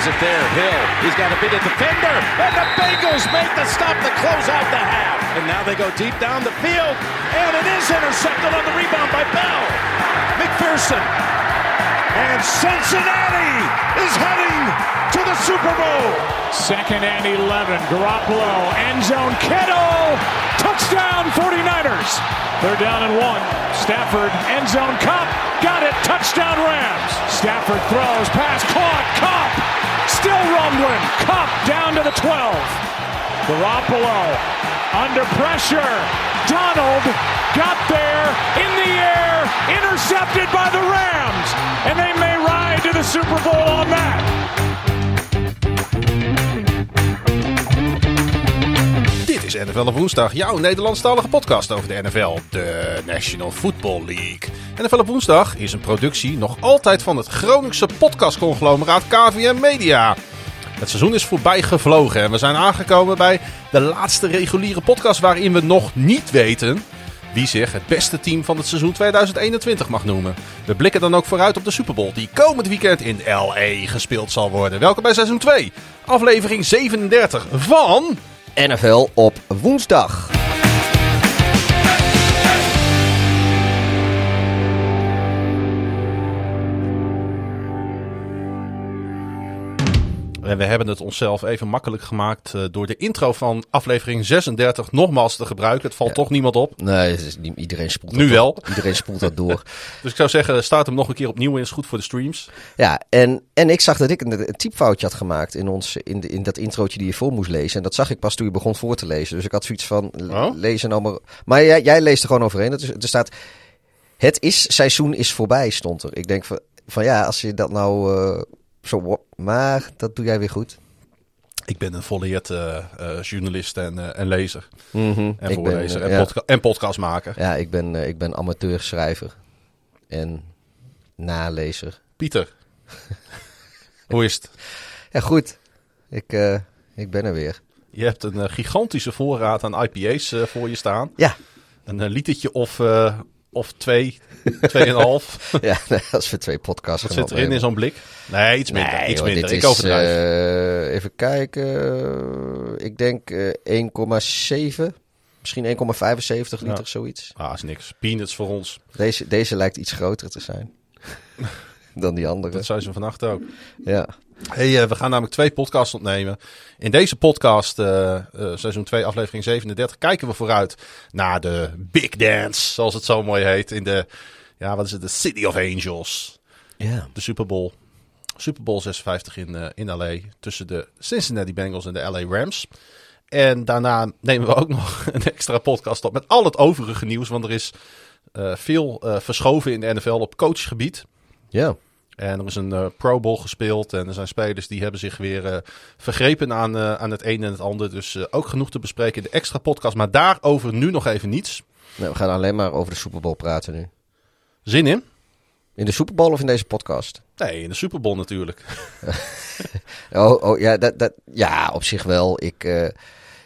Is it there? Hill. He's got to beat a defender. And the Bengals make the stop to close out the half. And now they go deep down the field. And it is intercepted on the rebound by Bell. McPherson. And Cincinnati is heading to the Super Bowl. Second and 11. Garoppolo. End zone. Kittle. Touchdown 49ers. They're down and one. Stafford. End zone. Cup. Got it. Touchdown Rams. Stafford throws. Pass caught. Cup. Still rumbling. Cup down to the 12. Garoppolo. Under pressure. Donald got there in the air. Intercepted by the Rams. And they may ride to the Super Bowl on that. NFL op woensdag, jouw Nederlandstalige podcast over de NFL, de National Football League. NFL op woensdag is een productie nog altijd van het Groningse podcastconglomeraat KVM Media. Het seizoen is voorbij gevlogen en we zijn aangekomen bij de laatste reguliere podcast waarin we nog niet weten wie zich het beste team van het seizoen 2021 mag noemen. We blikken dan ook vooruit op de Super Bowl die komend weekend in LA gespeeld zal worden. Welkom bij seizoen 2, aflevering 37 van... NFL op woensdag. En we hebben het onszelf even makkelijk gemaakt eh, door de intro van aflevering 36 nogmaals te gebruiken. Het valt toch niemand op. Nee, is niet, iedereen spoelt Nu wel. Iedereen spoelt dat door. Dus ik zou zeggen, start hem nog een keer opnieuw in. Is goed voor de streams. Ja, en, en ik zag dat ik een, een typfoutje had gemaakt in, ons, in, de, in dat introotje die je voor moest lezen. En dat zag ik pas toen je begon voor te lezen. Dus ik had zoiets van, Oh. lezen nou maar... Maar jij, jij leest er gewoon overheen. Dat is, er staat, het is, seizoen is voorbij, stond er. Ik denk van, van ja, als je dat nou eh, zo... Maar dat doe jij weer goed. Ik ben een volleerd eh, eh, journalist en, eh, en lezer. Mhm. En Ik ben, voorlezer eh, en, ja. podca- en podcastmaker. Ja, ik ben, eh, ik ben amateurschrijver. En nalezer. Pieter, hoe is het? Ja, goed. Ik, eh, ik ben er weer. Je hebt een gigantische voorraad aan IPA's voor je staan. Ja, Een litertje of, eh, of twee, tweeënhalf. ja als we twee podcasts Wat zit erin in zo'n blik? Nee, iets minder. Nee, iets minder. Ik overdrijf. eh, even kijken. eh, ik denk eh 1,7. Misschien 1,75 liter, Ja. zoiets. Ah, is niks. Peanuts voor ons. Deze, deze lijkt iets groter te zijn. dan die andere. Dat zijn ze vannacht ook. Ja. Hey, eh, we gaan namelijk twee podcasts opnemen. In deze podcast, eh, eh, seizoen 2, aflevering 37, kijken we vooruit naar de Big Dance, zoals het zo mooi heet, in de, ja, wat is het, de City of Angels. Ja. De Super Bowl. Super Bowl 56 in, in LA, tussen de Cincinnati Bengals en de LA Rams. En daarna nemen we ook nog een extra podcast op met al het overige nieuws, want er is veel verschoven in de NFL op coachgebied. Ja. En er is een eh, Pro Bowl gespeeld. En er zijn spelers die hebben zich weer eh, vergrepen aan, eh, aan het een en het ander. Dus ook genoeg te bespreken in de extra podcast. Maar daarover nu nog even niets. Nou, we gaan alleen maar over de Super Bowl praten nu. Zin in? In de Super Bowl of in deze podcast? Nee, in de Super Bowl natuurlijk. Oh, oh ja, dat, dat, ja, op zich wel. Ik,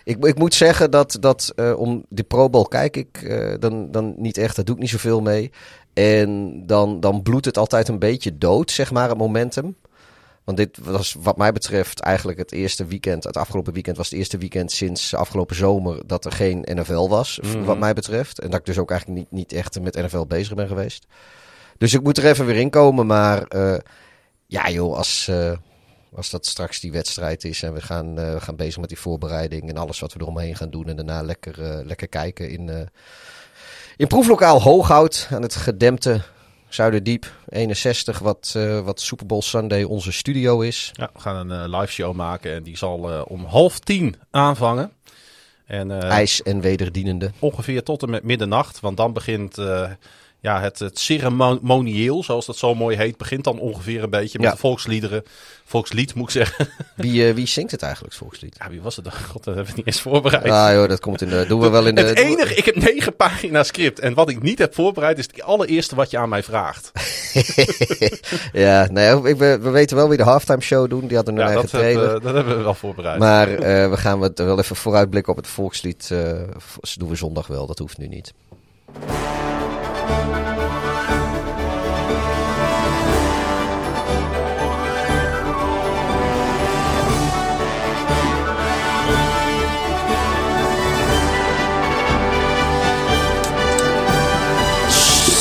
ik, ik moet zeggen dat, dat om de Pro Bowl kijk ik dan, dan niet echt. Dat doe ik niet zoveel mee. En dan, dan bloedt het altijd een beetje dood, zeg maar, het momentum. Want dit was wat mij betreft eigenlijk het eerste weekend. Het afgelopen weekend was het eerste weekend sinds afgelopen zomer dat er geen NFL was, Mhm. wat mij betreft. En dat ik dus ook eigenlijk niet, niet echt met NFL bezig ben geweest. Dus ik moet er even weer in komen. Maar eh, ja joh, als, eh, als dat straks die wedstrijd is en we gaan, eh, we gaan bezig met die voorbereiding en alles wat we eromheen gaan doen. En daarna lekker, lekker kijken in, in proeflokaal Hooghout aan het gedempte Zuiderdiep 61, wat, eh, wat Super Bowl Sunday onze studio is. Ja, we gaan een eh, live show maken. En die zal eh, om half tien aanvangen. En IJs en wederdienende. ongeveer tot en met middernacht. Want dan begint ja, het, het ceremonieel, zoals dat zo mooi heet. Begint dan ongeveer een beetje met Ja. de volksliederen. Volkslied moet ik zeggen. Wie, eh, wie zingt het eigenlijk, volkslied? Ja, wie was het dan? God, dat hebben we niet eens voorbereid. Ah joh, dat komt in de... Doen we wel in de... Het enige, ik heb negen pagina's script. En wat ik niet heb voorbereid, is het allereerste wat je aan mij vraagt. ja, nee, ik, we, we weten wel wie de halftime show doen. Die hadden een Ja, eigen dat, heb, eh, dat hebben we wel voorbereid. Maar eh, we gaan wel even vooruitblikken op het volkslied. v- doen we zondag wel, dat hoeft nu niet.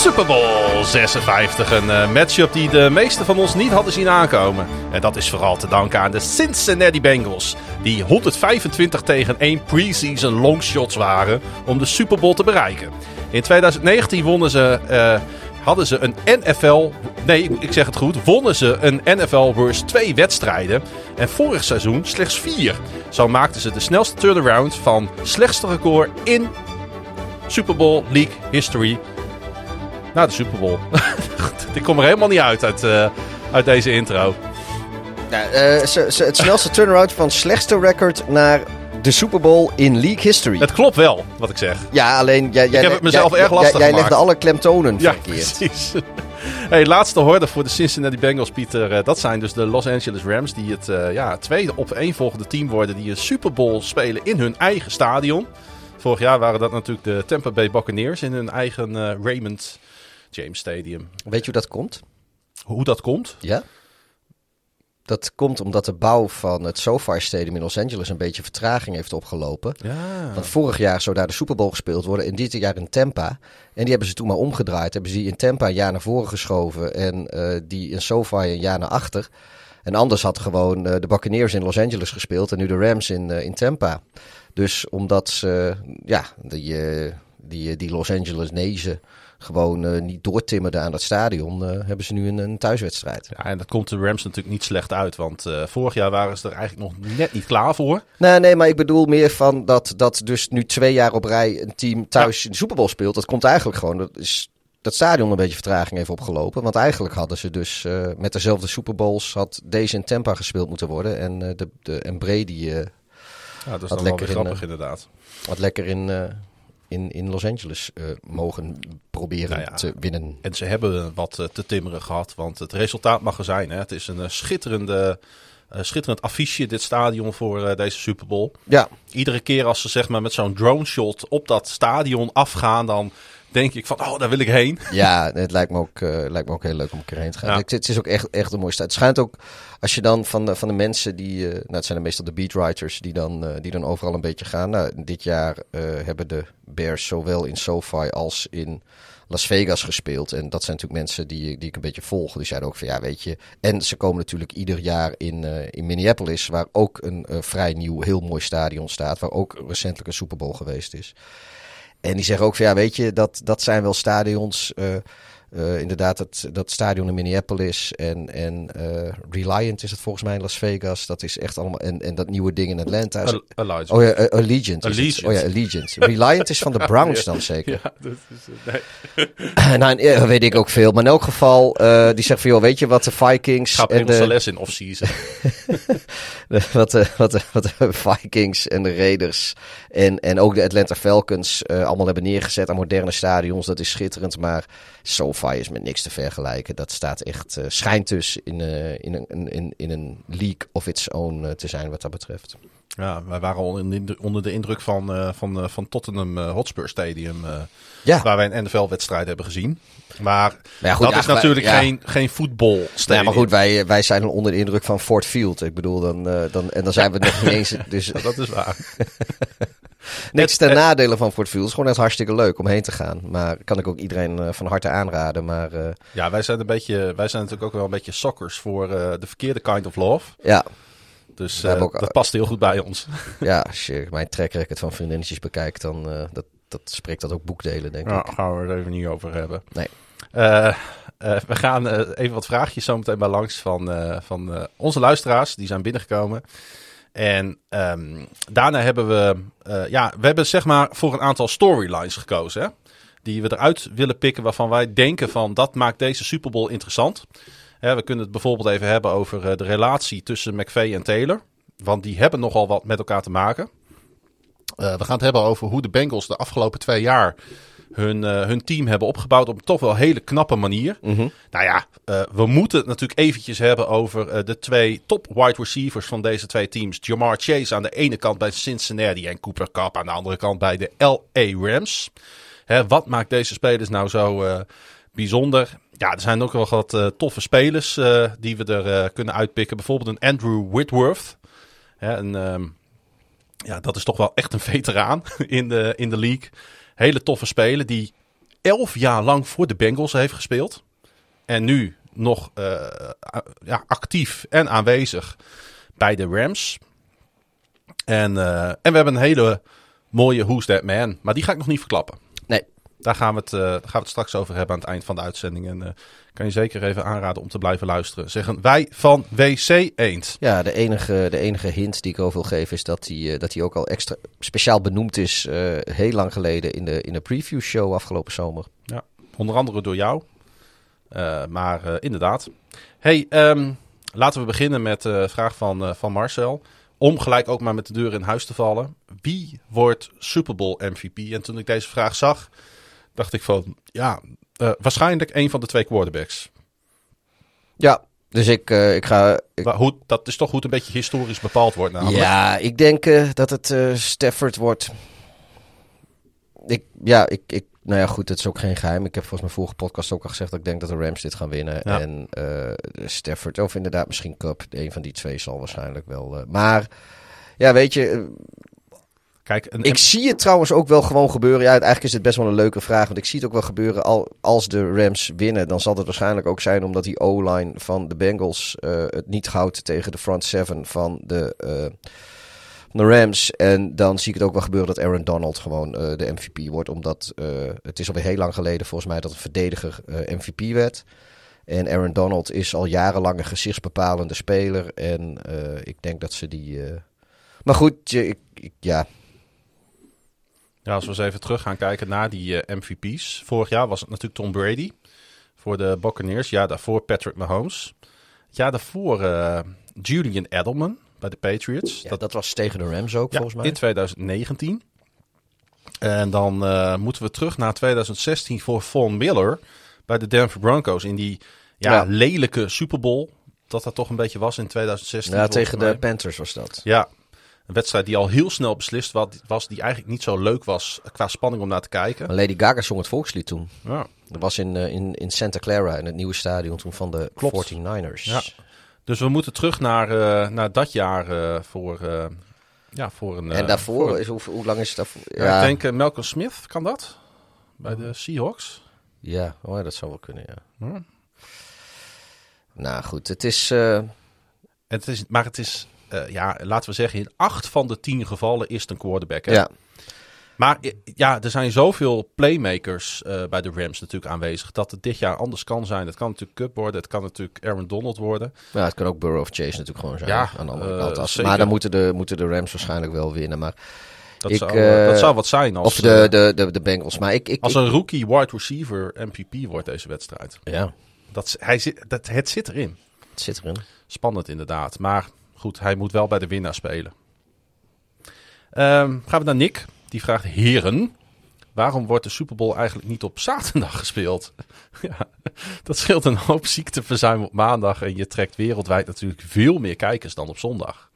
Super Bowl 56. Een uh, matchup die de meesten van ons niet hadden zien aankomen. En dat is vooral te danken aan de Cincinnati Bengals. Die 125 tegen 1 preseason longshots waren om de Super Bowl te bereiken. In 2019 wonnen ze, uh, hadden ze een NFL. Nee, ik zeg het goed. Wonnen ze een NFL Worst 2 wedstrijden. En vorig seizoen slechts 4. Zo maakten ze de snelste turnaround van slechtste record in Super Bowl League history. Na de Super Bowl. Ik kom er helemaal niet uit uit, uh, uit deze intro. Ja, uh, het snelste turnaround van slechtste record naar de Super Bowl in league history. Het klopt wel, wat ik zeg. Ja, alleen... Jij, ik heb het mezelf jij, erg lastig Jij, jij legde alle klemtonen ja, verkeerd. precies. hey, laatste horde voor de Cincinnati Bengals, Pieter. Uh, dat zijn dus de Los Angeles Rams, die het uh, ja, tweede op één volgende team worden die een Super Bowl spelen in hun eigen stadion. Vorig jaar waren dat natuurlijk de Tampa Bay Buccaneers in hun eigen uh, Raymond James Stadium. Weet je hoe dat komt? Hoe dat komt? Ja. Dat komt omdat de bouw van het SoFi Stadium in Los Angeles een beetje vertraging heeft opgelopen. Ja. Want vorig jaar zou daar de Super Bowl gespeeld worden en dit jaar in Tampa. En die hebben ze toen maar omgedraaid. Hebben ze die in Tampa een jaar naar voren geschoven en uh, die in SoFi een jaar naar achter. En anders had gewoon uh, de Buccaneers in Los Angeles gespeeld en nu de Rams in, uh, in Tampa. Dus omdat ze, ja, die, die, die Los Angeles nezen gewoon uh, niet doortimmerden aan dat stadion, uh, hebben ze nu een, een, thuiswedstrijd. Ja, en dat komt de Rams natuurlijk niet slecht uit, want uh, vorig jaar waren ze er eigenlijk nog net niet klaar voor. Nee, nee, maar ik bedoel meer van dat, dat dus nu twee jaar op rij een team thuis ja. in de Super Bowl speelt. Dat komt eigenlijk gewoon, dat is dat stadion een beetje vertraging heeft opgelopen. Want eigenlijk hadden ze dus uh, met dezelfde Super Bowls had deze in Tampa gespeeld moeten worden. En, uh, de, de, en Brady uh, ja, dat is had lekker in, grappig inderdaad. Had lekker in, in, in Los Angeles mogen proberen nou ja, te winnen. En ze hebben wat te timmeren gehad. Want het resultaat mag er zijn. Hè. Het is een schitterende... Uh, schitterend affiche, dit stadion voor uh, deze Super Bowl. Ja. Iedere keer als ze zeg maar, met zo'n drone shot op dat stadion afgaan, dan denk ik van, oh, daar wil ik heen. Ja, het lijkt me ook, uh, lijkt me ook heel leuk om een keer heen te gaan. Ja. Het, het, is ook echt, echt een mooie stad. Het schijnt ook, als je dan van de, van de mensen die, nou het zijn meestal de beatwriters die dan, die dan overal een beetje gaan. Nou, dit jaar hebben de Bears zowel in SoFi als in Las Vegas gespeeld. En dat zijn natuurlijk mensen die, die ik een beetje volg. Die zeiden ook van ja, weet je. En ze komen natuurlijk ieder jaar in, uh, in Minneapolis, waar ook een uh, vrij nieuw, heel mooi stadion staat. Waar ook recentelijk een Super Bowl geweest is. En die zeggen ook van ja, weet je, dat, dat zijn wel stadions. Uh, uh, inderdaad, dat, dat stadion in Minneapolis en, en uh, Reliant is het volgens mij in Las Vegas. Dat is echt allemaal. En, en dat nieuwe ding in Atlanta. Al Allegiant. Oh ja, Allegiant. Allegiant. Oh ja, Allegiant. Reliant is van de Browns dan zeker. Ja, dat is nee. nou, weet ik ook veel. Maar in elk geval, uh, die zegt van joh, weet je wat de Vikings. Ga en de les in off-season. wat, de, wat, de, wat de Vikings en de Raiders en, en ook de Atlanta Falcons uh, allemaal hebben neergezet aan moderne stadions. Dat is schitterend. Maar SoFi is met niks te vergelijken. Dat staat echt, uh, schijnt dus in, uh, in, een, in, in een league of its own te zijn wat dat betreft. Ja, wij waren al in onder de indruk van, uh, van, uh, van Tottenham uh, Hotspur Stadium. ja. Waar wij een NFL-wedstrijd hebben gezien. Maar ja, goed, dat is natuurlijk wij, ja. geen, geen voetbalstadium. Ja, maar goed, wij, wij zijn onder de indruk van Fort Field. Ik bedoel, dan, dan, en dan zijn we nog niet eens... Dus... Dat is waar. Niks ten nadele van Fort. Het is gewoon echt hartstikke leuk om heen te gaan. Maar kan ik ook iedereen uh, van harte aanraden. Maar, uh... Ja, wij zijn, een beetje, wij zijn natuurlijk ook wel een beetje sokkers voor de verkeerde kind of love. Ja. Dus ook, dat past heel goed bij ons. Ja, als je mijn track record van vriendinnetjes bekijkt, dan dat, dat spreekt dat ook boekdelen, denk ja, ik. Daar gaan we er even niet over hebben. Nee. we gaan even wat vraagjes zo meteen bij langs van, van onze luisteraars. Die zijn binnengekomen. En um, daarna hebben we, uh, ja, we hebben zeg maar voor een aantal storylines gekozen. Hè? Die we eruit willen pikken waarvan wij denken van dat maakt deze Super Bowl interessant. Hè, we kunnen het bijvoorbeeld even hebben over uh, de relatie tussen McVeigh en Taylor. Want die hebben nogal wat met elkaar te maken. Uh, we gaan het hebben over hoe de Bengals de afgelopen twee jaar hun, uh, hun team hebben opgebouwd op een toch wel hele knappe manier. Mm -hmm. Nou ja, uh, we moeten het natuurlijk eventjes hebben over uh, de twee top wide receivers van deze twee teams. Jamar Chase aan de ene kant bij Cincinnati en Cooper Cup aan de andere kant bij de LA Rams. Hè, wat maakt deze spelers nou zo bijzonder? Ja, er zijn ook wel wat toffe spelers die we er kunnen uitpikken. Bijvoorbeeld een Andrew Whitworth. Hè, een, um, ja, dat is toch wel echt een veteraan in de, in de league hele toffe speler die elf jaar lang voor de Bengals heeft gespeeld. En nu nog uh, ja, actief en aanwezig bij de Rams. En, uh, en we hebben een hele mooie Who's That Man. Maar die ga ik nog niet verklappen. Daar gaan we het, uh, daar gaan we het straks over hebben aan het eind van de uitzending. En uh, kan je zeker even aanraden om te blijven luisteren. Zeggen wij van WC Eend. Ja, de enige, de enige hint die ik over wil geven is dat hij dat hij ook al extra speciaal benoemd is. heel lang geleden in de, in de preview show afgelopen zomer. Ja, onder andere door jou. Maar inderdaad. Hey, um, laten we beginnen met de vraag van, van Marcel. Om gelijk ook maar met de deur in huis te vallen. Wie wordt Super Bowl MVP? En toen ik deze vraag zag, dacht ik van... Ja, waarschijnlijk een van de twee quarterbacks. Ja, dus ik, ik ga... Ik... Maar hoe, dat is toch het een beetje historisch bepaald wordt namelijk. Ja, ik denk dat het Stafford wordt. Ik, ja, ik, ik nou ja, goed, het is ook geen geheim. Ik heb volgens mijn vorige podcast ook al gezegd dat ik denk dat de Rams dit gaan winnen. Ja. En Stafford, of inderdaad misschien Cup. Een van die twee zal waarschijnlijk wel. Maar ja, weet je. Kijk, een, ik zie het trouwens ook wel gewoon gebeuren. Ja, eigenlijk is het best wel een leuke vraag. Want ik zie het ook wel gebeuren al, als de Rams winnen. Dan zal het waarschijnlijk ook zijn omdat die O-line van de Bengals het niet houdt tegen de front seven van de de Rams. En dan zie ik het ook wel gebeuren dat Aaron Donald gewoon uh, de MVP wordt. Omdat het is alweer heel lang geleden volgens mij dat een verdediger MVP werd. En Aaron Donald is al jarenlang een gezichtsbepalende speler. En ik denk dat ze die... Maar goed, ik, ik, ja... Ja, als we eens even terug gaan kijken naar die MVP's. Vorig jaar was het natuurlijk Tom Brady voor de Buccaneers. Ja, daarvoor Patrick Mahomes. Ja, daarvoor Julian Edelman bij de Patriots. Ja, dat, dat, was tegen de Rams ook, ja, volgens mij. In 2019. En dan uh, moeten we terug naar 2016 voor Von Miller bij de Denver Broncos. In die ja, ja. lelijke Super Bowl. Dat dat toch een beetje was in 2016. Ja, tegen mij. de Panthers was dat. Ja, een wedstrijd die al heel snel beslist was. Die eigenlijk niet zo leuk was qua spanning om naar te kijken. Maar Lady Gaga zong het volkslied toen. Ja. Dat was in, uh, in, in Santa Clara, in het nieuwe stadion toen van de Klopt. 49ers. Ja. Dus we moeten terug naar, uh, naar dat jaar uh, voor, uh, ja, voor een... en daarvoor, voor is, hoe, hoe, lang is het daarvoor? Ja, ja. Ik denk Malcolm Smith, kan dat? Bij de Seahawks? Ja, oh, ja dat zou wel kunnen, ja. Hm. Nou goed, het is... Het is maar het is, ja, laten we zeggen, in acht van de tien gevallen is het een quarterback. Hè? Ja. Maar ja, er zijn zoveel playmakers uh, bij de Rams natuurlijk aanwezig. Dat het dit jaar anders kan zijn. Het kan natuurlijk Cup worden. Het kan natuurlijk Aaron Donald worden. Ja, het kan ook Burrow of Chase natuurlijk gewoon zijn. Ja, aan de andere kant. Als, maar dan moeten de, moeten de Rams waarschijnlijk wel winnen. Maar dat, ik, zou, uh, dat zou wat zijn. Als, of de, de, de, de Bengals. Maar ik, ik, als een rookie wide receiver MVP wordt deze wedstrijd. Ja, Dat, hij zit, dat, het zit erin. het zit erin. Spannend inderdaad. Maar hij moet wel bij de winnaar spelen. Um, gaan we naar Nick. Die vraagt: Heren, waarom wordt de Super Bowl eigenlijk niet op zaterdag gespeeld? ja, dat scheelt een hoop ziekteverzuim op maandag. En je trekt wereldwijd natuurlijk veel meer kijkers dan op zondag.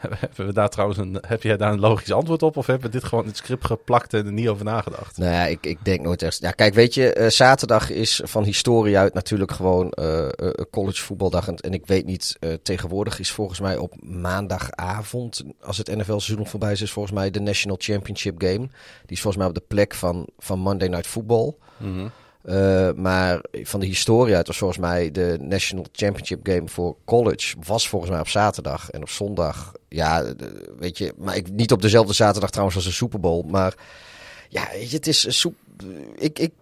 Hebben we daar trouwens een, heb jij daar een logisch antwoord op? Of hebben we dit gewoon in het script geplakt en er niet over nagedacht? Nou ja, ik, ik denk nooit echt. Ja, kijk, weet je, uh, zaterdag is van historie uit natuurlijk gewoon uh, uh, college voetbaldag. En, en, ik weet niet, tegenwoordig is volgens mij op maandagavond, als het NFL-seizoen voorbij is, is volgens mij de National Championship Game. Die is volgens mij op de plek van, van Monday Night Football. Mm -hmm. Uh, maar van de historie uit was volgens mij de National Championship Game voor college was volgens mij op zaterdag en op zondag. Ja, weet je, maar ik, niet op dezelfde zaterdag trouwens als de Super Bowl. Maar ja, weet je, het is soep. Ik, ik...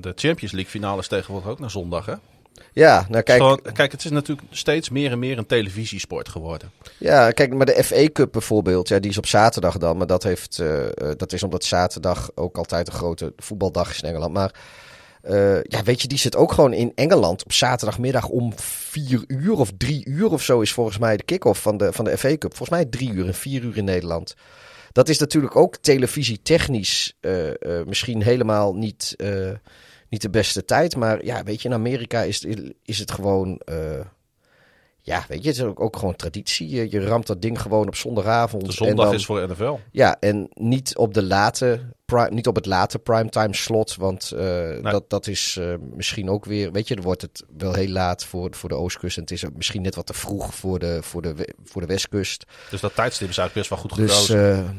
De Champions League finale is tegenwoordig ook naar zondag, hè? Ja, nou kijk. Gewoon, kijk, het is natuurlijk steeds meer en meer een televisiesport geworden. Ja, kijk, maar de FA Cup bijvoorbeeld, ja, die is op zaterdag dan. Maar dat, heeft, uh, dat is omdat zaterdag ook altijd een grote voetbaldag is in Engeland. Maar uh, ja, weet je, die zit ook gewoon in Engeland op zaterdagmiddag om vier uur of drie uur of zo is volgens mij de kick-off van de, van de FA Cup. Volgens mij drie uur en vier uur in Nederland. Dat is natuurlijk ook televisietechnisch uh, misschien helemaal niet, niet de beste tijd. Maar ja, weet je, in Amerika is, is het gewoon... ja, weet je, het is ook, ook gewoon traditie. Je, je, ramt dat ding gewoon op zondagavond. De zondag en dan, is voor NFL. Ja, en niet op de late Prime, niet op het late primetime slot, want uh, nee. dat, dat is uh, misschien ook weer, weet je, dan wordt het wel heel laat voor, voor de oostkust en het is misschien net wat te vroeg voor de, voor de, voor de westkust. Dus dat tijdstip is eigenlijk best wel goed dus, gekozen. Uh,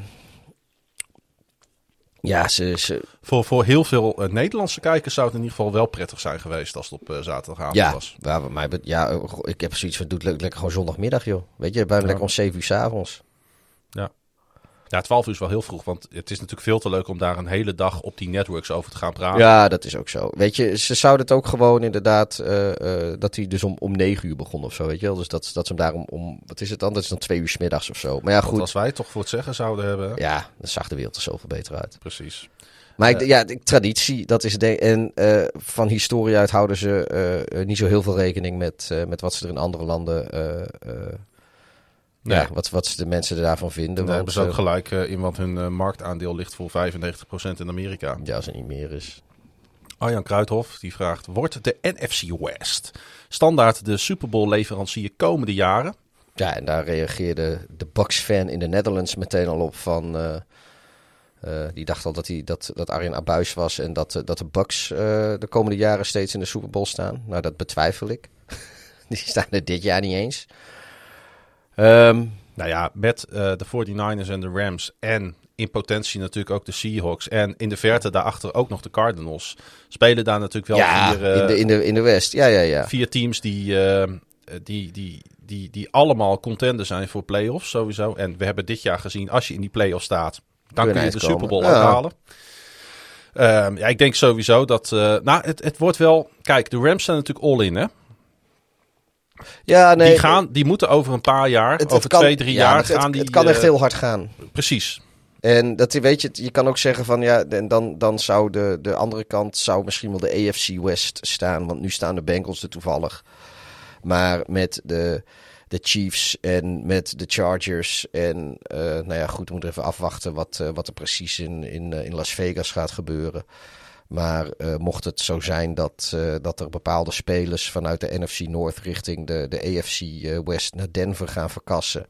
Ja, ze, ze, Voor, voor heel veel eh, Nederlandse kijkers zou het in ieder geval wel prettig zijn geweest als het op eh, zaterdagavond ja, was. ja, mij bet- ja, eh, ik heb zoiets van, doe het le- lekker gewoon zondagmiddag, joh. Weet je, bijna Ja. lekker om 7 uur s'avonds. Ja, 12 uur is wel heel vroeg, want het is natuurlijk veel te leuk om daar een hele dag op die networks over te gaan praten. Ja, dat is ook zo. Weet je, ze zouden het ook gewoon inderdaad, eh, eh, dat hij dus om, om 9 uur begon of zo, weet je wel. Dus dat, dat ze hem daarom om, wat is het dan? Dat is dan 2 uur 's middags of zo. Maar ja, Want goed. als wij toch voor het zeggen zouden hebben. Ja, dan zag de wereld er zoveel beter uit. Precies. Maar ik, ja, de- traditie, dat is ding. En eh, van historie uit houden ze eh, eh, niet zo heel veel rekening met, eh, met wat ze er in andere landen. Nee. Ja, wat, wat de mensen er daarvan vinden. Daar hebben ze ook eh, gelijk eh, in, want hun eh, marktaandeel ligt voor 95% in Amerika. ja, als het niet meer is. Arjan Kruithof die vraagt: Wordt de NFC West standaard de Super Bowl leverancier komende jaren? Ja, en daar reageerde de Bucks-fan in de Netherlands meteen al op van... die dacht al dat, hij, dat, dat Arjen Abuis was en dat, dat de Bucks de komende jaren steeds in de Super Bowl staan. Nou, dat betwijfel ik. die staan er dit jaar niet eens. Ehm, Nou ja, met eh, de 49ers en de Rams en in potentie natuurlijk ook de Seahawks en in de verte daarachter ook nog de Cardinals spelen daar natuurlijk wel ja, vier, eh, in, de, in, de, in de West. Ja, ja, ja. vier teams die, eh, die, die, die, die allemaal contender zijn voor playoffs sowieso. En we hebben dit jaar gezien, als je in die playoffs staat, dan Kun je kun je de Super Bowl. Ja. uithalen. Ehm, ja, ik denk sowieso dat... eh, nou, het, het wordt wel... Kijk, de Rams zijn natuurlijk all-in, hè? Ja, nee. die, gaan, die moeten over een paar jaar, het- het over kan- twee, drie ja, jaar het, gaan die... Het kan echt eh, heel hard gaan. Precies. En dat, weet je, je kan ook zeggen van ja, en dan, dan zou de, de andere kant zou misschien wel de AFC West staan. Want nu staan de Bengals er toevallig. Maar met de, de Chiefs en met de Chargers. En eh, nou ja, goed, we moeten even afwachten wat, eh, wat er precies in, in, eh, in Las Vegas gaat gebeuren. Maar eh, mocht het zo zijn dat, eh, dat er bepaalde spelers vanuit de NFC North richting de, de AFC eh, West naar Denver gaan verkassen.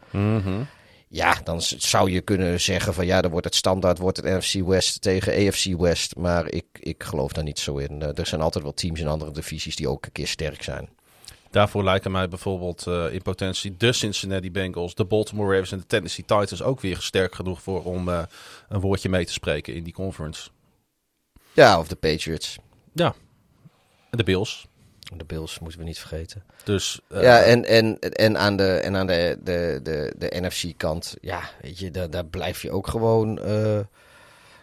Ja, dan zou je kunnen zeggen van ja, dan wordt het standaard, wordt het NFC West tegen AFC West. Maar ik, ik geloof daar niet zo in. Er zijn altijd wel teams in andere divisies die ook een keer sterk zijn. Daarvoor lijken mij bijvoorbeeld in potentie de Cincinnati Bengals, de Baltimore Ravens en de Tennessee Titans ook weer sterk genoeg voor om een woordje mee te spreken in die conference. Ja, of de Patriots. Ja. En de Bills. De Bills moeten we niet vergeten. Dus eh, ja, en, en, en aan de, en aan de, de, de, de NFC-kant, ja, weet je, daar, daar blijf je ook gewoon. eh,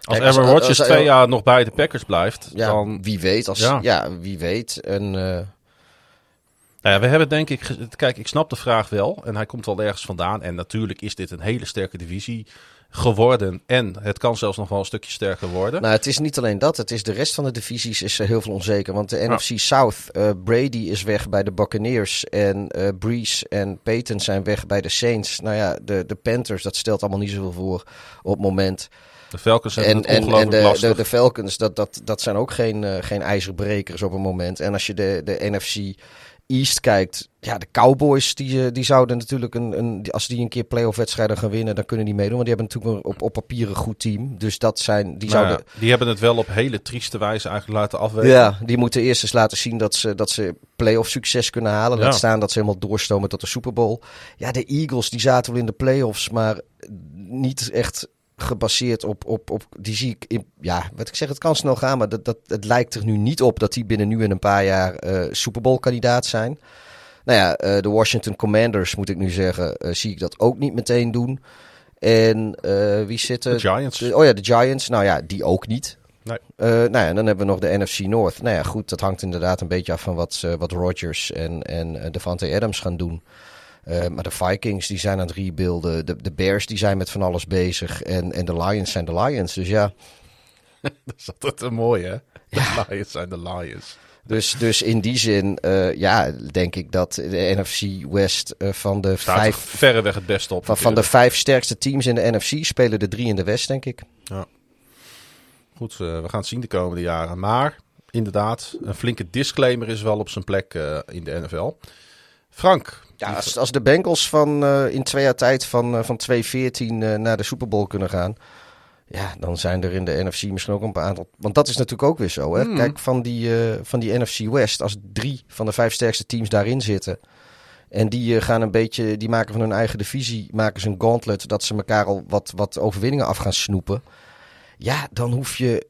als kijk, Aaron Rodgers als- twee jaar nog bij de Packers blijft, ja, dan... wie weet. Als, ja. Ja. wie weet. En, eh, Nou ja, we hebben denk ik... Kijk, ik snap de vraag wel. En hij komt wel ergens vandaan. En natuurlijk is dit een hele sterke divisie geworden. En het kan zelfs nog wel een stukje sterker worden. Nou, het is niet alleen dat. Het is de rest van de divisies is eh, heel veel onzeker. Want de. NFC South, eh, Brady is weg bij de Buccaneers. En eh Breeze en Peyton zijn weg bij de Saints. Nou ja, de, de Panthers, dat stelt allemaal niet zoveel voor op het moment. de Falcons hebben En, het en, en de, de, de Falcons, dat, dat, dat zijn ook geen, geen ijzerbrekers op het moment. En als je de, de NFC East kijkt, ja, de Cowboys, die, eh, die zouden natuurlijk, een, een, als die een keer playoff wedstrijden gaan winnen, dan kunnen die meedoen. Want die hebben natuurlijk op, op papier een goed team. Dus dat zijn, die Nou ja, zouden... die hebben het wel op hele trieste wijze eigenlijk laten afweten. Ja, die moeten eerst eens laten zien dat ze, dat ze playoff succes kunnen halen. Ja. Laat staan dat ze helemaal doorstomen tot de Super Bowl. Ja, de Eagles die zaten wel in de playoffs, maar niet echt gebaseerd op, op, op die zie ik in, ja, wat ik zeg, het kan snel gaan, maar dat, dat, het lijkt er nu niet op dat die binnen nu en een paar jaar eh Super Bowl kandidaat zijn. Nou ja, eh, de Washington Commanders moet ik nu zeggen, eh, zie ik dat ook niet meteen doen. En wie zitten? De Giants. De- oh ja, de Giants. Nou ja, die ook niet. Nee. Nou ja, en dan hebben we nog de NFC North. Nou ja, goed, dat hangt inderdaad een beetje af van wat, wat Rodgers en, en Devante Adams gaan doen. Eh, maar de Vikings die zijn aan het rebuilden. De, de Bears die zijn met van alles bezig. En, en de Lions zijn de Lions. Dus ja, Dat is altijd een mooie, hè? De Lions zijn de Lions. dus, dus in die zin, eh, ja, denk ik dat de NFC West eh, van de Staat vijf... verreweg het beste op. Van, van de vijf sterkste teams in de NFC spelen de drie in de West, denk ik. Goed, eh, we gaan het zien de komende jaren. Maar inderdaad, een flinke disclaimer is wel op zijn plek in de NFL. Frank. Ja, als, als de Bengals van, eh, in twee jaar tijd van, eh, van 2-14 eh, naar de Super Bowl kunnen gaan. Ja, dan zijn er in de NFC misschien ook een paar aantal. Want dat is natuurlijk ook weer zo. Hè? Hmm. Kijk, van die, van die NFC West, als drie van de vijf sterkste teams daarin zitten. En die gaan een beetje, die maken van hun eigen divisie, maken ze een gauntlet dat ze elkaar al wat, wat overwinningen af gaan snoepen. Ja, dan hoef je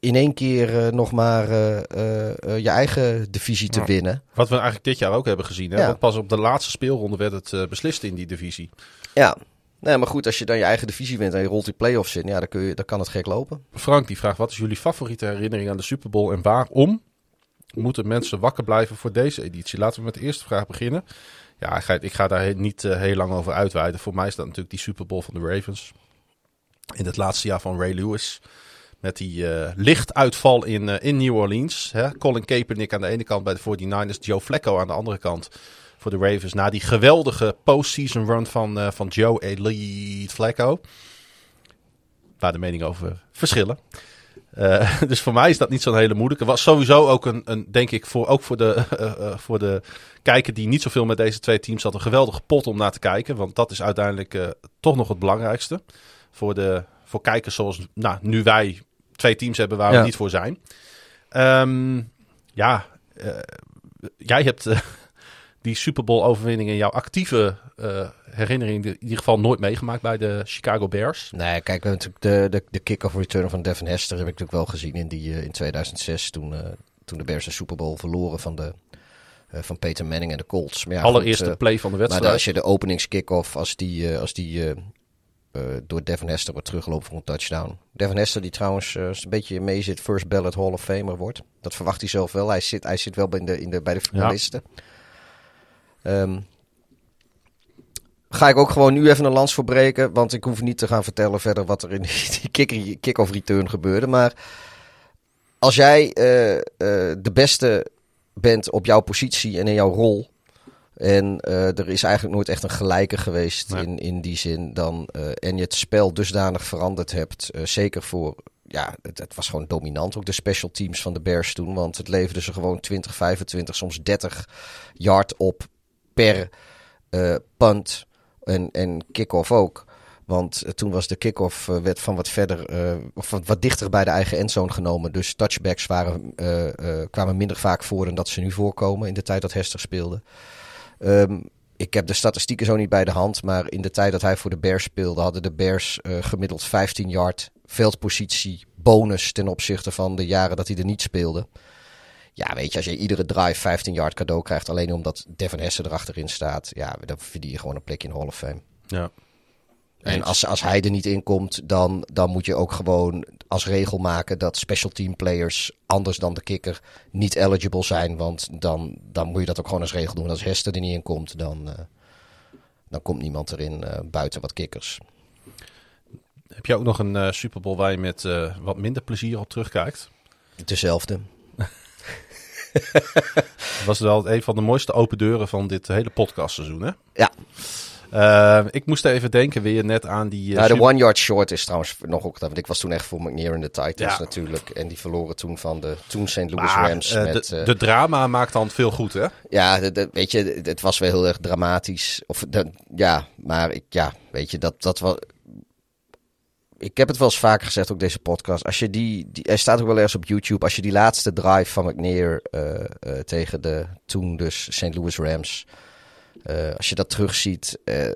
in één keer eh, nog maar eh, eh, je eigen divisie te winnen. Wat we eigenlijk dit jaar ook hebben gezien. Hè? Ja. Want pas op de laatste speelronde werd het beslist in die divisie. Ja. Nee, maar goed, als je dan je eigen divisie wint en je rolt die play-offs in, ja, dan, kun je, dan kan het gek lopen. Frank die vraagt: wat is jullie favoriete herinnering aan de Super Bowl en waarom moeten mensen wakker blijven voor deze editie? Laten we met de eerste vraag beginnen. Ja, ik ga, ik ga daar niet heel lang over uitweiden. Voor mij is dat natuurlijk die Super Bowl van de Ravens. In het laatste jaar van Ray Lewis. Met die eh, lichtuitval in, eh, in New Orleans. Hè? Colin Kaepernick aan de ene kant bij de 49ers. Joe Flacco aan de andere kant voor de Ravens. Na die geweldige postseason run van, eh, van Joe Elite Flacco. Waar de meningen over verschillen. Dus voor mij is dat niet zo'n hele moeilijke. Was sowieso ook een, een denk ik, voor, ook voor de, voor de kijker die niet zoveel met deze twee teams had, een geweldige pot om naar te kijken. Want dat is uiteindelijk toch nog het belangrijkste. Voor, de, voor kijkers zoals nou, nu wij twee teams hebben waar Ja. we niet voor zijn. Ehm, ja, eh, jij hebt eh, die Super Bowl overwinning in jouw actieve eh, herinnering in ieder geval nooit meegemaakt bij de Chicago Bears. Nee, kijk, natuurlijk de, de, de kick-off return van Devin Hester heb ik natuurlijk wel gezien in, die, in 2006. Toen, toen de Bears de Super Bowl verloren van, de, van Peter Manning en de Colts. Maar ja, goed, Allereerste eh, play van de maar wedstrijd. als je de openingskick-off, als die, als die door Devin Hester wordt teruggelopen voor een touchdown. Devin Hester, die trouwens eh, een beetje mee zit, first ballot Hall of Famer wordt. Dat verwacht hij zelf wel. Hij zit, hij zit wel bij de, in de, bij de finalisten. Ehm, ga ik ook gewoon nu even een lans voor breken. Want ik hoef niet te gaan vertellen verder wat er in die kick- kick-off return gebeurde. Maar als jij eh, eh, de beste bent op jouw positie en in jouw rol. En eh, er is eigenlijk nooit echt een gelijke geweest Nee. in, in die zin. Dan, eh, en je het spel dusdanig veranderd hebt. eh, zeker voor. Ja, het, het was gewoon dominant. Ook de special teams van de Bears toen. Want het leverde ze gewoon 20, 25, soms 30 yard op per punt. En, en kick-off ook. Want toen was de kick-off werd van wat verder, of wat, wat dichter bij de eigen endzone genomen. Dus touchbacks waren, kwamen minder vaak voor dan dat ze nu voorkomen in de tijd dat Hester speelde. Ehm, ik heb de statistieken zo niet bij de hand, maar in de tijd dat hij voor de Bears speelde, hadden de Bears eh, gemiddeld 15 yard veldpositie bonus ten opzichte van de jaren dat hij er niet speelde. Ja, weet je, als je iedere drive 15 yard cadeau krijgt, alleen omdat Devin Hester erachterin staat, ja, dan verdien je gewoon een plekje in Hall of Fame. Ja. En als, als hij er niet in komt, dan, dan moet je ook gewoon als regel maken dat special team players anders dan de kikker niet eligible zijn. Want dan, dan moet je dat ook gewoon als regel doen. En als Hester er niet in komt, dan, eh, dan komt niemand erin eh, buiten wat kikkers. Heb je ook nog een eh, Super Bowl waar je met wat minder plezier op terugkijkt? Dezelfde. Was wel een van de mooiste open deuren van dit hele podcastseizoen, hè? Ja, Eh, ik moest even denken weer net aan die... nou, de Super- one yard short is trouwens nog ook... Want ik was toen echt voor McNair en de Titans Ja. natuurlijk. En die verloren toen van de toen St. Louis Maar, Rams. eh, met, de, eh, de drama maakt dan veel goed, hè? Ja, de- de- weet je, het- was wel heel erg dramatisch. Of, ja, maar ik, ja, weet je, dat, dat was... Ik heb het wel eens vaker gezegd, ook deze podcast. Als je die, die, er staat ook wel ergens op YouTube. Als je die laatste drive van McNair tegen de toen dus St. Louis Rams. Eh, als je dat terugziet. eh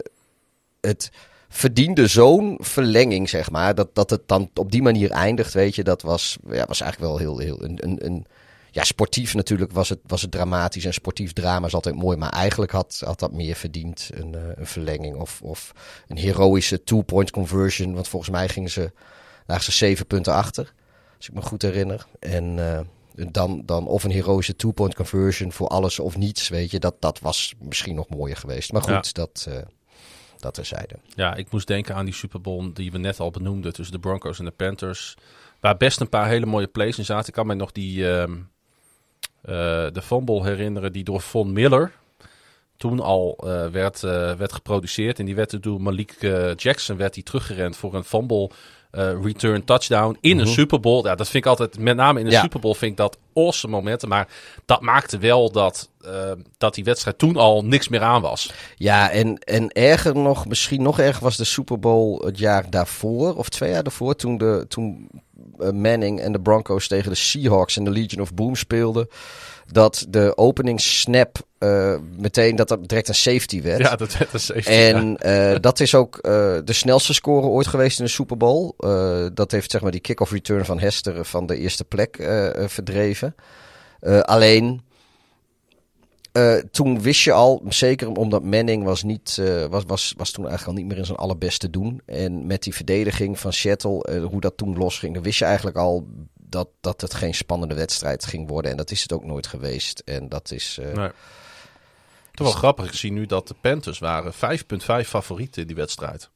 het verdiende zo'n verlenging, zeg maar. Dat, dat het dan op die manier eindigt, weet je. Dat was, ja, was eigenlijk wel heel, heel een, een, een ja, sportief natuurlijk was het, was het dramatisch. En sportief drama is altijd mooi. Maar eigenlijk had, had dat meer verdiend. Een, eh, een verlenging of, of een heroïsche two-point conversion. Want volgens mij gingen ze, lagen ze zeven punten achter. Als ik me goed herinner. En dan, dan of een heroïsche two-point conversion voor alles of niets. Weet je, dat, dat was misschien nog mooier geweest. Maar goed, dat, eh dat terzijde. Ja, ik moest denken aan die Super Bowl die we net al benoemden tussen de Broncos en de Panthers. Waar best een paar hele mooie plays in zaten. Ik kan me nog die ehm, eh, de fumble herinneren die door Von Miller toen al eh, werd, werd geproduceerd. En die werd door Malik Jackson werd die teruggerend voor een fumble eh, return touchdown in een Super Bowl. Ja, dat vind ik altijd, met name in een Ja. Super Bowl, vind ik dat awesome momenten. Maar dat maakte wel dat, eh, dat die wedstrijd toen al niks meer aan was. Ja, en, en erger nog, misschien nog erger was de Super Bowl het jaar daarvoor, of twee jaar daarvoor, toen, de, toen eh, Manning en de Broncos tegen de Seahawks en de Legion of Boom speelden. Dat de openingssnap uh, meteen dat dat direct een safety werd. Ja, dat werd een safety. En uh, dat is ook uh, de snelste score ooit geweest in de Super Bowl. dat heeft zeg maar die kick-off return van Hester van de eerste plek verdreven. alleen toen wist je al, zeker omdat Manning was, niet, was, was, was toen eigenlijk al niet meer in zijn allerbeste doen. En met die verdediging van Seattle, hoe dat toen losging, dan wist je eigenlijk al dat, dat het geen spannende wedstrijd ging worden. En dat is het ook nooit geweest. En dat is... Nee. Toch wel grappig. Ik zie nu dat de Panthers waren 5,5 favorieten in die wedstrijd.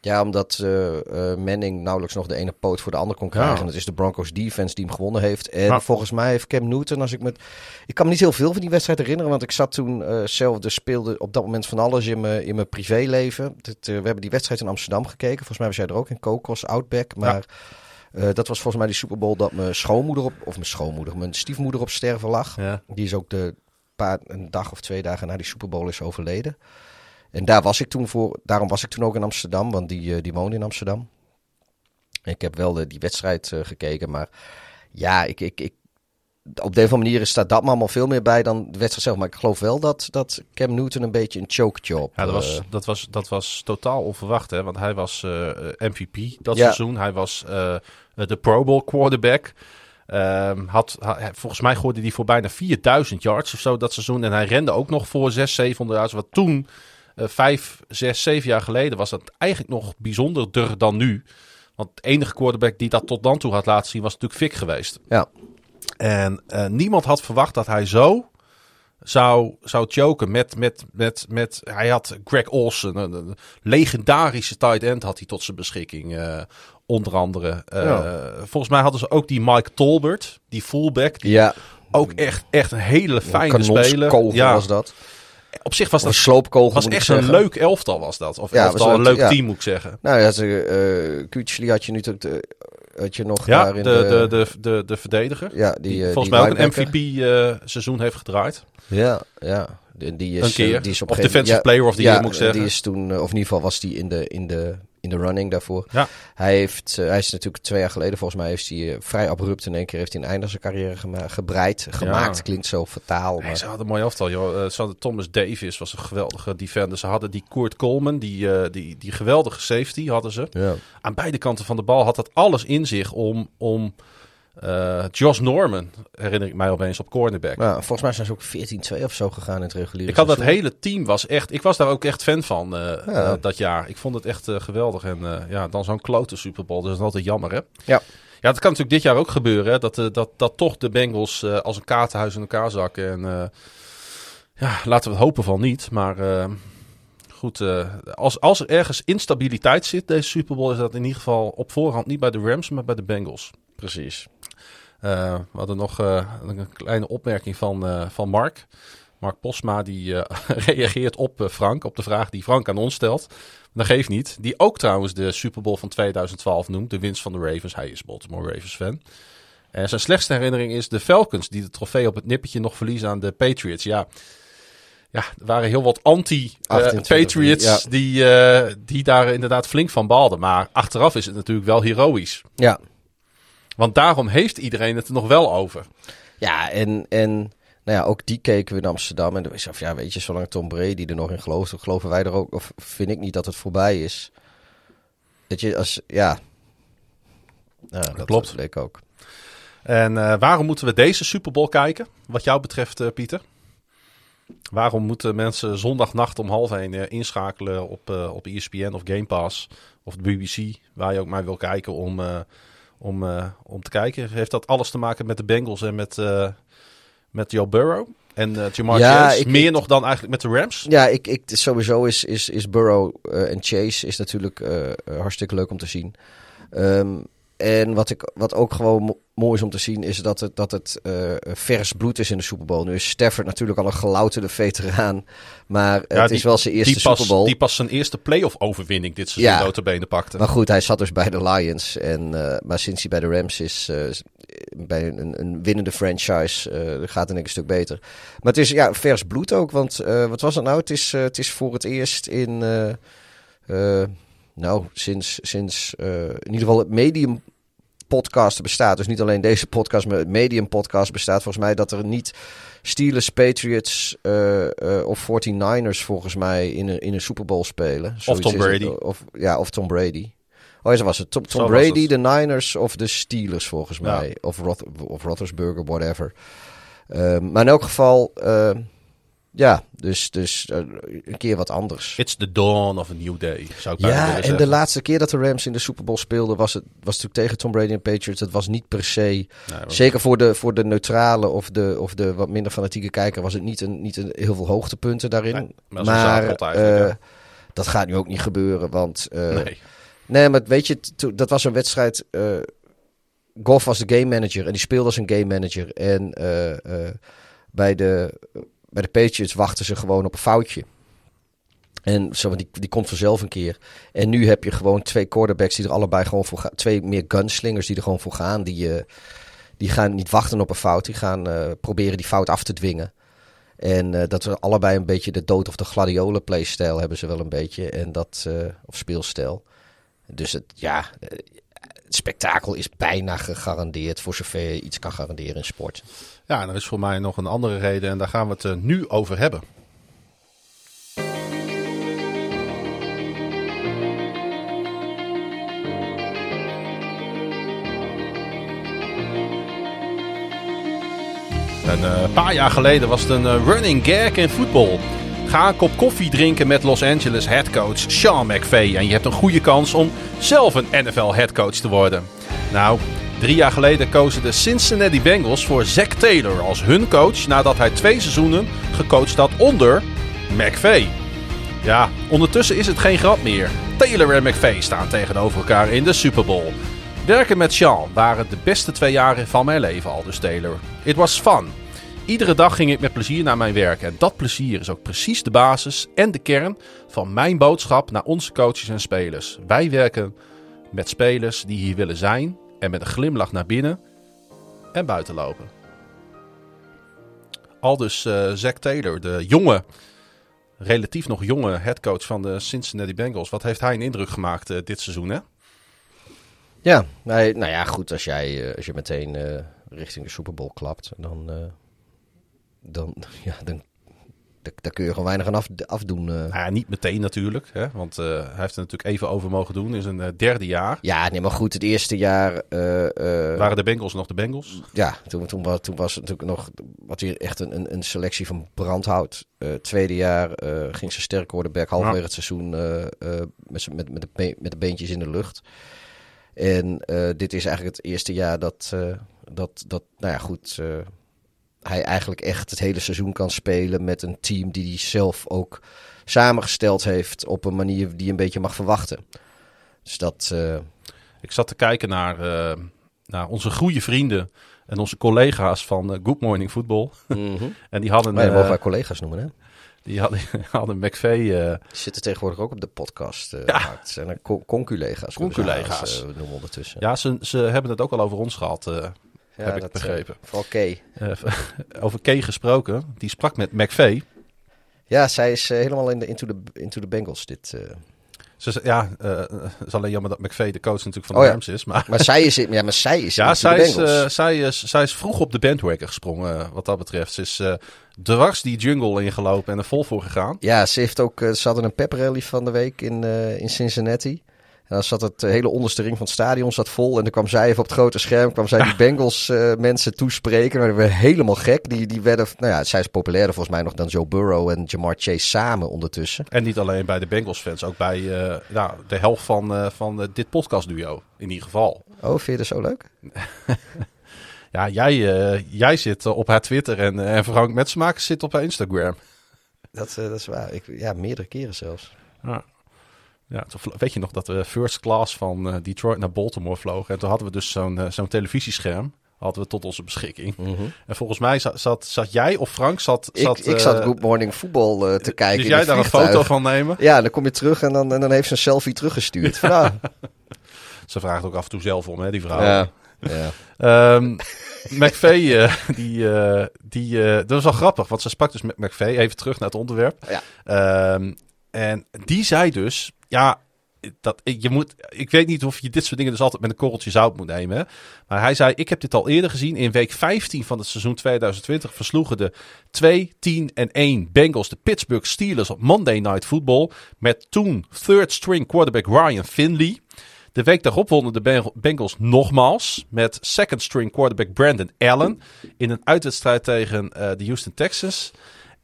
Ja, omdat uh, uh, Manning nauwelijks nog de ene poot voor de ander kon krijgen. Ja. Dat is de Broncos defense die hem gewonnen heeft. En maar... volgens mij heeft Cam Newton, als ik me... Ik kan me niet heel veel van die wedstrijd herinneren, want ik zat toen uh, zelf, dus speelde op dat moment van alles in mijn, in mijn privéleven. We hebben die wedstrijd in Amsterdam gekeken. Volgens mij was jij er ook in Kokos, Outback. Maar ja. Dat was volgens mij die Super Bowl dat mijn schoonmoeder op, of mijn schoonmoeder, mijn stiefmoeder op sterven lag. Ja. Die is ook de paar, een dag of twee dagen na die Super Bowl is overleden. En daar was ik toen voor, daarom was ik toen ook in Amsterdam, want die, uh, die woonde in Amsterdam. Ik heb wel de, die wedstrijd uh, gekeken, maar ja, ik, ik, ik, op de een of andere manier staat dat me allemaal veel meer bij dan de wedstrijd zelf. Maar ik geloof wel dat, dat Cam Newton een beetje een choke job. Ja, dat was, uh, dat was, dat was totaal onverwacht, hè? want hij was MVP dat ja. seizoen. Hij was de Pro Bowl quarterback. Um, had, had, volgens mij gooide hij voor bijna 4000 yards of zo dat seizoen. En hij rende ook nog voor 600, 700 yards. Wat toen vijf, zes, zeven jaar geleden was dat eigenlijk nog bijzonderder dan nu. Want de enige quarterback die dat tot dan toe had laten zien was natuurlijk Vic geweest. Ja. En uh, niemand had verwacht dat hij zo zou, zou choken met, met, met, met... Hij had Greg Olsen, een, een legendarische tight end had hij tot zijn beschikking. Uh, onder andere. Uh, ja. Volgens mij hadden ze ook die Mike Tolbert, die fullback. Die ja. Ook echt, echt een hele fijne speler. Ja. was dat op zich was dat een sloopkogel. Was echt een leuk elftal was dat. Of ja, elftal, een leuk ja. team moet ik zeggen. Nou ja, uh, Kutschli had je nu de, had je nog ja, daarin de, de, de, de, de verdediger. Ja, die, die volgens die mij ook een MVP uh, seizoen heeft gedraaid. Ja, ja. Die, die is, een keer. Die is op of defensive ja, player of the ja, moet ik zeggen. Die is toen, of in ieder geval was die in de, in de in de running daarvoor. Ja. Hij, heeft, uh, hij is natuurlijk twee jaar geleden, volgens mij, heeft hij uh, vrij abrupt in één keer heeft hij een einde aan zijn carrière gema gebreid. Gemaakt ja. klinkt zo fataal. Maar... ze hadden een mooi aftal. Joh. Ze hadden Thomas Davis, was een geweldige defender. Ze hadden die Kurt Coleman, die, die, die geweldige safety hadden ze. Ja. Aan beide kanten van de bal had dat alles in zich om. om uh, Josh Norman herinner ik mij opeens op cornerback. Volgens mij zijn ze ook 14-2 of zo gegaan in het reguliere Ik had dat hele team was echt... Ik was daar ook echt fan van uh, ja. uh, dat jaar. Ik vond het echt geweldig. En ja, dan zo'n klote Super Bowl. Dat is altijd jammer, hè? Ja. Ja, dat kan natuurlijk dit jaar ook gebeuren. Hè? Dat, dat, dat toch de Bengals als een kaartenhuis in elkaar zakken. En ja, laten we het hopen van niet. Maar goed, als, als er ergens instabiliteit zit, deze Super Bowl, is dat in ieder geval op voorhand niet bij de Rams, maar bij de Bengals. Precies. Uh, we hadden nog uh, een kleine opmerking van, uh, van Mark. Mark Posma die reageert op Frank, op de vraag die Frank aan ons stelt. Dat geeft niet. Die ook trouwens de Super Bowl van 2012 noemt. De winst van de Ravens. Hij is Baltimore Ravens fan. En zijn slechtste herinnering is de Falcons. Die de trofee op het nippertje nog verliezen aan de Patriots. Ja, ja er waren heel wat anti-Patriots ja. die, die daar inderdaad flink van baalden. Maar achteraf is het natuurlijk wel heroïs. Ja, want daarom heeft iedereen het er nog wel over. Ja, en, en nou ja, ook die keken we in Amsterdam. En we of ja, weet je, zolang Tom Brady er nog in gelooft, geloven wij er ook, of vind ik niet dat het voorbij is. Dat je als, ja. ja dat, dat klopt. ik ook. En uh, waarom moeten we deze Super Bowl kijken, wat jou betreft, uh, Pieter? Waarom moeten mensen zondagnacht om half één uh, inschakelen op, op ESPN of Game Pass of de BBC, waar je ook maar wil kijken om om, uh, om te kijken. Heeft dat alles te maken met de Bengals en met, uh, met Joe Burrow? En uh, Jamar ja, Chase, ik, meer ik, nog dan eigenlijk met de Rams? Ja, ik, ik, sowieso is, is, is Burrow en Chase is natuurlijk hartstikke leuk om te zien. Um, en wat, ik, wat ook gewoon mooi is om te zien, is dat het, dat het uh, vers bloed is in de Super Bowl. Nu is Stafford natuurlijk al een gelouterde veteraan. Maar ja, het die, is wel zijn eerste Super Bowl. Die pas zijn eerste playoff overwinning dit seizoen ja, notabene pakte. Maar goed, hij zat dus bij de Lions. En, uh, maar sinds hij bij de Rams is, uh, bij een, een, winnende franchise, gaat het een stuk beter. Maar het is ja, vers bloed ook. Want wat was het nou? Het is, het is voor het eerst in nou, sinds, sinds uh, in ieder geval het medium podcast bestaat. Dus niet alleen deze podcast, maar het medium podcast bestaat. Volgens mij dat er niet Steelers, Patriots uh, of 49ers volgens mij in een, in een Super Bowl spelen. Zoiets of Tom Brady. of, ja, of Tom Brady. Oh, zo was het. Tom, Tom Brady, de Niners of de Steelers volgens mij. Of, Roth of Rothersburger, whatever. Uh, maar in elk geval, uh, ja, dus, dus uh, een keer wat anders. It's the dawn of a new day, zou ik Ja, en zeggen. de laatste keer dat de Rams in de Super Bowl speelden, was het was natuurlijk tegen Tom Brady en Patriots. Het was niet per se, nee, zeker voor de, voor de neutrale of de, of de wat minder fanatieke kijker, was het niet, een, niet een, heel veel hoogtepunten daarin. Nee, maar, maar ja. dat gaat nu ook niet gebeuren, want... nee. Nee, maar weet je, dat was een wedstrijd. Goff was de game manager en die speelde als een game manager. En bij, de, bij de Patriots wachten ze gewoon op een foutje. En zo, die, die komt vanzelf een keer. En nu heb je gewoon twee quarterbacks die er allebei gewoon voor gaan. Twee meer gunslingers die er gewoon voor gaan. Die, die gaan niet wachten op een fout. Die gaan proberen die fout af te dwingen. En uh, dat we allebei een beetje de dood of de gladiolen playstyle hebben ze wel een beetje. En dat, of speelstijl. Dus het, ja, het spektakel is bijna gegarandeerd voor zover je iets kan garanderen in sport. Ja, en er is voor mij nog een andere reden en daar gaan we het uh, nu over hebben. Een uh, paar jaar geleden was het een uh, running gag in voetbal. Ga een kop koffie drinken met Los Angeles headcoach Sean McVay. En je hebt een goede kans om zelf een NFL headcoach te worden. Nou, drie jaar geleden kozen de Cincinnati Bengals voor Zack Taylor als hun coach. Nadat hij twee seizoenen gecoacht had onder McVay. Ja, ondertussen is het geen grap meer. Taylor en McVay staan tegenover elkaar in de Super Bowl. Werken met Sean waren de beste twee jaren van mijn leven al, dus Taylor. It was fun. Iedere dag ging ik met plezier naar mijn werk. En dat plezier is ook precies de basis en de kern van mijn boodschap naar onze coaches en spelers. Wij werken met spelers die hier willen zijn en met een glimlach naar binnen en buiten lopen. Aldus uh, Zack Taylor, de jonge, relatief nog jonge headcoach van de Cincinnati Bengals. Wat heeft hij een indruk gemaakt uh, dit seizoen, hè? Ja, nou, ja, goed. Als, jij, uh, als je meteen richting de Super Bowl klapt, dan dan, ja, dan, daar kun je gewoon weinig aan af, afdoen. Uh. Ja, niet meteen natuurlijk, hè? want uh, hij heeft er natuurlijk even over mogen doen in zijn uh, derde jaar. Ja, nee, maar goed, het eerste jaar... Waren de Bengals nog de Bengals? Ja, toen, toen, was, toen was het natuurlijk nog wat hier echt een, een, selectie van brandhout. tweede jaar ging ze sterk worden, halverwege ja. het seizoen met, met, met, de, met de beentjes in de lucht. En dit is eigenlijk het eerste jaar dat, dat, dat nou ja, goed hij eigenlijk echt het hele seizoen kan spelen met een team die hij zelf ook samengesteld heeft op een manier die je een beetje mag verwachten. Dus dat. Uh... Ik zat te kijken naar, uh, naar onze goede vrienden en onze collega's van uh, Good Morning Football. Mm -hmm. en die hadden. Je mogen wij collega's noemen, hè? Die hadden, hadden McVeigh... Uh... Zitten tegenwoordig ook op de podcast. Uh, ja. Zijn er conculega's. Conculega's. Uh, noemen ondertussen. Ja, ze, ze hebben het ook al over ons gehad. Ja, heb ik dat, begrepen. Vooral Kay. Uh, over Kay gesproken. Die sprak met McVeigh. Ja, zij is uh, helemaal in de, into, the, into the Bengals dit... Ze, ja, het is alleen jammer dat McVeigh de coach natuurlijk van de oh, Rams is. Maar, maar zij is, ja, maar zij is ja, zij is, zij, is, zij is vroeg op de bandwagon gesprongen wat dat betreft. Ze is dwars die jungle ingelopen en er vol voor gegaan. Ja, ze, heeft ook, ze hadden een pep rally van de week in, in Cincinnati. En dan zat het hele onderste ring van het stadion zat vol. En dan kwam zij even op het grote scherm, kwam zij die Bengals uh, mensen toespreken. Maar die werden helemaal gek. Die, die werden, nou ja, zij is populairder volgens mij nog dan Joe Burrow en Jamar Chase samen ondertussen. En niet alleen bij de Bengals fans, ook bij uh, nou, de helft van, uh, van dit podcast duo in ieder geval. Oh, vind je dat zo leuk? ja, jij, jij zit op haar Twitter en, en Frank Metsmakers zit op haar Instagram. Dat, dat is waar. Ik, ja, meerdere keren zelfs. Ja. Ja, weet je nog dat we first class van uh, Detroit naar Baltimore vlogen. En toen hadden we dus zo'n uh, zo'n televisiescherm hadden we tot onze beschikking. Mm -hmm. En volgens mij zat, zat, zat, jij of Frank zat... Ik, zat, ik zat Good Morning Football uh, te kijken Dus jij daar een foto van nemen? Ja, dan kom je terug en dan, en dan heeft ze een selfie teruggestuurd. van, nou. Ze vraagt ook af en toe zelf om, hè, die vrouw. Ja, ja. um, McVeigh, uh, die, uh, die, dat was wel grappig, want ze sprak dus met McVeigh, even terug naar het onderwerp. Ja. Um, en die zei dus, ja, dat, je moet, ik weet niet of je dit soort dingen dus altijd met een korreltje zout moet nemen. Maar hij zei, ik heb dit al eerder gezien. In week 15 van het seizoen 2020 versloegen de 2, 10 en 1 Bengals de Pittsburgh Steelers op Monday Night Football. Met toen third string quarterback Ryan Finley. De week daarop wonnen de Bengals nogmaals met second string quarterback Brandon Allen. In een uitwedstrijd tegen uh, de Houston Texans.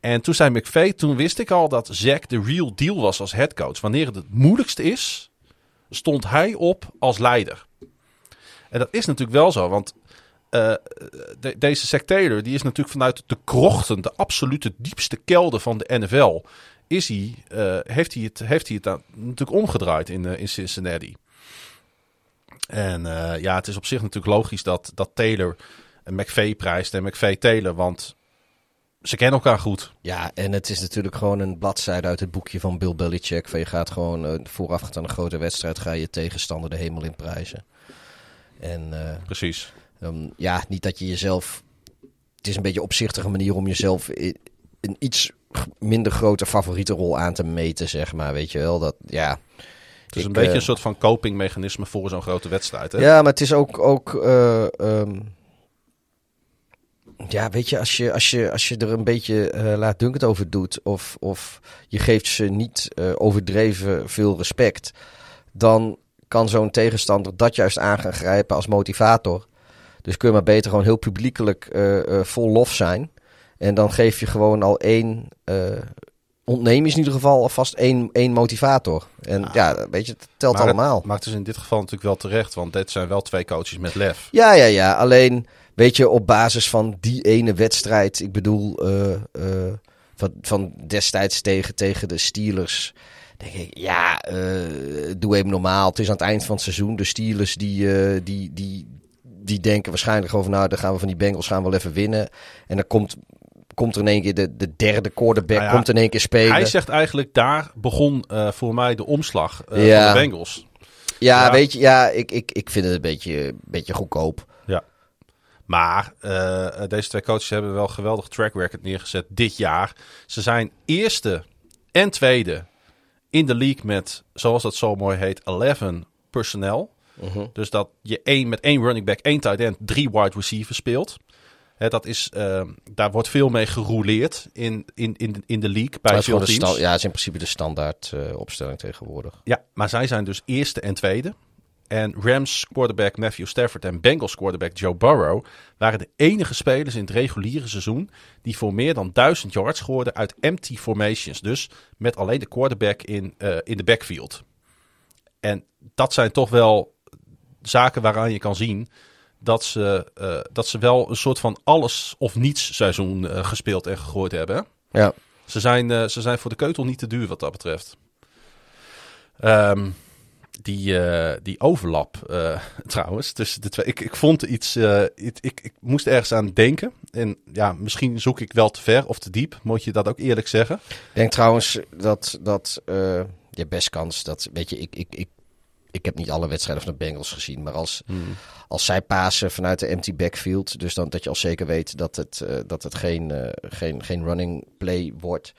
En toen zei McVay, toen wist ik al dat Zack de real deal was als headcoach. Wanneer het het moeilijkste is, stond hij op als leider. En dat is natuurlijk wel zo, want uh, deze Zack Taylor, die is natuurlijk vanuit de krochten, de absolute diepste kelder van de NFL, is hij, uh, heeft hij het, heeft hij het natuurlijk omgedraaid in, in Cincinnati. En ja, het is op zich natuurlijk logisch dat, dat Taylor McVay prijst en McVay Taylor, want ze kennen elkaar goed. Ja, en het is natuurlijk gewoon een bladzijde uit het boekje van Bill Belichick. Van je gaat gewoon uh, voorafgaand aan een grote wedstrijd, ga je tegenstander de hemel in prijzen. En, uh, Precies. Um, ja, niet dat je jezelf. Het is een beetje een opzichtige manier om jezelf een iets minder grote favoriete rol aan te meten, zeg maar. Weet je wel, dat ja. Het is een beetje uh, een soort van copingmechanisme voor zo'n grote wedstrijd. Hè? Ja, maar het is ook. ook um, ja, weet je, als je, als je, als je er een beetje uh, laat het over doet, of, of je geeft ze niet uh, overdreven veel respect, dan kan zo'n tegenstander dat juist aan gaan grijpen als motivator. Dus kun je maar beter gewoon heel publiekelijk uh, vol lof zijn. En dan geef je gewoon al één, ontneem is in ieder geval alvast één, één motivator. En ja, ja weet je, het telt maar allemaal. Het maakt dus in dit geval natuurlijk wel terecht, want dit zijn wel twee coaches met lef. Ja, ja, ja. Alleen weet je, op basis van die ene wedstrijd, ik bedoel, uh, uh, van, van destijds tegen, tegen de Steelers. Denk ik, ja, uh, doe even normaal. Het is aan het eind van het seizoen. De Steelers die, die, die, die denken waarschijnlijk over, nou, dan gaan we van die Bengals gaan we wel even winnen. En dan komt, komt er in één keer de, de derde quarterback, nou ja, komt in één keer spelen. Hij zegt eigenlijk, daar begon voor mij de omslag ja. van de Bengals. Ja, ja, weet je, ja, ik, ik, ik vind het een beetje, beetje goedkoop. Maar uh, deze twee coaches hebben wel een geweldig track record neergezet dit jaar. Ze zijn eerste en tweede in de league met, zoals dat zo mooi heet, 11 personnel. Uh -huh. Dus dat je één, met één running back, één tight end, drie wide receivers speelt. Dat is, uh, daar wordt veel mee gerouleerd in, in, in, in de league bij veel teams. Ja, het is in principe de standaard opstelling tegenwoordig. Ja, maar zij zijn dus eerste en tweede. En Rams quarterback Matthew Stafford en Bengals quarterback Joe Burrow waren de enige spelers in het reguliere seizoen die voor meer dan 1000 yards scoorden uit empty formations. Dus met alleen de quarterback in, uh, in de backfield. En dat zijn toch wel zaken waaraan je kan zien dat ze, uh, dat ze wel een soort van alles of niets seizoen uh, gespeeld en gegooid hebben. Ja. Ze zijn, ze zijn voor de keutel niet te duur wat dat betreft. Um, die, uh, die overlap uh, trouwens tussen de twee. Ik, ik vond iets, uh, ik, ik, ik, moest ergens aan denken. En ja, misschien zoek ik wel te ver of te diep. Moet je dat ook eerlijk zeggen? Ik denk trouwens dat, dat je best kans dat, weet je, ik, ik, ik, ik heb niet alle wedstrijden van de Bengals gezien. Maar als, hmm. als zij pasen vanuit de empty backfield, dus dan dat je al zeker weet dat het, dat het geen, geen, geen running play wordt.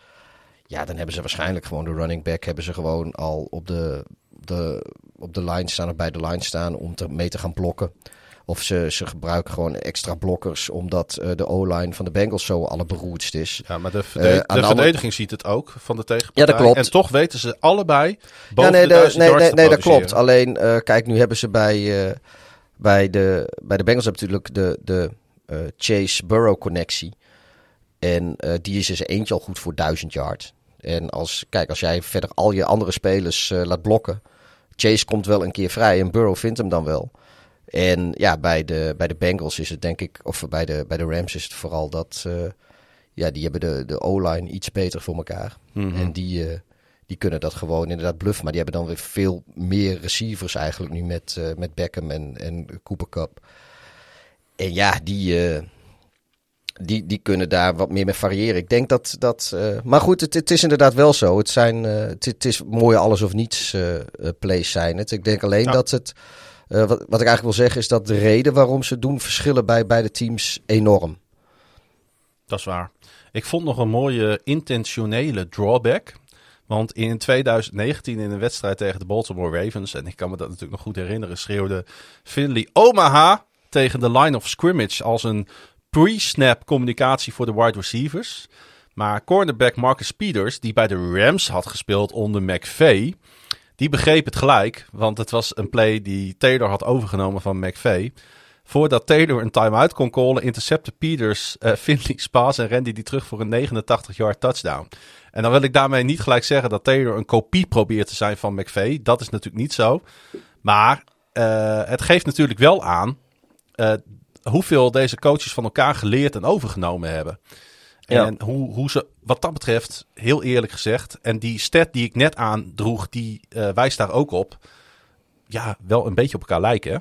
Ja, dan hebben ze waarschijnlijk gewoon de running back hebben ze gewoon al op de de, op de line staan of bij de line staan om te, mee te gaan blokken. Of ze, ze gebruiken gewoon extra blokkers omdat uh, de O-line van de Bengals zo allerberoerdst is. Ja, maar de, verde uh, de verdediging ziet het ook van de tegenpartij. Ja, dat klopt. En toch weten ze allebei boven ja, nee, de, de nee, nee, nee, dat klopt. Alleen, uh, kijk, nu hebben ze bij, bij, de, bij de Bengals natuurlijk de, de Chase-Burrow connectie. En die is dus eentje al goed voor 1000 yard. En als, kijk, als jij verder al je andere spelers laat blokken Chase komt wel een keer vrij en Burrow vindt hem dan wel. En ja, bij de, bij de Bengals is het denk ik, of bij de, bij de Rams is het vooral dat, uh, ja, die hebben de, de O-line iets beter voor elkaar. Mm -hmm. En die, uh, die kunnen dat gewoon inderdaad bluffen. Maar die hebben dan weer veel meer receivers eigenlijk nu met, met Beckham en, en Cooper Cup. En ja, die, die, die kunnen daar wat meer mee variëren. Ik denk dat. dat uh, maar goed, het, het, is inderdaad wel zo. Het, zijn, uh, het, het, is mooie alles of niets uh, plays zijn het. Ik denk alleen ja. dat het. wat, wat ik eigenlijk wil zeggen is dat de reden waarom ze doen verschillen bij beide teams enorm. Dat is waar. Ik vond nog een mooie intentionele drawback. Want in 2019 in een wedstrijd tegen de Baltimore Ravens, en ik kan me dat natuurlijk nog goed herinneren, schreeuwde Finley Omaha tegen de line of scrimmage als een pre-snap communicatie voor de wide receivers. Maar cornerback Marcus Peters, die bij de Rams had gespeeld onder McVay, die begreep het gelijk. Want het was een play die Taylor had overgenomen van McVay. Voordat Taylor een time-out kon callen, intercepte Peters uh, Finley's en rende die terug voor een 89-yard touchdown. En dan wil ik daarmee niet gelijk zeggen dat Taylor een kopie probeert te zijn van McVay. Dat is natuurlijk niet zo. Maar uh, het geeft natuurlijk wel aan uh, hoeveel deze coaches van elkaar geleerd en overgenomen hebben. Ja. En hoe, hoe ze, wat dat betreft, heel eerlijk gezegd, en die stat die ik net aandroeg, die uh, wijst daar ook op. Ja, wel een beetje op elkaar lijken. Hè?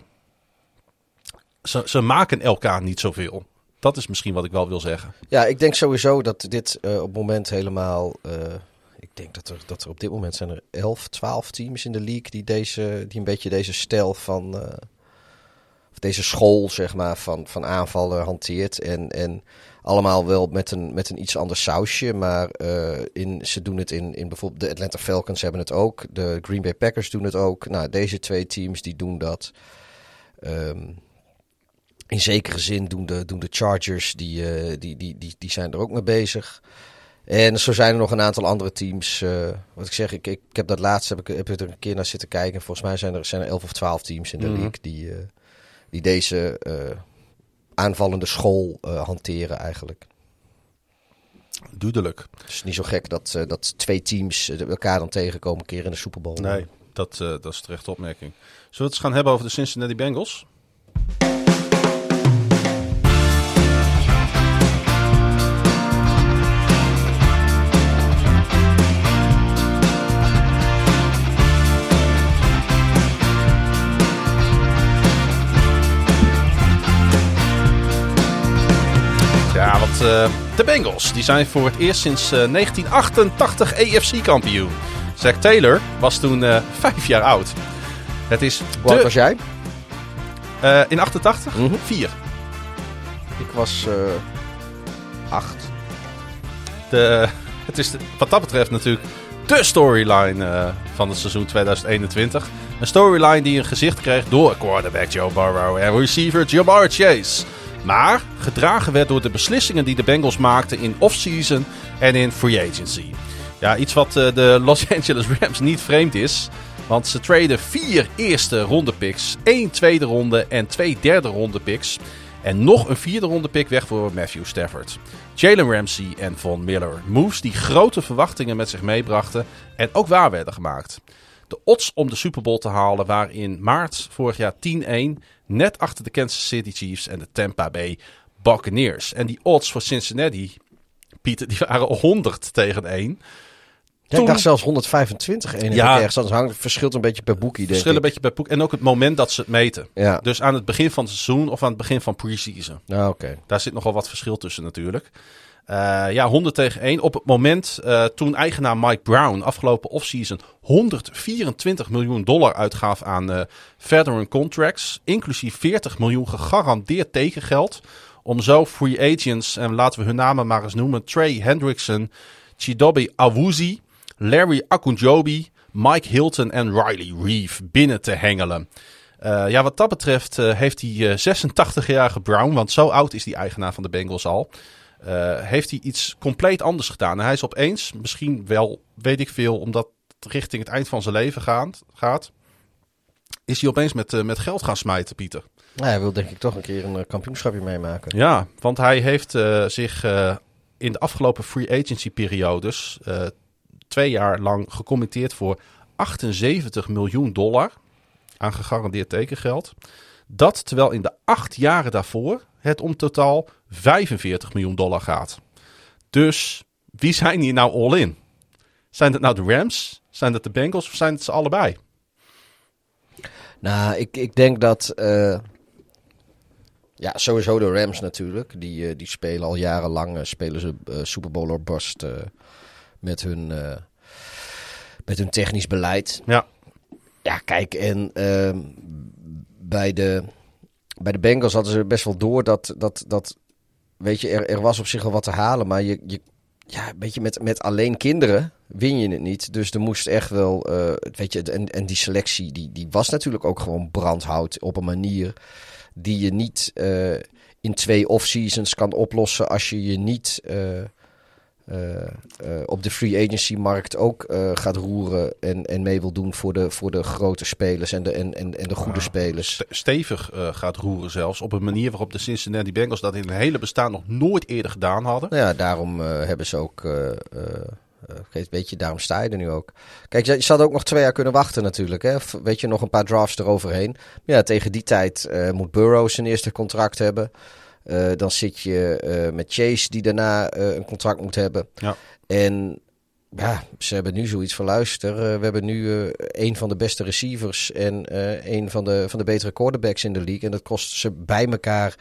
Ze, ze maken elkaar niet zoveel. Dat is misschien wat ik wel wil zeggen. Ja, ik denk sowieso dat dit uh, op het moment helemaal. Uh, ik denk dat er, dat er op dit moment zijn er 11, 12 teams in de league die, deze, die een beetje deze stijl van. Of deze school, zeg maar, van, van aanvallen hanteert. En, en allemaal wel met een, met een iets ander sausje. Maar in, ze doen het in, in bijvoorbeeld de Atlanta Falcons hebben het ook. De Green Bay Packers doen het ook. Nou, deze twee teams die doen dat. Um, in zekere zin doen de, doen de Chargers, die, uh, die, die, die, die zijn er ook mee bezig. En zo zijn er nog een aantal andere teams. Uh, wat ik zeg, ik, ik, ik, heb dat laatst heb ik, heb ik er een keer naar zitten kijken. Volgens mij zijn er, zijn er 11 of 12 teams in de mm -hmm. league die, die deze aanvallende school hanteren eigenlijk. Duidelijk. Het is niet zo gek dat, dat twee teams elkaar dan tegenkomen een keer in de Super Bowl. Nee, dat, dat is terecht opmerking. Zullen we het eens gaan hebben over de Cincinnati Bengals? Uh, de Bengals die zijn voor het eerst sinds uh, 1988 AFC-kampioen. Zack Taylor was toen uh, vijf jaar oud. Het is Hoe de... was jij? in 88? Mm -hmm. Vier. Ik was acht. De, het is de, wat dat betreft natuurlijk de storyline van het seizoen 2021. Een storyline die een gezicht kreeg door quarterback Joe Burrow en receiver Jamar Chase. Maar gedragen werd door de beslissingen die de Bengals maakten in off-season en in free agency. Ja, iets wat uh, de Los Angeles Rams niet vreemd is. Want ze traden vier eerste ronde picks, één tweede ronde en twee derde ronde picks. En nog een vierde ronde pick weg voor Matthew Stafford. Jalen Ramsey en Von Miller. Moves die grote verwachtingen met zich meebrachten en ook waar werden gemaakt. De odds om de Super Bowl te halen waren in maart vorig jaar 10-1. Net achter de Kansas City Chiefs en de Tampa Bay Buccaneers. En die odds voor Cincinnati, Pieter, die waren 100 tegen 1. Ja, ik dacht zelfs 125 1 ja, ergens. Dat hangt, verschilt een beetje per boekie, denk verschilt een beetje per boek. En ook het moment dat ze het meten. Ja. Dus aan het begin van het seizoen of aan het begin van pre-season. Ja, oké. Daar zit nogal wat verschil tussen natuurlijk. Uh, ja, 100 tegen 1. Op het moment uh, toen eigenaar Mike Brown afgelopen offseason 124 miljoen dollar uitgaf aan uh, veteran contracts. Inclusief 40 miljoen gegarandeerd tekengeld. Om zo free agents, en laten we hun namen maar eens noemen. Trey Hendrickson, Chidobe Awuzie, Larry Akunjobi, Mike Hilton en Riley Reeve binnen te hengelen. Ja, wat dat betreft heeft die 86-jarige Brown, want zo oud is die eigenaar van de Bengals al, uh, heeft hij iets compleet anders gedaan. En hij is opeens, misschien wel, weet ik veel, omdat het richting het eind van zijn leven gaat, gaat is hij opeens met, uh, met geld gaan smijten, Pieter. Ja, hij wil denk ik toch een keer een kampioenschapje meemaken. Ja, want hij heeft uh, zich in de afgelopen free agency periodes twee jaar lang gecommitteerd voor 78 miljoen dollar aan gegarandeerd tekengeld. Dat terwijl in de acht jaren daarvoor het om totaal 45 miljoen dollar gaat. Dus wie zijn hier nou all in? Zijn het nou de Rams? Zijn het de Bengals of zijn het ze allebei? Nou, ik, ik denk dat. Uh, ja, sowieso de Rams natuurlijk. Die, uh, die spelen al jarenlang. Uh, spelen ze Super Bowl or bust met, hun, met hun technisch beleid. Ja. Ja, kijk, en ehm, bij de bij de Bengals hadden ze best wel door dat, dat, dat weet je, er, er was op zich wel wat te halen. Maar je, je, ja, een beetje met, met alleen kinderen win je het niet. Dus er moest echt wel, uh, weet je, en, en die selectie, die, die was natuurlijk ook gewoon brandhout op een manier die je niet uh, in twee off-seasons kan oplossen als je je niet uh, op de free agency markt ook gaat roeren en, en mee wil doen voor de, voor de grote spelers en de, en, en, en de goede spelers. Stevig gaat roeren zelfs op een manier waarop de Cincinnati Bengals dat in hun hele bestaan nog nooit eerder gedaan hadden. Nou ja, daarom hebben ze ook weet je, daarom sta je er nu ook. Kijk, je, had ook nog twee jaar kunnen wachten natuurlijk. Hè? Weet je, nog een paar drafts eroverheen. Maar ja, tegen die tijd uh, moet Burrow zijn eerste contract hebben. Uh, dan zit je met Chase, die daarna een contract moet hebben. Ja. En ja, ze hebben nu zoiets van luister. we hebben nu een van de beste receivers en een van de, van de betere quarterbacks in de league. En dat kost ze bij elkaar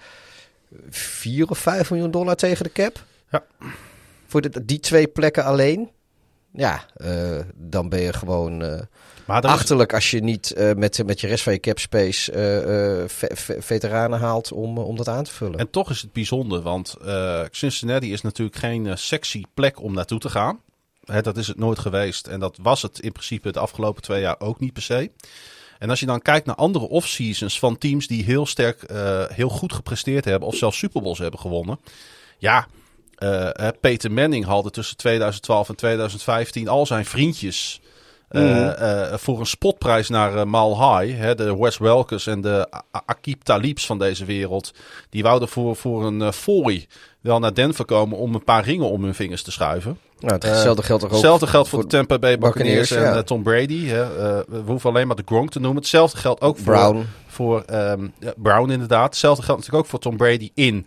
4 of 5 miljoen dollar tegen de cap. Ja voor de, die twee plekken alleen, ja, dan ben je gewoon maar achterlijk als je niet uh, met, met je rest van je cap space ve veteranen haalt om, om dat aan te vullen. En toch is het bijzonder, want Cincinnati is natuurlijk geen sexy plek om naartoe te gaan. Hè, dat is het nooit geweest en dat was het in principe de afgelopen twee jaar ook niet per se. En als je dan kijkt naar andere off-seasons van teams die heel sterk, heel goed gepresteerd hebben of zelfs Super Bowls hebben gewonnen. Ja, uh, Peter Manning haalde tussen 2012 en 2015 al zijn vriendjes uh, uh, voor een spotprijs naar Mal High. Hè, de Wes Welkers en de Akib Talibs van deze wereld. Die wouden voor, voor een fooi wel naar Denver komen om een paar ringen om hun vingers te schuiven. Nou, hetzelfde geldt ook Hetzelfde geldt voor, de Tampa Bay Buccaneers, en ja. Tom Brady. We hoeven alleen maar de Gronk te noemen. Hetzelfde geldt ook voor Brown. Voor, um, Brown inderdaad. Hetzelfde geldt natuurlijk ook voor Tom Brady in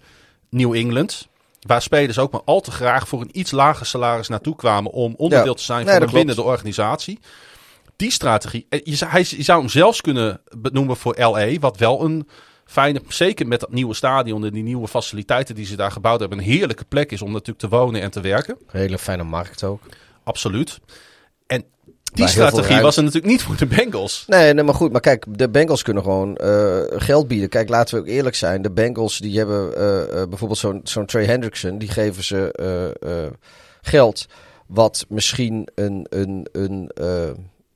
New England. Waar spelers ook maar al te graag voor een iets lager salaris naartoe kwamen om onderdeel te zijn van een winnende organisatie. Die strategie, eh, je zou, hij, je zou hem zelfs kunnen benoemen voor LA, wat wel een fijne, zeker met dat nieuwe stadion en die nieuwe faciliteiten die ze daar gebouwd hebben, een heerlijke plek is om natuurlijk te wonen en te werken. Hele fijne markt ook. Absoluut. Die strategie was er natuurlijk niet voor de Bengals. Nee, nee, maar goed. Maar kijk, de Bengals kunnen gewoon uh, geld bieden. Kijk, laten we ook eerlijk zijn. De Bengals die hebben uh, uh, bijvoorbeeld zo'n zo'n Trey Hendrickson. Die geven ze geld wat misschien een, een, een,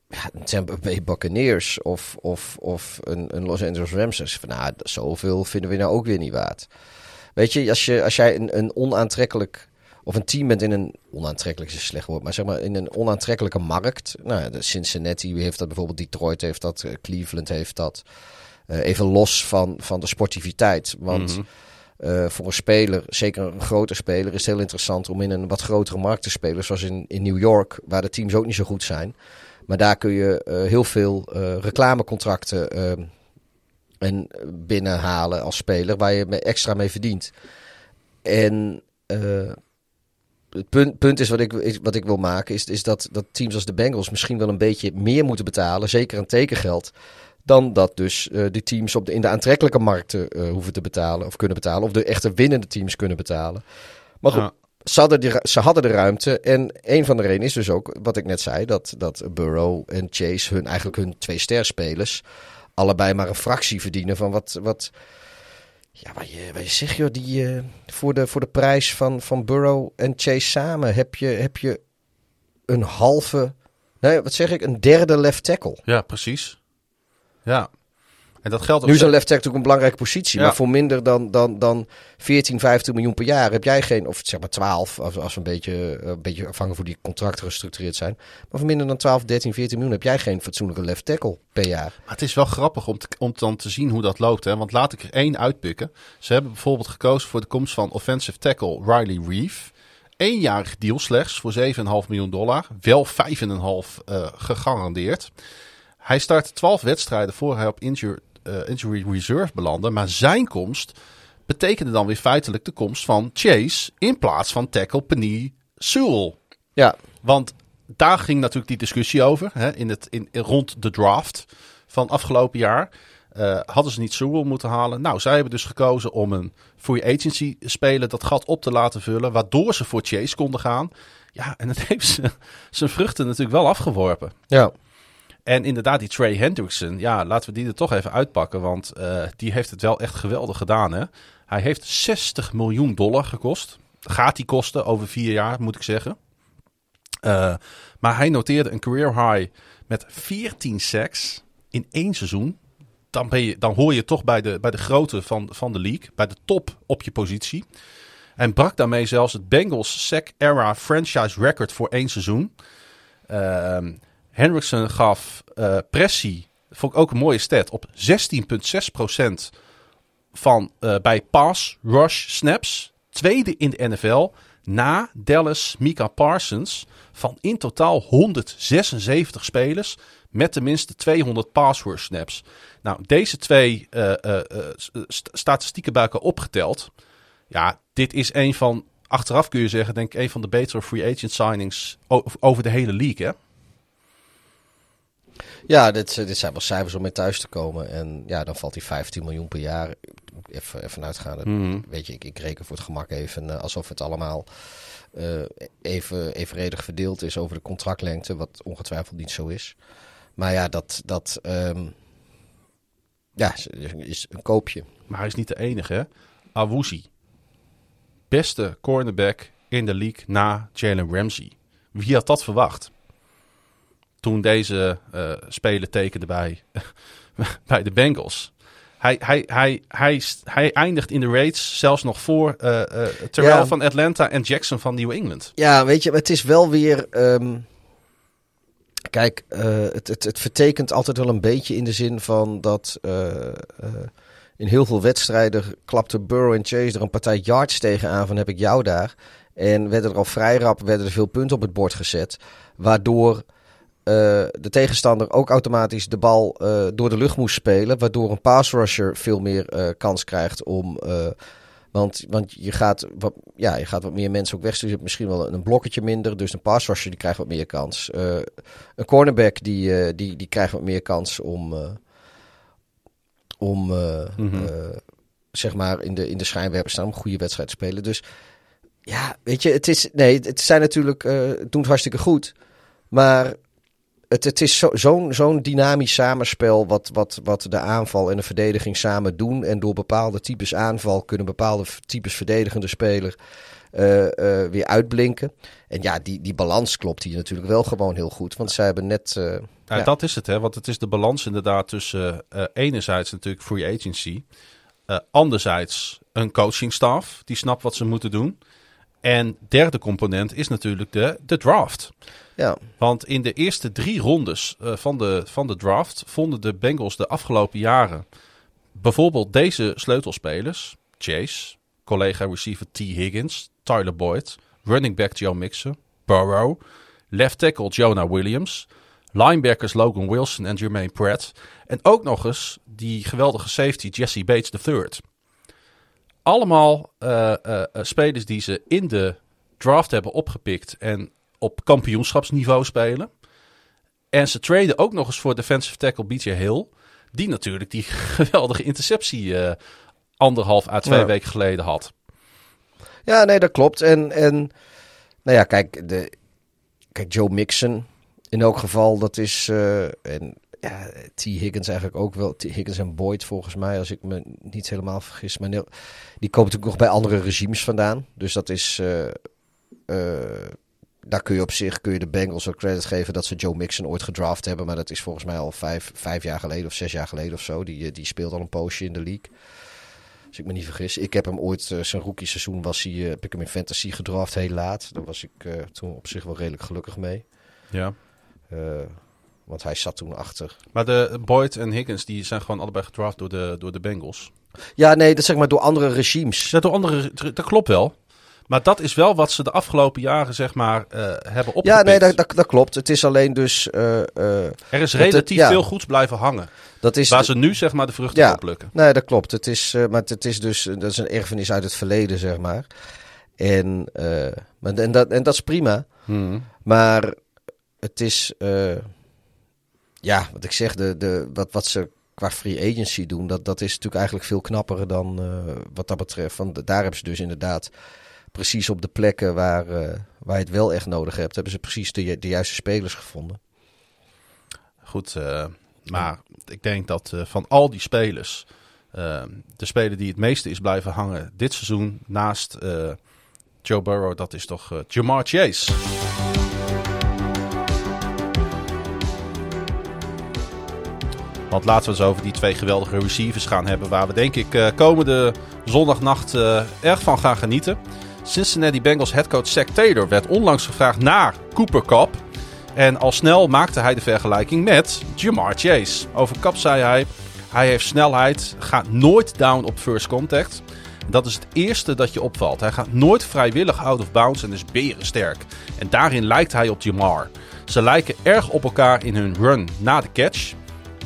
ja, een Tampa Bay Buccaneers of, of, of een, een Los Angeles Rams is. Van, nou, zoveel vinden we nou ook weer niet waard. Weet je, als, je, als jij een, een onaantrekkelijk of een team bent in een onaantrekkelijk is slecht woord, maar zeg maar in een onaantrekkelijke markt. Nou, de Cincinnati heeft dat bijvoorbeeld, Detroit heeft dat, eh, Cleveland heeft dat. Uh, even los van, van de sportiviteit. Want mm -hmm. uh, voor een speler, zeker een grote speler, is het heel interessant om in een wat grotere markt te spelen. Zoals in, in New York, waar de teams ook niet zo goed zijn. Maar daar kun je uh, heel veel reclamecontracten en binnenhalen als speler, waar je extra mee verdient. En het punt, punt is wat ik, wat ik wil maken, is, is dat, dat teams als de Bengals misschien wel een beetje meer moeten betalen, zeker aan tekengeld, dan dat dus uh, de teams op de, in de aantrekkelijke markten uh, hoeven te betalen of kunnen betalen, of de echte winnende teams kunnen betalen. Maar goed, ja. ze, hadden die, ze hadden de ruimte en een van de redenen is dus ook, wat ik net zei, dat, dat Burrow en Chase hun eigenlijk hun twee sterspelers allebei maar een fractie verdienen van wat... wat ja, wat je, wat je zegt, joh, die, uh, voor, de, voor de prijs van, van Burrow en Chase samen heb je, heb je een halve, nee, wat zeg ik, een derde left tackle. Ja, precies. Ja, en dat geldt nu is een left tackle natuurlijk een belangrijke positie. Maar voor minder dan, dan, dan 14, 15 miljoen per jaar heb jij geen, of zeg maar 12, als, als we een beetje, een beetje afhankelijk voor die contracten gestructureerd zijn. Maar voor minder dan 12, 13, 14 miljoen heb jij geen fatsoenlijke left tackle per jaar. Maar het is wel grappig om, te, om dan te zien hoe dat loopt. Hè? Want laat ik er één uitpikken. Ze hebben bijvoorbeeld gekozen voor de komst van offensive tackle Riley Reeve. Eenjarig deal slechts voor 7,5 miljoen dollar. Wel 5,5 uh, gegarandeerd. Hij start 12 wedstrijden voor hij op injured injury reserve belanden. Maar zijn komst betekende dan weer feitelijk de komst van Chase in plaats van tackle Penny Sewell. Ja. Want daar ging natuurlijk die discussie over hè, in het, in, rond de draft van afgelopen jaar. Uh, hadden ze niet Sewell moeten halen? Nou, zij hebben dus gekozen om een free agency speler dat gat op te laten vullen, waardoor ze voor Chase konden gaan. Ja, en dat heeft ze zijn vruchten natuurlijk wel afgeworpen. Ja. En inderdaad, die Trey Hendrickson, ja, laten we die er toch even uitpakken. Want uh, die heeft het wel echt geweldig gedaan. Hè? Hij heeft 60 miljoen dollar gekost. gaat hij kosten over vier jaar, moet ik zeggen. Uh, maar hij noteerde een career high met 14 sacks in één seizoen. Dan, ben je, dan hoor je toch bij de, bij de grootte van, van de league, bij de top op je positie. En brak daarmee zelfs het Bengals sack era franchise record voor één seizoen. Uh, Hendrickson gaf uh, pressie, vond ik ook een mooie stat, op 16,6% van uh, bij pass rush snaps. Tweede in de NFL na Dallas Mika Parsons van in totaal 176 spelers met tenminste 200 pass rush snaps. Nou, deze twee uh, statistieken bij elkaar opgeteld. Ja, dit is een van, achteraf kun je zeggen, denk ik, een van de betere free agent signings over de hele league, hè? Ja, dit, dit zijn wel cijfers om mee thuis te komen. En ja, dan valt die 15 miljoen per jaar. Even, even uitgaan. Mm. Weet je, ik, ik reken voor het gemak even alsof het allemaal uh, even evenredig verdeeld is over de contractlengte. Wat ongetwijfeld niet zo is. Maar ja, dat, dat um, ja, is een koopje. Maar hij is niet de enige, hè? Awuzie. Beste cornerback in de league na Jalen Ramsey. Wie had dat verwacht? Toen deze uh, speler tekende bij, bij de Bengals. Hij, hij, hij, hij, hij eindigt in de rates zelfs nog voor uh, uh, Terrell ja. van Atlanta en Jackson van New England. Ja, weet je, het is wel weer... Um, kijk, het, het, het vertekent altijd wel een beetje in de zin van dat... in heel veel wedstrijden klapte Burrow en Chase er een partij yards tegenaan van heb ik jou daar. En werden er al vrij rap werden er veel punten op het bord gezet. Waardoor de tegenstander ook automatisch de bal uh, door de lucht moest spelen. Waardoor een pass rusher veel meer uh, kans krijgt om. want, want je, gaat wat, ja, je gaat wat meer mensen ook wegsturen. Je hebt misschien wel een blokketje minder. Dus een pass rusher die krijgt wat meer kans. een cornerback die, die, die krijgt wat meer kans om. om mm -hmm. zeg maar in de, in de schijnwerper staan. Om een goede wedstrijd te spelen. Dus ja, weet je, het is. Nee, het zijn natuurlijk. het doet hartstikke goed. Maar het, het is zo'n zo zo'n dynamisch samenspel wat, wat, wat de aanval en de verdediging samen doen. En door bepaalde types aanval kunnen bepaalde types verdedigende speler uh, uh, weer uitblinken. En ja, die, die balans klopt hier natuurlijk wel gewoon heel goed. Want zij hebben net... Uh, ja, ja, dat is het, hè? Want het is de balans inderdaad tussen enerzijds natuurlijk free agency. anderzijds een coachingstaf die snapt wat ze moeten doen. En derde component is natuurlijk de, de draft. Want in de eerste drie rondes uh, van, de, van de draft vonden de Bengals de afgelopen jaren bijvoorbeeld deze sleutelspelers: Chase, collega receiver T. Higgins, Tyler Boyd, running back Joe Mixon, Burrow, left tackle Jonah Williams, linebackers Logan Wilson en Jermaine Pratt. En ook nog eens die geweldige safety Jesse Bates III. Allemaal uh, uh, spelers die ze in de draft hebben opgepikt en op kampioenschapsniveau spelen. En ze traden ook nog eens voor defensive tackle BJ Hill. Die natuurlijk die geweldige interceptie uh, anderhalf à twee weken geleden had. Ja, nee, dat klopt. En, en nou ja, kijk, de, kijk, Joe Mixon in elk geval, dat is... Uh, en ja, T. Higgins eigenlijk ook wel. T. Higgins en Boyd volgens mij, als ik me niet helemaal vergis. Maar die komen natuurlijk nog bij andere regimes vandaan. Dus dat is... Uh, daar kun je op zich kun je de Bengals ook credit geven dat ze Joe Mixon ooit gedraft hebben. Maar dat is volgens mij al vijf, vijf jaar geleden of zes jaar geleden of zo. Die, die speelt al een poosje in de league. Als ik me niet vergis. Ik heb hem ooit, uh, zijn rookie seizoen was hij, uh, heb ik hem in fantasy gedraft heel laat. Daar was ik uh, toen op zich wel redelijk gelukkig mee. Ja. want hij zat toen achter. Maar de Boyd en Higgins, die zijn gewoon allebei gedraft door de, door de Bengals. Ja, nee, dat zeg maar door andere regimes. Ja, door andere, dat klopt wel. Maar dat is wel wat ze de afgelopen jaren, zeg maar, uh, hebben opgepikt. Ja, nee, dat, dat, dat, klopt. Het is alleen dus... Uh, uh, er is relatief ja. veel goeds blijven hangen. Dat is waar ze nu, zeg maar, de vruchten ja, plukken. Nee, dat klopt. Het is, maar het is dus... Dat is een erfenis uit het verleden, zeg maar. En, en, dat, en dat is prima. Hmm. Maar het is... ja, wat ik zeg, de, de, wat, wat ze qua free agency doen, dat, dat is natuurlijk eigenlijk veel knapper dan wat dat betreft. Want daar hebben ze dus inderdaad precies op de plekken waar, uh, waar je het wel echt nodig hebt, hebben ze precies de, de juiste spelers gevonden. Goed, uh, maar ik denk dat uh, van al die spelers, de speler die het meeste is blijven hangen dit seizoen, naast Joe Burrow, dat is toch Jamar Chase. Want laten we eens over die twee geweldige receivers gaan hebben. Waar we denk ik komende zondagnacht erg van gaan genieten. Cincinnati Bengals headcoach Zach Taylor werd onlangs gevraagd naar Cooper Cup. En al snel maakte hij de vergelijking met Jamar Chase. Over Cup zei hij, hij heeft snelheid, gaat nooit down op first contact. Dat is het eerste dat je opvalt. Hij gaat nooit vrijwillig out of bounds en is berensterk. En daarin lijkt hij op Jamar. Ze lijken erg op elkaar in hun run na de catch.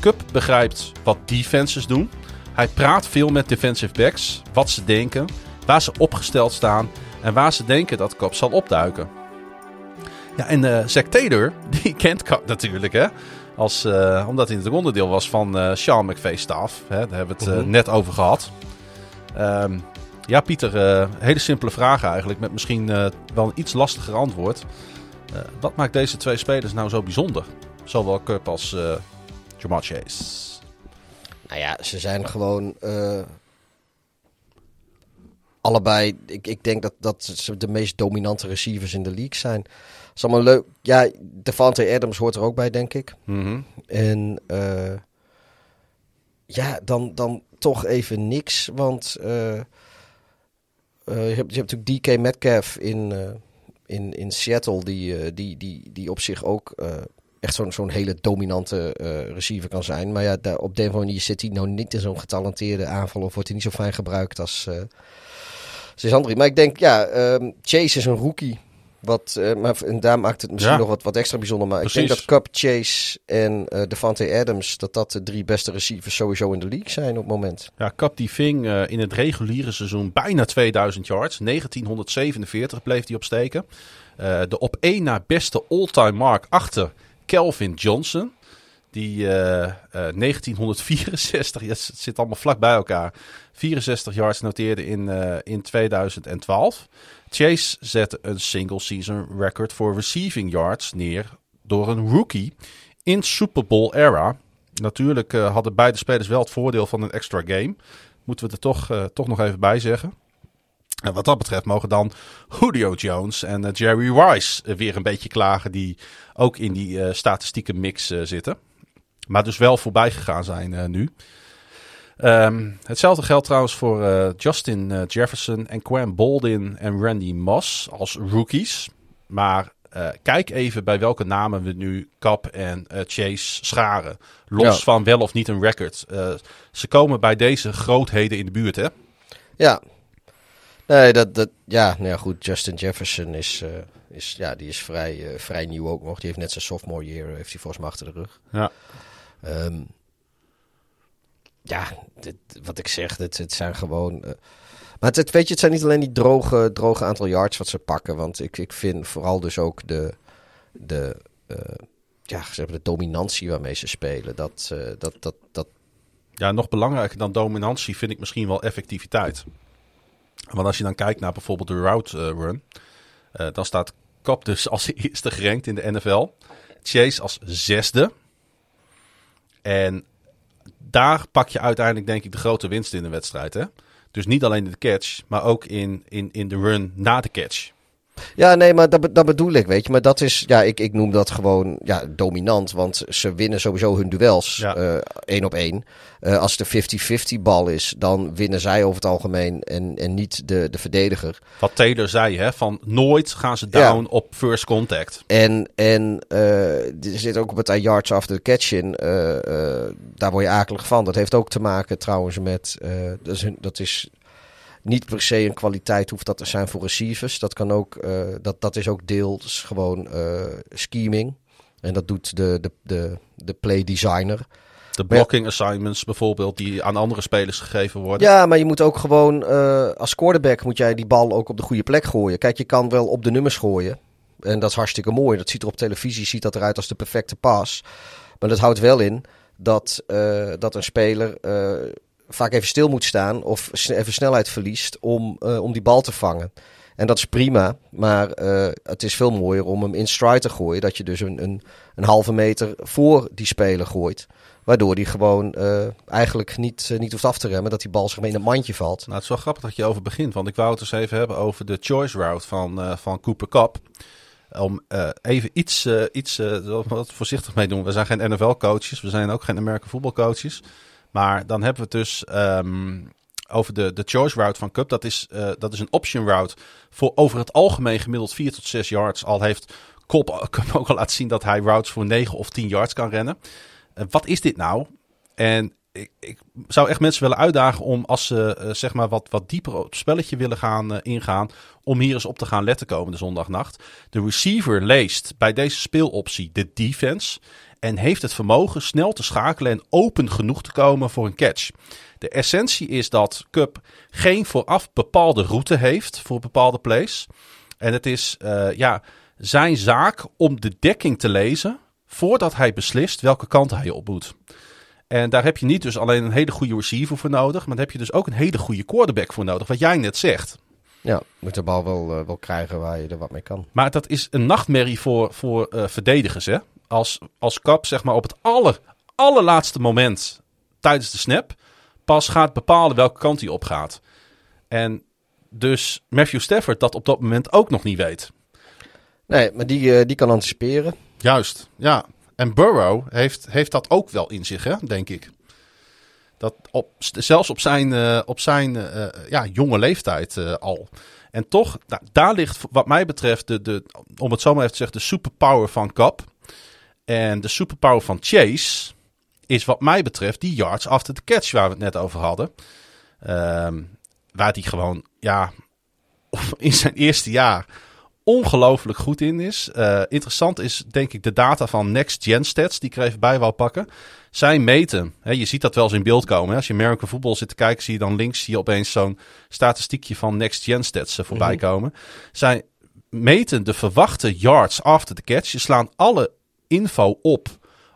Cup begrijpt wat defenses doen. Hij praat veel met defensive backs, wat ze denken, waar ze opgesteld staan en waar ze denken dat Cup zal opduiken. Ja, en uh, Zack Taylor, die kent Cup natuurlijk, hè. Als, uh, omdat hij het onderdeel was van uh, Sean McVay's staf. Hè, daar hebben we het uh, net over gehad. Um, ja, Pieter, hele simpele vraag eigenlijk. Met misschien wel een iets lastiger antwoord. wat maakt deze twee spelers nou zo bijzonder? Zowel Cup als Jamar Chase. Nou ja, ze zijn gewoon allebei. Ik, ik denk dat, dat ze de meest dominante receivers in de league zijn. Dat is allemaal leuk. Ja, Devante Adams hoort er ook bij, denk ik. Mm -hmm. En uh, ja, dan, dan toch even niks. Want uh, uh, je, hebt, je hebt natuurlijk DK Metcalf in, in, in Seattle, die, die, die, die op zich ook echt zo'n zo'n hele dominante receiver kan zijn. Maar ja, daar, op de manier zit hij nou niet in zo'n getalenteerde aanval of wordt hij niet zo fijn gebruikt als, Andri. Maar ik denk, ja, um, Chase is een rookie. Wat, uh, maar, en daar maakt het misschien Ja. nog wat, wat extra bijzonder. Maar Precies. ik denk dat Cup, Chase en eh Devante Adams... dat dat de drie beste receivers sowieso in de league zijn op het moment. Ja, Kap die ving eh, in het reguliere seizoen bijna 2000 yards. 1947 bleef hij op steken. Eh, de op één na beste all-time mark achter Kelvin Johnson. Die eh, eh, 1964, ja, het zit allemaal vlak bij elkaar, 64 yards noteerde in, eh, in 2012. Chase zette een single season record voor receiving yards neer door een rookie in Super Bowl era. Natuurlijk eh, hadden beide spelers wel het voordeel van een extra game. Moeten we er toch, eh, toch nog even bij zeggen. En wat dat betreft mogen dan Julio Jones en Jerry Rice weer een beetje klagen. Die ook in die statistieke mix zitten. Maar dus wel voorbij gegaan zijn nu. Ehm, hetzelfde geldt trouwens voor eh, Justin eh, Jefferson en Quam Boldin en Randy Moss als rookies. Maar eh, kijk even bij welke namen we nu Cap en Chase scharen. Los Ja. van wel of niet een record. Ze komen bij deze grootheden in de buurt, hè? Ja. Nee, dat, dat, ja, nou ja, goed. Justin Jefferson is, is, ja, die is vrij, vrij nieuw ook nog. Die heeft net zijn sophomore year, heeft hij volgens mij achter de rug. Ja. Ehm, ja, dit, wat ik zeg, dit, het zijn gewoon. eh, maar het, weet je, het zijn niet alleen die droge, droge aantal yards wat ze pakken. Want ik, ik vind vooral dus ook de, de, eh, ja, de dominantie waarmee ze spelen. Dat, eh, dat, dat, dat, Ja, nog belangrijker dan dominantie vind ik misschien wel effectiviteit. Want als je dan kijkt naar bijvoorbeeld de route run, dan staat Kap dus als eerste gerankt in de NFL. Chase als zesde. En daar pak je uiteindelijk denk ik de grote winst in de wedstrijd. Hè? Dus niet alleen in de catch, maar ook in, in, in de run na de catch. Ja, nee, maar dat, dat bedoel ik, weet je. Maar dat is, ja, ik, ik noem dat gewoon ja, dominant. Want ze winnen sowieso hun duels Ja. eh, één op één. Eh, als het een 50-50 bal is, dan winnen zij over het algemeen en, en niet de, de verdediger. Wat Taylor zei, hè, van nooit gaan ze Ja. down op first contact. En, en eh, er zit ook op het yards after the catch in. daar word je akelig van. Dat heeft ook te maken trouwens met... dat, is, dat is niet per se een kwaliteit hoeft dat te zijn voor receivers. Dat, kan ook, eh, dat, dat is ook deels gewoon eh, scheming. En dat doet de, de, de, de play designer. De blocking assignments bijvoorbeeld, die aan andere spelers gegeven worden. Ja, maar je moet ook gewoon eh, als quarterback moet jij die bal ook op de goede plek gooien. Kijk, je kan wel op de nummers gooien. En dat is hartstikke mooi. Dat ziet er op televisie ziet dat eruit als de perfecte pas. Maar dat houdt wel in dat, dat een speler vaak even stil moet staan of even snelheid verliest om, eh, om die bal te vangen. En dat is prima, maar eh, het is veel mooier om hem in stride te gooien. Dat je dus een, een, een halve meter voor die speler gooit. Waardoor hij gewoon eh, eigenlijk niet, niet hoeft af te remmen. Dat die bal zich mee in een mandje valt. Nou, het is wel grappig dat je over begint. Want ik wou het eens even hebben over de choice route van, van Cooper Cup. Om even iets, iets wat voorzichtig mee doen. We zijn geen NFL-coaches. We zijn ook geen American voetbalcoaches. Maar dan hebben we het dus ehm, over de, de choice route van Cup. Dat is, eh, dat is een option route voor over het algemeen gemiddeld 4 tot 6 yards. Al heeft Cup Cup ook al laten zien dat hij routes voor 9 of 10 yards kan rennen. Eh, wat is dit nou? En ik, ik zou echt mensen willen uitdagen om als ze eh, zeg maar wat, wat dieper op het spelletje willen gaan eh, ingaan, om hier eens op te gaan letten komende zondagnacht. De receiver leest bij deze speeloptie de defense en heeft het vermogen snel te schakelen en open genoeg te komen voor een catch. De essentie is dat Cup geen vooraf bepaalde route heeft voor bepaalde plays. En het is eh, ja, zijn zaak om de dekking te lezen voordat hij beslist welke kant hij op moet. En daar heb je niet dus alleen een hele goede receiver voor nodig, maar daar heb je dus ook een hele goede quarterback voor nodig, wat jij net zegt. Ja, moet de bal wel, eh, wel krijgen waar je er wat mee kan. Maar dat is een nachtmerrie voor, voor eh, verdedigers. Hè? Als, als Kap zeg maar, op het aller, allerlaatste moment tijdens de snap pas gaat bepalen welke kant hij op gaat. En dus Matthew Stafford dat op dat moment ook nog niet weet. Nee, maar die, eh, die kan anticiperen. Juist, ja. En Burrow heeft, heeft dat ook wel in zich, hè, denk ik. Dat op, zelfs op zijn, eh, op zijn eh, ja, jonge leeftijd al. En toch, nou, daar ligt wat mij betreft, de, de, om het zo maar even te zeggen, de superpower van Cup. En de superpower van Chase is wat mij betreft die yards after the catch waar we het net over hadden. Ehm, waar die gewoon, ja, in zijn eerste jaar ongelooflijk goed in is. Uh, interessant is denk ik de data van Next Gen Stats, die ik er even bij wou pakken. Zij meten, hè, je ziet dat wel eens in beeld komen. Hè. Als je American Football zit te kijken, zie je dan links zie je opeens zo'n statistiekje van Next Gen Stats uh, voorbij komen. Zij meten de verwachte yards after the catch. Ze slaan alle info op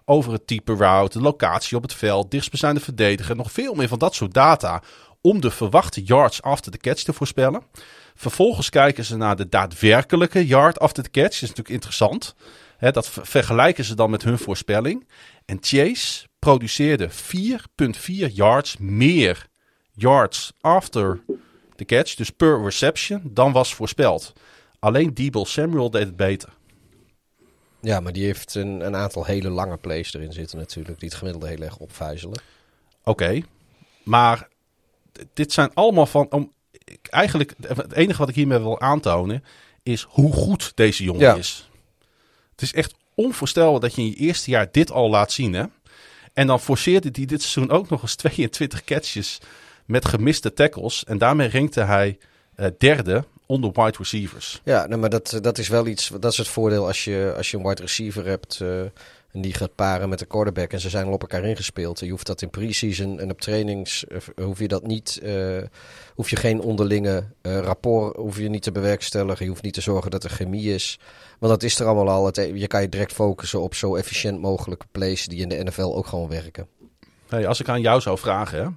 over het type route, de locatie op het veld, dichtstbijzijnde verdediger, nog veel meer van dat soort data om de verwachte yards after the catch te voorspellen. Vervolgens kijken ze naar de daadwerkelijke yard after the catch. Dat is natuurlijk interessant. Dat vergelijken ze dan met hun voorspelling. En Chase produceerde 4,4 yards meer yards after the catch, dus per reception, dan was voorspeld. Alleen Debo Samuel deed het beter. Ja, maar die heeft een, een aantal hele lange plays erin zitten natuurlijk, die het gemiddelde heel erg opvuizelen. Oké, okay, maar dit zijn allemaal van... Om, eigenlijk, het enige wat ik hiermee wil aantonen, is hoe goed deze jongen ja. is. Het is echt onvoorstelbaar dat je in je eerste jaar dit al laat zien, hè? En dan forceerde hij dit seizoen ook nog eens 22 catches met gemiste tackles. En daarmee rankte hij uh, derde onder wide receivers. Ja, nou, maar dat, dat is wel iets. Dat is het voordeel als je, als je een wide receiver hebt. Uh, en die gaat paren met de quarterback. En ze zijn al op elkaar ingespeeld. Je hoeft dat in pre-season en op trainings. Uh, hoef je dat niet. Uh, hoef je geen onderlinge rapport. Hoef je niet te bewerkstelligen. Je hoeft niet te zorgen dat er chemie is. Want dat is er allemaal al. Het, je kan je direct focussen op zo efficiënt mogelijke plays. die in de NFL ook gewoon werken. Hey, als ik aan jou zou vragen. Hè,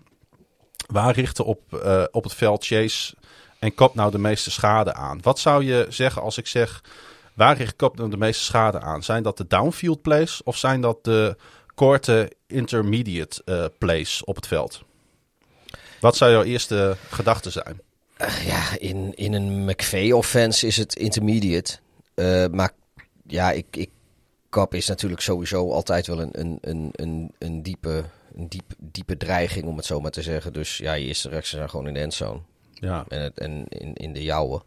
waar richten op, op het veld Chase en Kop nou de meeste schade aan? Wat zou je zeggen als ik zeg, waar richt Kop nou de meeste schade aan? Zijn dat de downfield plays of zijn dat de korte intermediate uh, plays op het veld? Wat zou jouw eerste gedachte zijn? Ja, in, in een McVay-offense is het intermediate. Uh, maar ja, ik, ik, Kop is natuurlijk sowieso altijd wel een, een, een, een, een diepe, een diep, diepe dreiging, om het zo maar te zeggen. Dus ja, je eerste reacties zijn gewoon in de endzone. Ja. En, het, en in, in de jouwe.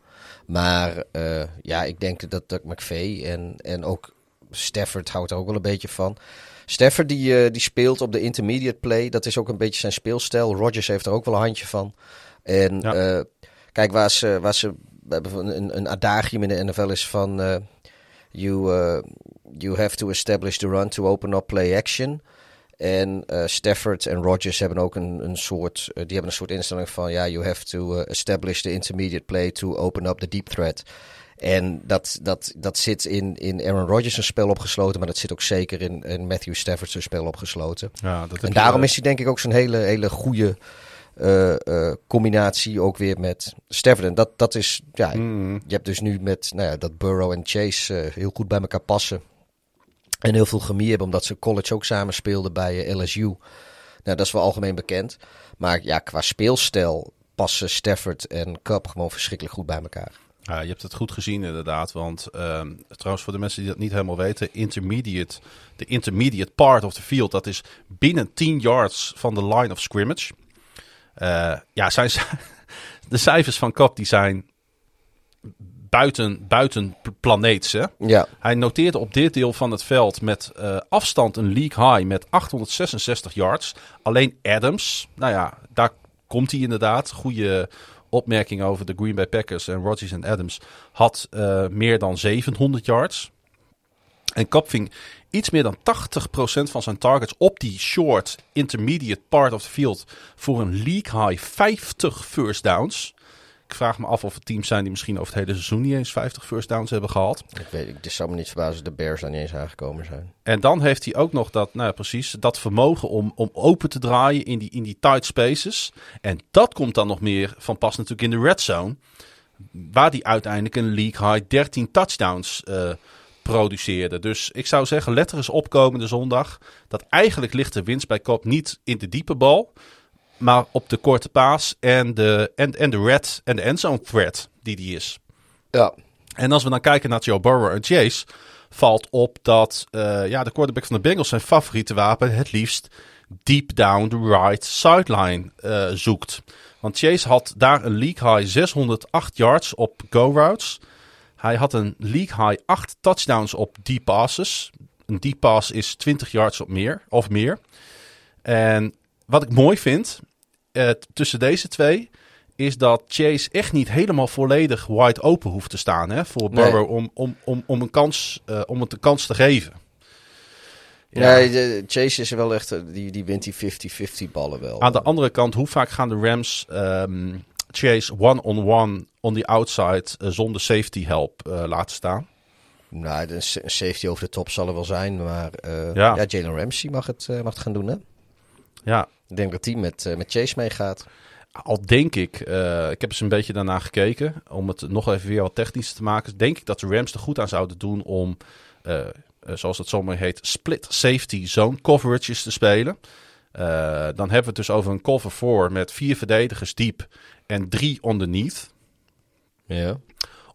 Maar uh, ja, ik denk dat, dat McVeigh en, en ook Stafford houdt er ook wel een beetje van. Stafford die, uh, die speelt op de intermediate play. Dat is ook een beetje zijn speelstijl. Rodgers heeft er ook wel een handje van. En ja. uh, kijk, waar ze, waar ze een, een adagium in de NFL is van... You, you have to establish the run to open up play action... En uh, Stafford en Rodgers hebben ook een, een soort, uh, die hebben een soort instelling van ja, you have to uh, establish the intermediate play to open up the deep threat. En dat, dat, dat zit in, in Aaron Rodgers' spel opgesloten, maar dat zit ook zeker in, in Matthew Stafford's spel opgesloten. Ja, dat en daarom is hij denk ik ook zo'n hele, hele goede combinatie ook weer met Stafford. En dat, dat is, ja, Mm. je hebt dus nu met nou ja, dat Burrow en Chase heel goed bij elkaar passen. En heel veel chemie hebben, omdat ze college ook samen speelden bij eh, LSU. Nou, dat is wel algemeen bekend. Maar ja, qua speelstijl passen Stafford en Cup gewoon verschrikkelijk goed bij elkaar. Ja, je hebt het goed gezien inderdaad. Want ehm, trouwens, voor de mensen die dat niet helemaal weten, intermediate, de intermediate part of the field, dat is binnen 10 yards van de line of scrimmage. Eh, ja, zijn, de cijfers van Cup die zijn buiten, buiten planeets. Hè? Ja, Hij noteerde op dit deel van het veld met eh, afstand een league high met 866 yards. Alleen Adams, nou ja, daar komt hij inderdaad. Goede opmerking over de Green Bay Packers en Rodgers en Adams. Had eh, meer dan 700 yards. En Cup ving iets meer dan 80% van zijn targets op die short intermediate part of the field voor een league high 50 first downs. Ik vraag me af of er teams zijn die misschien over het hele seizoen niet eens 50 first downs hebben gehad. ik weet, ik zou me niet verbazen als de Bears daar niet eens aangekomen zijn. En dan heeft hij ook nog dat, nou ja, precies, dat vermogen om, om open te draaien in die, in die tight spaces. En dat komt dan nog meer van pas natuurlijk in de red zone. Waar hij uiteindelijk een league high 13 touchdowns eh, produceerde. Dus ik zou zeggen, let er eens op komende zondag. Dat eigenlijk ligt de winst bij Cobb niet in de diepe bal. Maar op de korte paas en de, en, en de red en de endzone threat die die is. Ja, En als we dan kijken naar Joe Burrow en Chase, valt op dat eh, ja, de quarterback van de Bengals zijn favoriete wapen het liefst deep down the right sideline eh, zoekt. Want Chase had daar een league high 608 yards op go routes. Hij had een league high 8 touchdowns op deep passes. Een deep pass is 20 yards of meer. Of meer. En wat ik mooi vind eh, tussen deze twee is dat Chase echt niet helemaal volledig wide open hoeft te staan hè, voor Nee. Burrow om, om, om, om, een kans, eh, om het een kans te geven. Nee, de, Chase is wel echt, eh, die, die wint die 50-50 ballen wel. Aan de andere kant, hoe vaak gaan de Rams ehm, Chase one-on-one on the outside zonder safety help laten staan? Nou, een safety over de top zal er wel zijn, maar Ja. ja. Jalen Ramsey mag het, mag het gaan doen, hè? Ja, Ik denk dat hij met, eh, met Chase meegaat. al denk ik, eh, ik heb eens een beetje daarna gekeken, om het nog even weer wat technischer te maken, denk ik dat de Rams er goed aan zouden doen om, eh, zoals het zomaar heet, split safety zone coverages te spelen. Dan hebben we het dus over een cover 4 met vier verdedigers diep en drie underneath. Ja.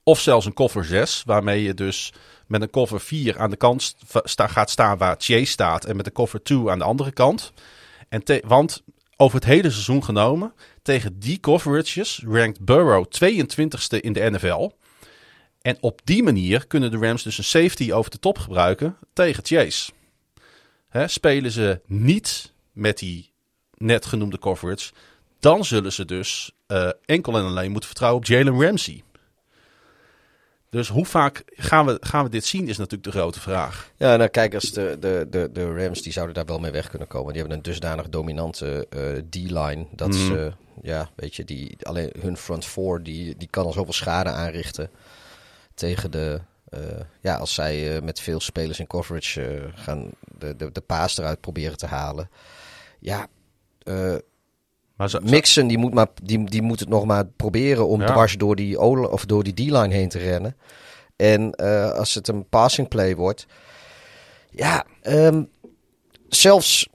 Of zelfs een cover 6, waarmee je dus met een cover 4 aan de kant sta- gaat staan waar Chase staat. En met een cover 2 aan de andere kant. En te- want over het hele seizoen genomen, tegen die coverages rankt Burrow 22ste in de NFL. En op die manier kunnen de Rams dus een safety over de top gebruiken tegen Chase. Spelen ze niet met die net genoemde coverage, dan zullen ze dus eh, enkel en alleen moeten vertrouwen op Jalen Ramsey. Dus hoe vaak gaan we, gaan we dit zien, is natuurlijk de grote vraag. Ja, nou kijk, als de, de, de, de Rams die zouden daar wel mee weg kunnen komen. Die hebben een dusdanig dominante eh, D-line. Dat Mhm. ze, ja, weet je, die, alleen hun front four, die, die kan al zoveel schade aanrichten. Tegen de, eh, ja, als zij eh, met veel spelers in coverage gaan de, de, de paas eruit proberen te halen. Ja, eh, Maar zo, Mixon die moet, maar, die, die moet het nog maar proberen om Ja. dwars door die, of door die D-line heen te rennen. En eh, als het een passing play wordt. Ja, ehm, zelfs,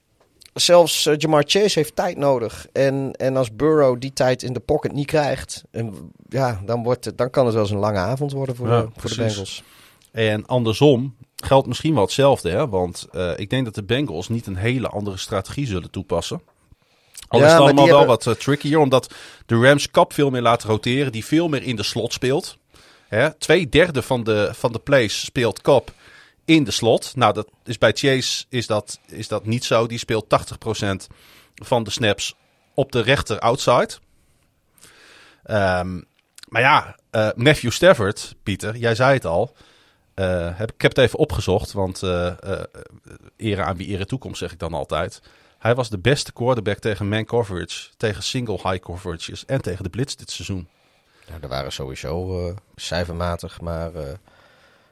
zelfs eh, Jamar Chase heeft tijd nodig. En, en als Burrow die tijd in de pocket niet krijgt. En, ja, dan, wordt het, dan kan het wel eens een lange avond worden voor, Ja, de, voor de. Bengals. En andersom geldt misschien wel hetzelfde. Hè? Want eh, ik denk dat de Bengals niet een hele andere strategie zullen toepassen. Al Ja, is het allemaal wel hebben- wat eh, trickier. Omdat de Rams Cup veel meer laten roteren. Die veel meer in de slot speelt. Hè? Twee derde van de, van de plays speelt Cup in de slot. Nou, dat is bij Chase is dat, is dat niet zo. Die speelt 80% van de snaps op de rechter outside. Ehm, maar ja, eh, Matthew Stafford, Pieter, jij zei het al. Eh, heb, ik heb het even opgezocht, want eh, ere aan wie ere toekomst zeg ik dan altijd. Hij was de beste quarterback tegen man coverage, tegen single high coverages en tegen de blitz dit seizoen. Nou, er waren sowieso eh, cijfermatig, maar eh,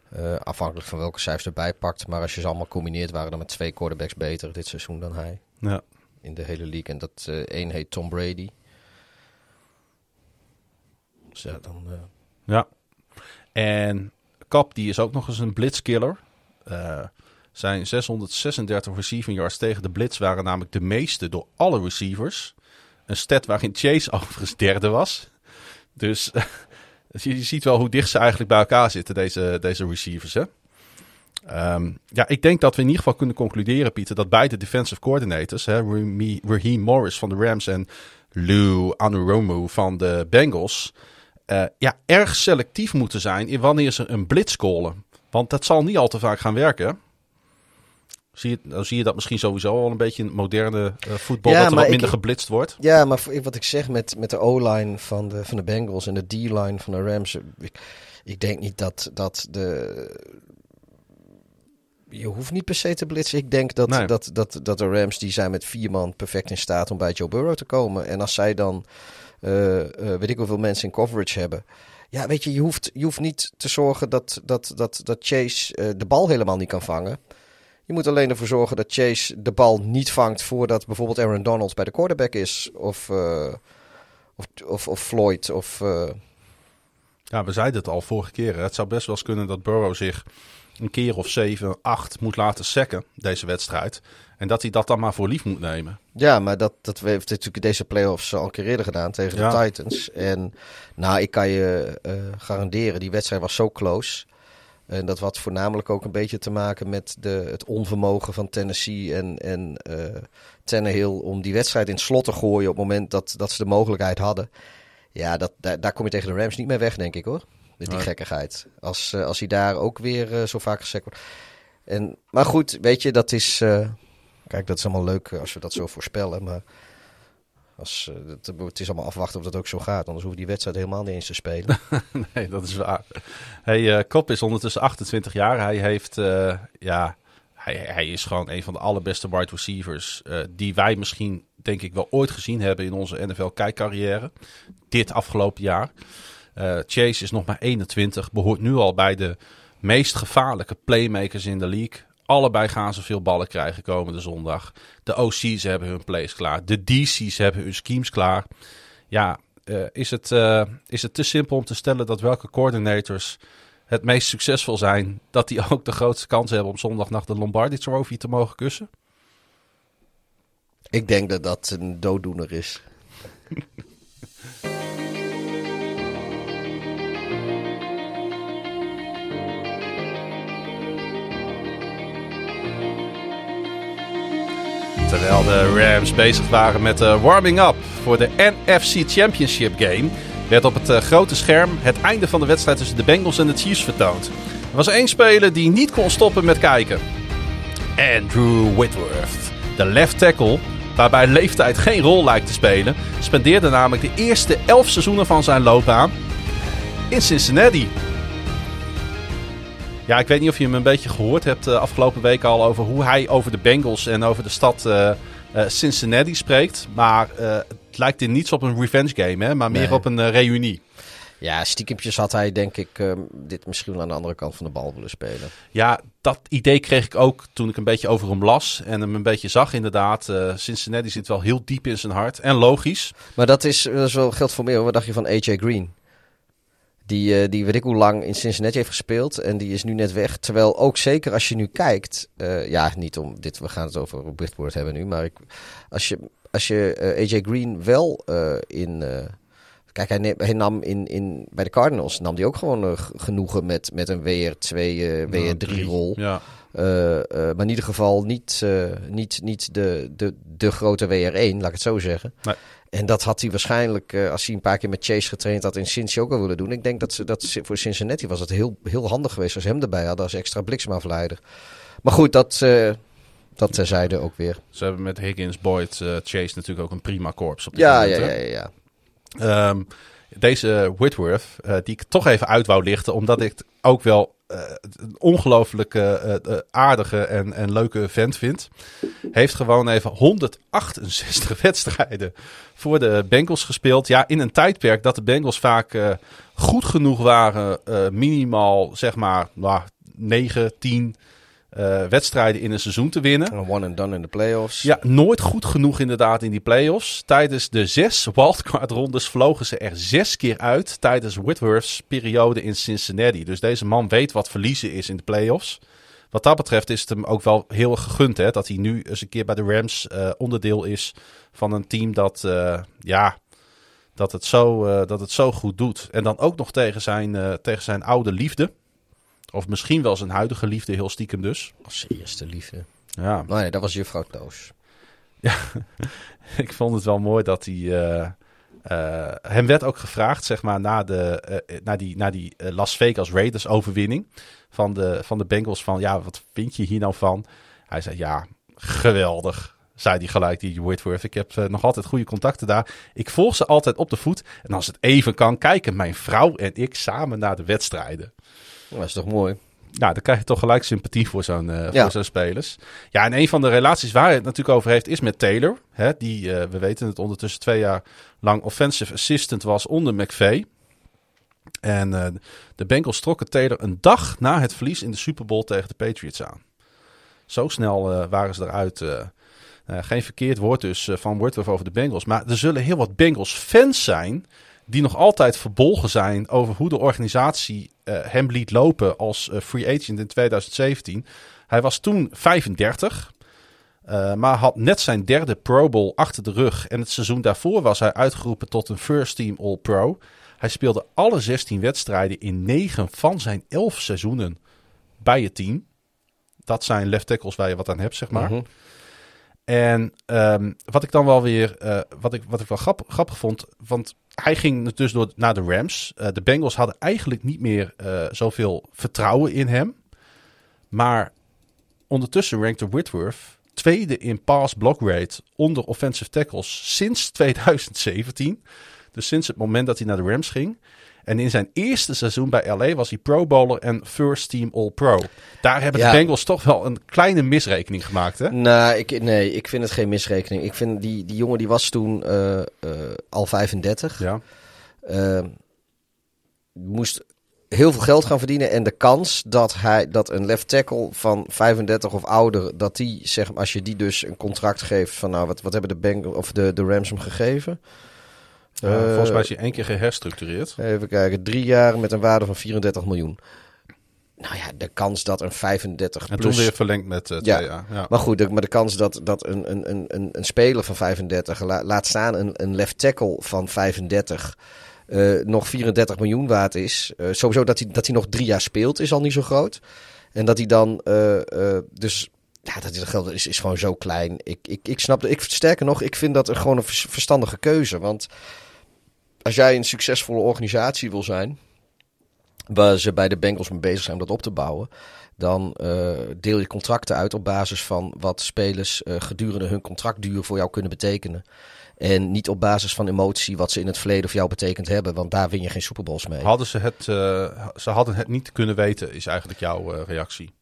eh, afhankelijk van welke cijfers erbij pakt. Maar als je ze allemaal combineert, waren er met twee quarterbacks beter dit seizoen dan hij. Ja. in de hele league. En dat één heet Tom Brady. Dus ja, dan... ja. En Kap, die is ook nog eens een blitzkiller. Eh, Zijn 636 receiving yards tegen de blitz waren namelijk de meeste door alle receivers. Een stat waarin Chase overigens derde was. Dus je ziet wel hoe dicht ze eigenlijk bij elkaar zitten, deze, deze receivers. Hè? Um, ja, ik denk dat we in ieder geval kunnen concluderen, Pieter, dat beide defensive coordinators, hè, Raheem Morris van de Rams en Lou Anuromu van de Bengals, uh, ja, erg selectief moeten zijn in wanneer ze een blitz callen. Want dat zal niet al te vaak gaan werken. Zie je, zie je dat misschien sowieso al een beetje in moderne uh, voetbal, dat er wat minder geblitst wordt. Ja, maar wat ik zeg met, met de O-line van de, van de Bengals en de D-line van de Rams. Ik, ik denk niet dat, dat de... Je hoeft niet per se te blitsen. Ik denk dat, dat, dat, dat de Rams, die zijn met vier man perfect in staat om bij Joe Burrow te komen. En als zij dan, uh, uh, weet ik hoeveel mensen in coverage hebben... Ja, weet je, je hoeft, je hoeft niet te zorgen dat, dat, dat, dat Chase de bal helemaal niet kan vangen. Je moet alleen ervoor zorgen dat Chase de bal niet vangt voordat bijvoorbeeld Aaron Donald bij de quarterback is. Of, uh, of, of, of, Floyd. Of, uh... Ja, we zeiden het al vorige keer. Het zou best wel eens kunnen dat Burrow zich een keer of zeven, acht moet laten sekken, deze wedstrijd. En dat hij dat dan maar voor lief moet nemen. Ja, maar dat, dat heeft natuurlijk deze playoffs al een keer eerder gedaan tegen de Titans. En nou, ik kan je uh, garanderen, die wedstrijd was zo close. En dat had voornamelijk ook een beetje te maken met de, het onvermogen van Tennessee en, en uh, Tannehill om die wedstrijd in het slot te gooien op het moment dat, dat ze de mogelijkheid hadden. Ja, dat, daar, daar kom je tegen de Rams niet mee weg, denk ik hoor. Met die gekkigheid. Als, uh, als hij daar ook weer uh, zo vaak gezegd wordt. En, maar goed, weet je, dat is. kijk, dat is allemaal leuk als we dat zo voorspellen. Maar als, uh, het, het, is allemaal afwachten of dat ook zo gaat. Anders hoef je die wedstrijd helemaal niet eens te spelen. nee, dat is waar. Hey, uh, Kop is ondertussen 28 jaar. Hij heeft, ja, hij, hij, is gewoon een van de allerbeste wide receivers die wij misschien, denk ik, wel ooit gezien hebben in onze NFL-kijkcarrière. Dit afgelopen jaar. Chase is nog maar 21, behoort nu al bij de meest gevaarlijke playmakers in de league. Allebei gaan ze veel ballen krijgen komende zondag. De OC's hebben hun plays klaar. De DC's hebben hun schemes klaar. Ja, uh, is, het, uh, is het te simpel om te stellen dat welke coordinators het meest succesvol zijn, dat die ook de grootste kans hebben om zondagnacht de Lombardi Trophy te mogen kussen? Ik denk dat dat een dooddoener is. Terwijl de Rams bezig waren met de warming-up voor de NFC Championship game, werd op het uh, grote scherm het einde van de wedstrijd tussen de Bengals en de Chiefs vertoond. Er was één speler die niet kon stoppen met kijken. Andrew Whitworth, de left tackle, waarbij leeftijd geen rol lijkt te spelen, spendeerde namelijk de eerste elf seizoenen van zijn loopbaan in Cincinnati. Ja, ik weet niet of je hem een beetje gehoord hebt uh, afgelopen week al over hoe hij over de Bengals en over de stad uh, uh, Cincinnati spreekt. Maar het lijkt in niets op een revenge game, hè, maar meer nee. op een reunie. Ja, stiekempjes had hij denk ik um, dit misschien wel aan de andere kant van de bal willen spelen. Ja, dat idee kreeg ik ook toen ik een beetje over hem las en hem een beetje zag inderdaad. Uh, Cincinnati zit wel heel diep in zijn hart en logisch. Maar dat is, dat is wel geldt voor meer. Wat dacht je van AJ Green? Die, uh, die weet ik hoe lang in Cincinnati heeft gespeeld. En die is nu net weg. Terwijl ook zeker als je nu kijkt. Uh, ja, niet om dit. We gaan het over Bridgeport hebben nu. Maar ik, als je, als je uh, AJ Green wel in. kijk, hij, neem, hij, nam in, in, bij de Cardinals. nam hij ook gewoon genoegen met, met een WR2, WR3 rol. Ja. maar in ieder geval niet, niet, niet de, de, de grote WR1, laat ik het zo zeggen. Nee. En dat had hij waarschijnlijk, uh, als hij een paar keer met Chase getraind had, in Cincy ook wel willen doen. Ik denk dat, ze, dat voor Cincinnati was het heel, heel handig geweest als ze hem erbij hadden als extra bliksemafleider. Maar goed, dat, uh, dat terzijde ook weer. Ze hebben met Higgins, Boyd, uh, Chase natuurlijk ook een prima korps op de ja, ja, ja, ja, ja. Um, deze Whitworth, die ik toch even uit wou lichten, omdat ik ook wel een ongelooflijk uh, aardige en, en leuke vent vind. Heeft gewoon even 168 wedstrijden voor de Bengals gespeeld. Ja, in een tijdperk dat de Bengals vaak goed genoeg waren. minimaal zeg maar nou, 9, 10 uh, wedstrijden in een seizoen te winnen. One and done in de playoffs. Ja, nooit goed genoeg inderdaad in die playoffs. Tijdens de zes wildcard rondes vlogen ze er zes keer uit tijdens Whitworth's periode in Cincinnati. Dus deze man weet wat verliezen is in de playoffs. wat dat betreft is het hem ook wel heel gegund hè, dat hij nu eens een keer bij de Rams uh, onderdeel is van een team dat, uh, ja, dat, het zo, dat het zo goed doet. En dan ook nog tegen zijn, tegen zijn oude liefde. Of misschien wel zijn huidige liefde, heel stiekem dus. Als eerste liefde. Ja. Nee, dat was juffrouw Toos. Ja, ik vond het wel mooi dat hij... Uh, hem werd ook gevraagd, zeg maar, na, de, uh, na die, na die Las Vegas Raiders overwinning van de, van de Bengals van, ja, wat vind je hier nou van? Hij zei, ja, geweldig, zei hij gelijk, die Whitworth. Ik heb uh, nog altijd goede contacten daar. Ik volg ze altijd op de voet. En als het even kan, kijken mijn vrouw en ik samen naar de wedstrijden. Dat is toch mooi? Nou, dan krijg je toch gelijk sympathie voor zo'n uh, ja. voor zo'n spelers. Ja, en een van de relaties waar hij het natuurlijk over heeft is met Taylor. Hè, die, uh, we weten het, ondertussen twee jaar lang offensive assistant was onder McVay. En uh, de Bengals trokken Taylor een dag na het verlies in de Super Bowl tegen de Patriots aan. Zo snel waren ze eruit. geen verkeerd woord dus van Wortworth over de Bengals. Maar er zullen heel wat Bengals fans zijn die nog altijd verbolgen zijn over hoe de organisatie hem liet lopen als uh, free agent in 2017. Hij was toen 35, uh, maar had net zijn derde Pro Bowl achter de rug. En het seizoen daarvoor was hij uitgeroepen tot een First Team All-Pro. Hij speelde alle 16 wedstrijden in 9 van zijn 11 seizoenen bij het team. Dat zijn left tackles waar je wat aan hebt, zeg maar. Mhm. En um, wat ik dan wel weer, uh, wat, ik, wat ik wel grappig, grappig vond, want hij ging dus door naar de Rams. Uh, de Bengals hadden eigenlijk niet meer uh, zoveel vertrouwen in hem. Maar ondertussen rankte Whitworth tweede in pass block rate onder offensive tackles sinds 2017. Dus sinds het moment dat hij naar de Rams ging. En in zijn eerste seizoen bij LA was hij Pro Bowler en First Team All Pro. Daar hebben Ja. de Bengals toch wel een kleine misrekening gemaakt, hè? Nou, ik, nee, ik vind het geen misrekening. Ik vind die, die jongen die was toen eh, eh, al 35. Ja. Eh, moest heel veel geld gaan verdienen. En de kans dat, hij, dat een left tackle van 35 of ouder, dat die, zeg maar, als je die dus een contract geeft van, nou, wat, wat hebben de, Bengals of de, de Rams hem gegeven? Eh, volgens mij is hij één keer geherstructureerd. Even kijken, drie jaar met een waarde van 34 miljoen. Nou ja, de kans dat een 35 En plus... toen weer verlengd met eh Ja. twee jaar. Ja. Maar goed, de, maar de kans dat, dat een, een, een, een, speler van 35, la- laat staan een, een left tackle van 35, eh, nog 34 miljoen waard is. eh, sowieso dat hij, dat hij nog drie jaar speelt, is al niet zo groot. En dat hij dan, eh, eh, dus, ja, dat geld is, is gewoon zo klein. Ik, ik, ik snap, ik, sterker nog, ik vind dat een, gewoon een vers- verstandige keuze. Want als jij een succesvolle organisatie wil zijn, waar ze bij de Bengals mee bezig zijn om dat op te bouwen, dan eh, deel je contracten uit op basis van wat spelers eh, gedurende hun contractduur voor jou kunnen betekenen. En niet op basis van emotie wat ze in het verleden voor jou betekend hebben, want daar win je geen Super Bowls mee. Hadden ze het, eh, ze hadden het niet kunnen weten, is eigenlijk jouw reactie.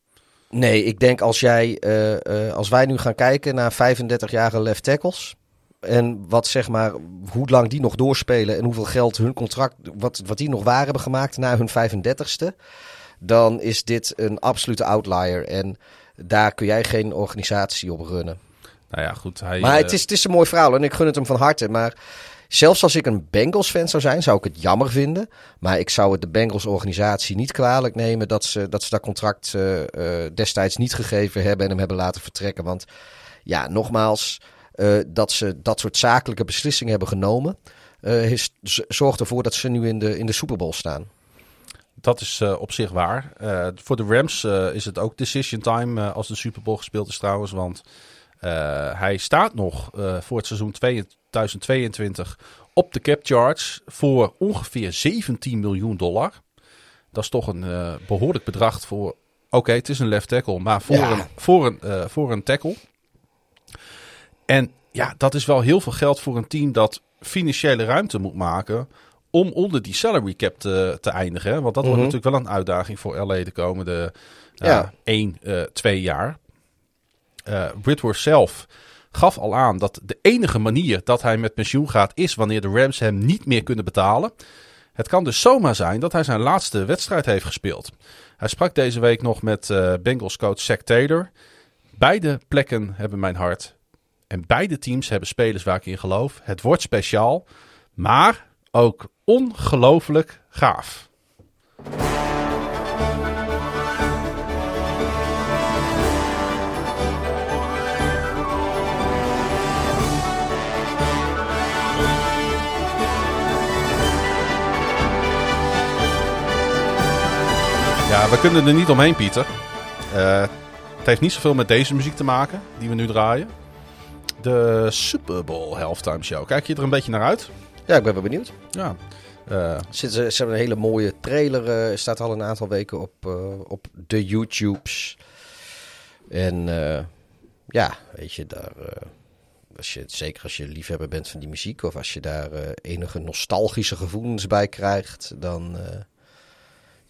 Nee, ik denk als jij, eh, eh, als wij nu gaan kijken naar 35-jarige left tackles. En wat zeg maar, hoe lang die nog doorspelen en hoeveel geld hun contract, wat, wat die nog waar hebben gemaakt na hun 35ste. Dan is dit een absolute outlier. En daar kun jij geen organisatie op runnen. Nou ja, goed. Hij, Maar eh, het is, het is een mooi verhaal en ik gun het hem van harte. Maar zelfs als ik een Bengals-fan zou zijn, zou ik het jammer vinden. Maar ik zou het de Bengals-organisatie niet kwalijk nemen dat ze dat, contract eh, eh, destijds niet gegeven hebben en hem hebben laten vertrekken. Want ja, nogmaals, eh, dat ze dat soort zakelijke beslissingen hebben genomen, zorgt ervoor dat ze nu in de, in de Super Bowl staan. Dat is op zich waar. Voor de Rams is het ook decision time als de Super Bowl gespeeld is trouwens. Want hij staat nog eh, voor het seizoen 2022 op de cap charge voor ongeveer 17 miljoen dollar. Dat is toch een eh, behoorlijk bedrag voor... Oké, het is een left tackle, maar voor, Ja. een, voor, een, eh, voor een tackle. En ja, dat is wel heel veel geld voor een team dat financiële ruimte moet maken om onder die salary cap te, te eindigen. hè. Want dat Mhm. wordt natuurlijk wel een uitdaging voor LA de komende Ja. ja. 1, eh 2 jaar. Eh Whitworth zelf gaf al aan dat de enige manier dat hij met pensioen gaat is wanneer de Rams hem niet meer kunnen betalen. Het kan dus zomaar zijn dat hij zijn laatste wedstrijd heeft gespeeld. Hij sprak deze week nog met eh Bengals coach Zach Taylor. Beide plekken hebben mijn hart. En beide teams hebben spelers waar ik in geloof. Het wordt speciaal, maar ook ongelooflijk gaaf. Ja, we kunnen er niet omheen, Pieter. Uh, het heeft niet zoveel met deze muziek te maken, die we nu draaien. De Super Bowl Halftime Show. Kijk je er een beetje naar uit? Ja, ik ben wel benieuwd. Ja. Uh, ze, ze, hebben een hele mooie trailer. Uh, staat al een aantal weken op, op de YouTubes. En ja, weet je, daar, als je, zeker als je liefhebber bent van die muziek... of als je daar enige nostalgische gevoelens bij krijgt... dan,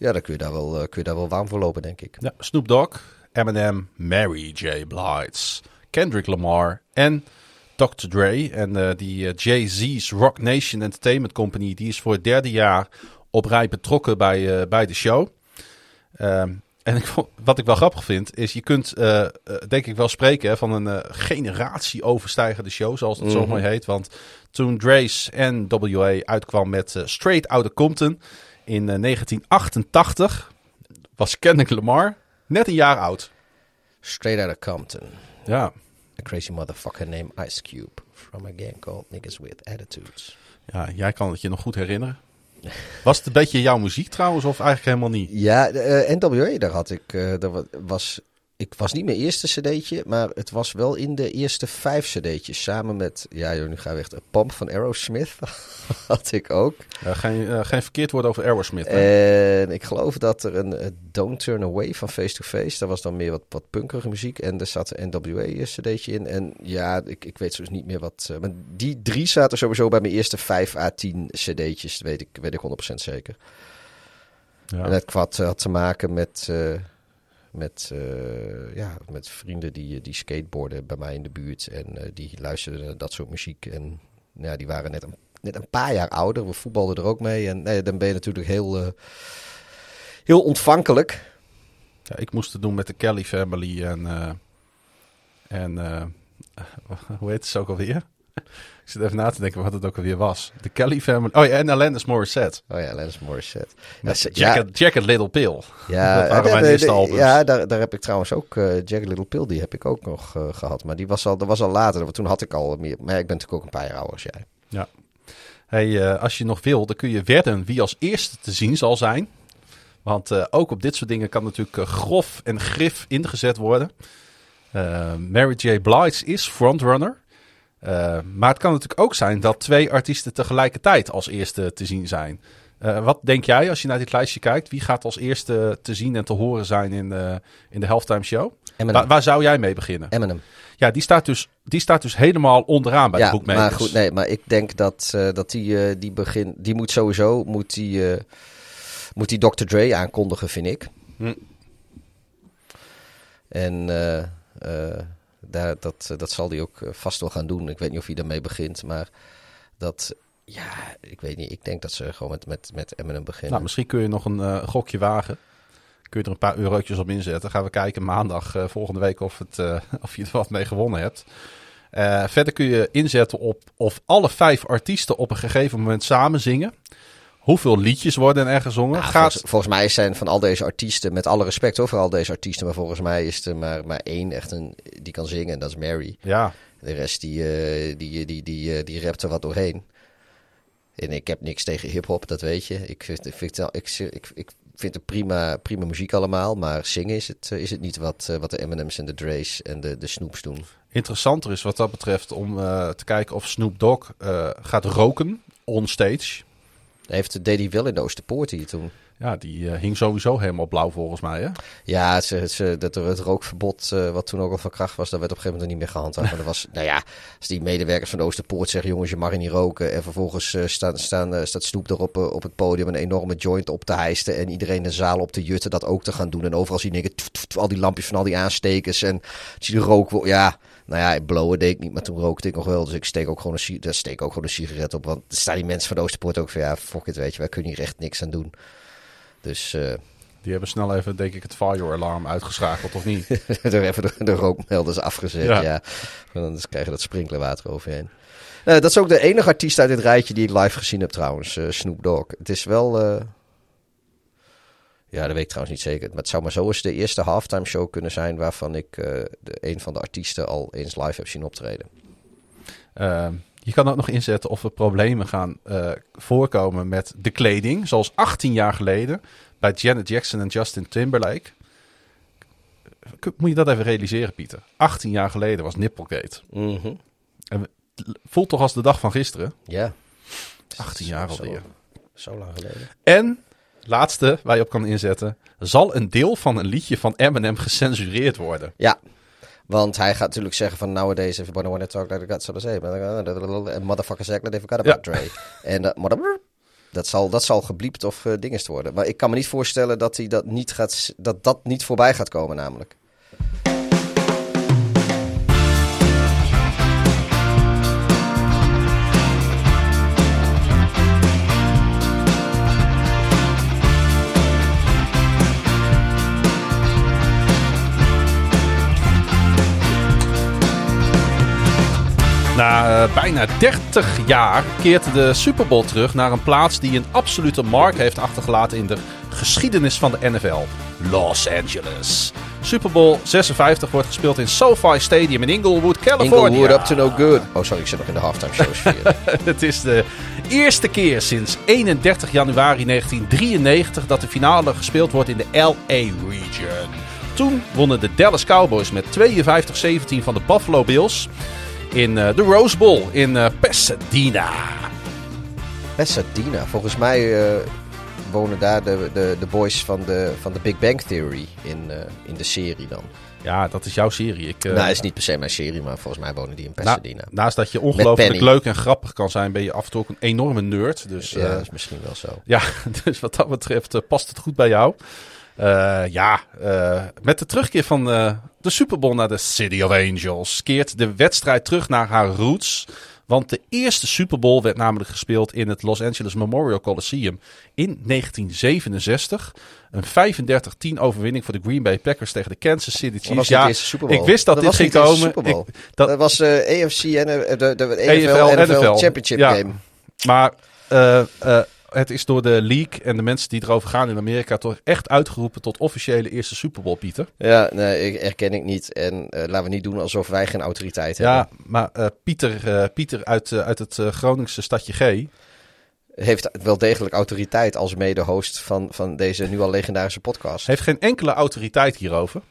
ja, dan kun, je daar wel, kun je daar wel warm voor lopen, denk ik. Ja, Snoop Dogg, Eminem, Mary J. Blige, Kendrick Lamar en Dr. Dre. En uh, die uh, Jay-Z's Rock Nation Entertainment Company, die is voor het derde jaar op rij betrokken bij, uh, bij de show. Um, en ik, wat ik wel grappig vind, is je kunt denk ik wel spreken van een generatie overstijgende show, zoals het mm -hmm. zo mooi heet. Want toen Dre's NWA uitkwam met Straight Outta Compton in 1988, was Kendrick Lamar net een jaar oud. Straight Outta Compton. Ja. A crazy motherfucker named Ice Cube from a gang called Niggas with Attitudes. Ja, jij kan het je nog goed herinneren. Was het een beetje jouw muziek trouwens, of eigenlijk helemaal niet? Ja, uh, NWA, daar had ik. Uh, daar was ik was niet mijn eerste cd'tje, maar het was wel in de eerste vijf cd'tjes. Samen met, ja joh, nu ga we echt, een Pump van Aerosmith had ik ook. Uh, geen, uh, geen verkeerd woord over Aerosmith. En ik geloof dat er een uh, Don't Turn Away van Face to Face, daar was dan meer wat, wat punkerige muziek. En er zat een NWA cd'tje in. En ja, ik, ik weet dus niet meer wat. maar die drie zaten sowieso bij mijn eerste vijf à tien cd'tjes, weet ik, weet ik 100% zeker. Ja. En het had, had te maken met met, uh, ja, met vrienden die, die skateboarden bij mij in de buurt. En uh, die luisterden naar dat soort muziek. En ja, die waren net een, net een paar jaar ouder. We voetbalden er ook mee. En nee, dan ben je natuurlijk heel, heel ontvankelijk. Ja, ik moest het doen met de Kelly Family en... en hoe heet het ook alweer? Ik zit even na te denken wat het ook alweer was. De Kelly Family. Oh ja, en Alanis Morissette. Oh ja, Alanis Morissette. Ja, Jacket, ja, Jacket Little Pill. Ja, dat. Ja, daar, daar heb ik trouwens ook... Uh, Jacket Little Pill, die heb ik ook nog uh, gehad. Maar die was al, dat was al later. Want toen had ik al meer... Maar ik ben natuurlijk ook een paar jaar ouder als jij. Ja. Hey, uh, als je nog wil, dan kun je wedden wie als eerste te zien zal zijn. Want ook op dit soort dingen kan natuurlijk grof en grif ingezet worden. Mary J. Blige is frontrunner. Uh, maar het kan natuurlijk ook zijn dat twee artiesten tegelijkertijd als eerste te zien zijn. Uh, wat denk jij als je naar dit lijstje kijkt? Wie gaat als eerste te zien en te horen zijn in, uh, in de halftime show? Wa waar zou jij mee beginnen? Eminem. Ja, die staat dus, die staat dus helemaal onderaan bij ja, de boekmakers. maar goed, nee, maar ik denk dat, dat die, die begin, die moet sowieso, moet die, moet die Dr. Dre aankondigen, vind ik. Hm. En daar, dat, dat zal hij ook vast wel gaan doen. Ik weet niet of hij daarmee begint, maar dat, ja, ik weet niet. Ik denk dat ze gewoon met, met, met Eminem beginnen. Nou, misschien kun je nog een uh, gokje wagen. Kun je er een paar eurotjes op inzetten. Gaan we kijken maandag volgende week of, het, of je er wat mee gewonnen hebt. verder kun je inzetten op of alle vijf artiesten op een gegeven moment samen zingen. Hoeveel liedjes worden er gezongen? Gaat... volgens, volgens, mij zijn van al deze artiesten, met alle respect over al deze artiesten, maar volgens mij is er maar, maar één echt een, die kan zingen en dat is Mary. Ja. De rest die, uh, die, die, die, uh, die rapt er wat doorheen. En ik heb niks tegen hip-hop, dat weet je. Ik vind, ik vind, ik, ik, ik vind het prima, prima muziek allemaal, maar zingen is het, is het niet wat, wat de Eminems en de Dre's en de, de Snoops doen. Interessanter is wat dat betreft om uh, te kijken of Snoop Dogg gaat roken on stage. Heeft, deed hij wel in de Oosterpoort hier toen. Ja, die uh, hing sowieso helemaal blauw volgens mij, hè? Ja, ze, ze, dat er het rookverbod, uh, wat toen ook al van kracht was, dat werd op een gegeven moment niet meer gehandhaafd. maar er was, nou ja, als die medewerkers van de Oosterpoort zeggen, jongens, je mag niet roken. En vervolgens uh, staan, staan, staat Snoep erop op het podium een enorme joint op te hijsten. En iedereen de zaal op te jutten dat ook te gaan doen. En overal zie je al die lampjes van al die aanstekers. En zie je rook, ja... Nou ja, blowen deed ik niet, maar toen rookte ik nog wel. Dus ik steek ook gewoon een, daar steek ook gewoon een sigaret op. Want staan die mensen van de Oosterpoort ook van... Ja, fuck it, weet je, wij kunnen hier echt niks aan doen. Dus... Uh, die hebben snel even, denk ik, het fire-alarm uitgeschakeld, of niet? er even de, de, rookmelders afgezet, ja. ja. Dan krijg je dat sprinklerwater overheen. Uh, dat is ook de enige artiest uit dit rijtje die ik live gezien heb trouwens, uh, Snoop Dogg. Het is wel... Ja, dat weet ik trouwens niet zeker. Maar het zou maar zo eens de eerste halftime show kunnen zijn waarvan ik uh, de, een van de artiesten al eens live heb zien optreden. Uh, je kan ook nog inzetten of er problemen gaan uh, voorkomen met de kleding. Zoals 18 jaar geleden bij Janet Jackson en Justin Timberlake. Moet je dat even realiseren, Pieter? 18 jaar geleden was Nipplegate. Mhm. Voelt toch als de dag van gisteren? Ja. 18 jaar Zo- alweer. Zo lang geleden. En, laatste waar je op kan inzetten. Zal een deel van een liedje van Eminem gecensureerd worden? Ja. Want hij gaat natuurlijk zeggen van nowadays everybody wanna talk like got so to say. En motherfuckers act like they forgot about Dre. En dat, mother- dat zal, dat zal gebliept of uh, dingest worden. Maar ik kan me niet voorstellen dat hij dat niet gaat, dat dat niet voorbij gaat komen namelijk. Na eh, bijna 30 jaar keert de Super Bowl terug naar een plaats die een absolute mark heeft achtergelaten in de geschiedenis van de NFL. Los Angeles. Super Bowl 56 wordt gespeeld in SoFi Stadium in Inglewood, California. Inglewood up to no good. Oh sorry, ik zit nog in de halftime show. Het is de eerste keer sinds 31 januari 1993 dat de finale gespeeld wordt in de LA region. Toen wonnen de Dallas Cowboys met 52-17 van de Buffalo Bills in eh, de Rose Bowl in eh, Pasadena. Pasadena. Volgens mij eh, wonen daar de, de, de boys van de, van de Big Bang Theory in, in de serie dan. Ja, dat is jouw serie. Ik, eh, nou, het is niet per se mijn serie, maar volgens mij wonen die in na- Pasadena. naast dat je ongelooflijk leuk en grappig kan zijn, ben je af en toe ook een enorme nerd. Dus ja, dat is misschien wel zo. Ja, dus wat dat betreft past het goed bij jou. Ja, met de terugkeer van de Super Bowl naar de City of Angels keert de wedstrijd terug naar haar roots. Want de eerste Super Bowl werd namelijk gespeeld in het Los Angeles Memorial Coliseum in 1967. Een 35-10 overwinning voor de Green Bay Packers tegen de Kansas City Dat Chiefs. Ja, eerste Super Bowl. ik wist dat, dit was ging komen. Ik- dat- dat, was eh AFC en eh, de, de, de NFL, NFL, NFL. Championship Ja. Game. Maar eh, het is door de league en de mensen die erover gaan in Amerika toch echt uitgeroepen tot officiële eerste Super Bowl, Pieter. Ja, nee, ik herken ik niet. En eh, laten we niet doen alsof wij geen autoriteit Ja, hebben. maar eh, Pieter, eh, Pieter uit, uit het Groningse stadje G. Heeft wel degelijk autoriteit als mede-host van, van deze nu al legendarische podcast. Heeft geen enkele autoriteit hierover.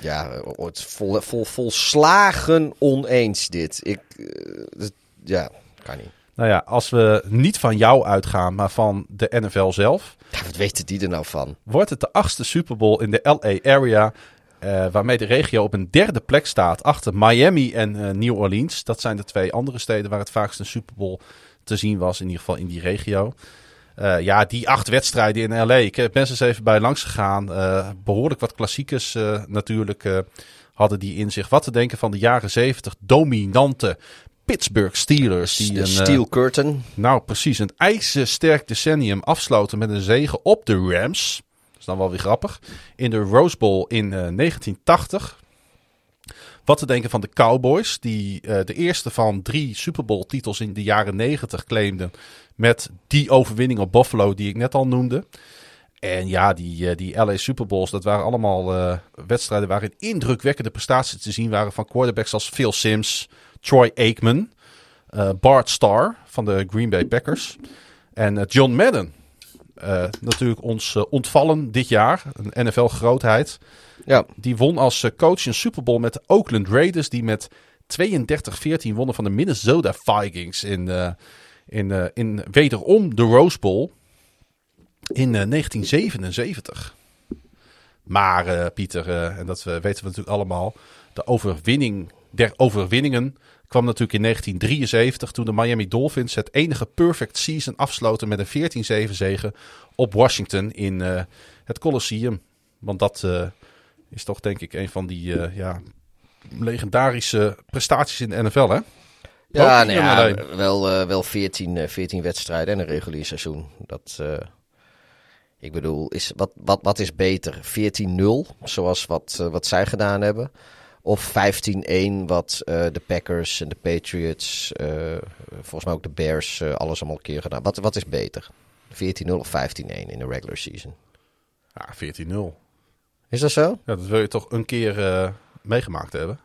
Ja, het vol, vol, volslagen oneens dit. Ik, ja, kan niet. Nou ja, als we niet van jou uitgaan, maar van de NFL zelf, Ja, wat weten die er nou van? wordt het de achtste Super Bowl in de LA area. eh, waarmee de regio op een derde plek staat achter Miami en eh, New Orleans. Dat zijn de twee andere steden waar het vaakst een Super Bowl te zien was, in ieder geval in die regio. Eh, ja, die acht wedstrijden in LA. Ik ben eens even bij langs gegaan. Eh, behoorlijk wat klassiekers natuurlijk hadden die in zich. Wat te denken van de jaren zeventig dominante Pittsburgh Steelers. Die de een, eh, Steel Curtain. nou, precies. Een ijzersterk decennium afsloten met een zege op de Rams. Dat is dan wel weer grappig. In de Rose Bowl in eh, 1980. Wat te denken van de Cowboys, die eh, de eerste van drie Super Bowl titels in de jaren 90 claimden. Met die overwinning op Buffalo die ik net al noemde. En ja, die, eh, die LA Super Bowls, dat waren allemaal eh, wedstrijden waarin indrukwekkende prestaties te zien waren van quarterbacks als Phil Sims, Troy Aikman, eh, Bart Starr van de Green Bay Packers en eh, John Madden. Eh, natuurlijk ons ontvallen dit jaar, een NFL-grootheid. Ja, Die won als coach een Super Bowl met de Oakland Raiders, die met 32-14 wonnen van de Minnesota Vikings in, in, in wederom de Rose Bowl in eh, 1977. Maar Pieter, en dat weten we natuurlijk allemaal, de overwinning der overwinningen kwam natuurlijk in 1973 toen de Miami Dolphins het enige perfect season afsloten met een 14-7 zege op Washington in eh, het Coliseum. Want dat eh, is toch denk ik een van die eh, ja, legendarische prestaties in de NFL, hè? ja, nee, niet ja wel, wel 14, eh, 14 wedstrijden en een regulier seizoen. Dat, ik bedoel, is, wat, wat, wat is beter? 14-0, zoals wat, wat zij gedaan hebben? Of 15-1, wat eh, de Packers en de Patriots, eh, volgens mij ook de Bears, eh, alles allemaal een keer gedaan. Wat, wat is beter? 14-0 of 15-1 in de regular season? Ja, 14-0. Is dat zo? Ja, dat wil je toch een keer meegemaakt hebben?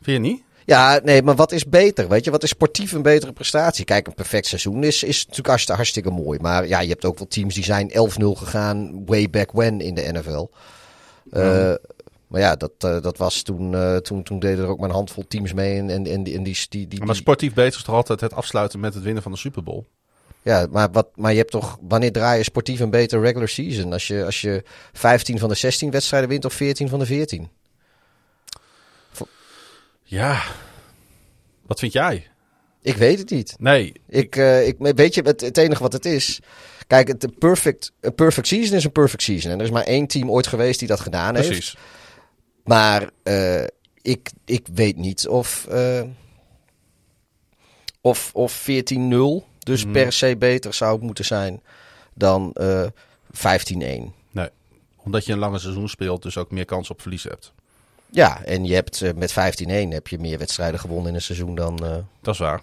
Vind je niet? Ja, nee, maar wat is beter? Weet je, wat is sportief een betere prestatie? Kijk, een perfect seizoen is, is natuurlijk hartstikke, hartstikke mooi. Maar ja, je hebt ook wel teams die zijn 11-0 gegaan way back when in de NFL. Eh, maar ja, dat, eh, dat was toen, eh, toen, toen deden er ook maar een handvol teams mee. En, en, en die, en die, die, die, Maar sportief beter is toch altijd het afsluiten met het winnen van de Super Bowl? Ja, maar, wat, maar je hebt toch, wanneer draai je sportief een beter regular season? Als je, als je 15 van de 16 wedstrijden wint of 14 van de 14? Ja. Wat vind jij? Ik weet het niet. Nee. Ik, eh, ik, weet je, het, het enige wat het is. Kijk, een perfect, een perfect season is een perfect season. En er is maar één team ooit geweest die dat gedaan heeft. Precies. Maar eh, ik, ik weet niet of, eh, of, of 14-0 dus Mhm. per se beter zou moeten zijn dan eh 15-1. Nee. Omdat je een lange seizoen speelt, dus ook meer kans op verlies hebt. Ja, en je hebt eh, met 15-1 heb je meer wedstrijden gewonnen in een seizoen dan. eh, Dat is waar.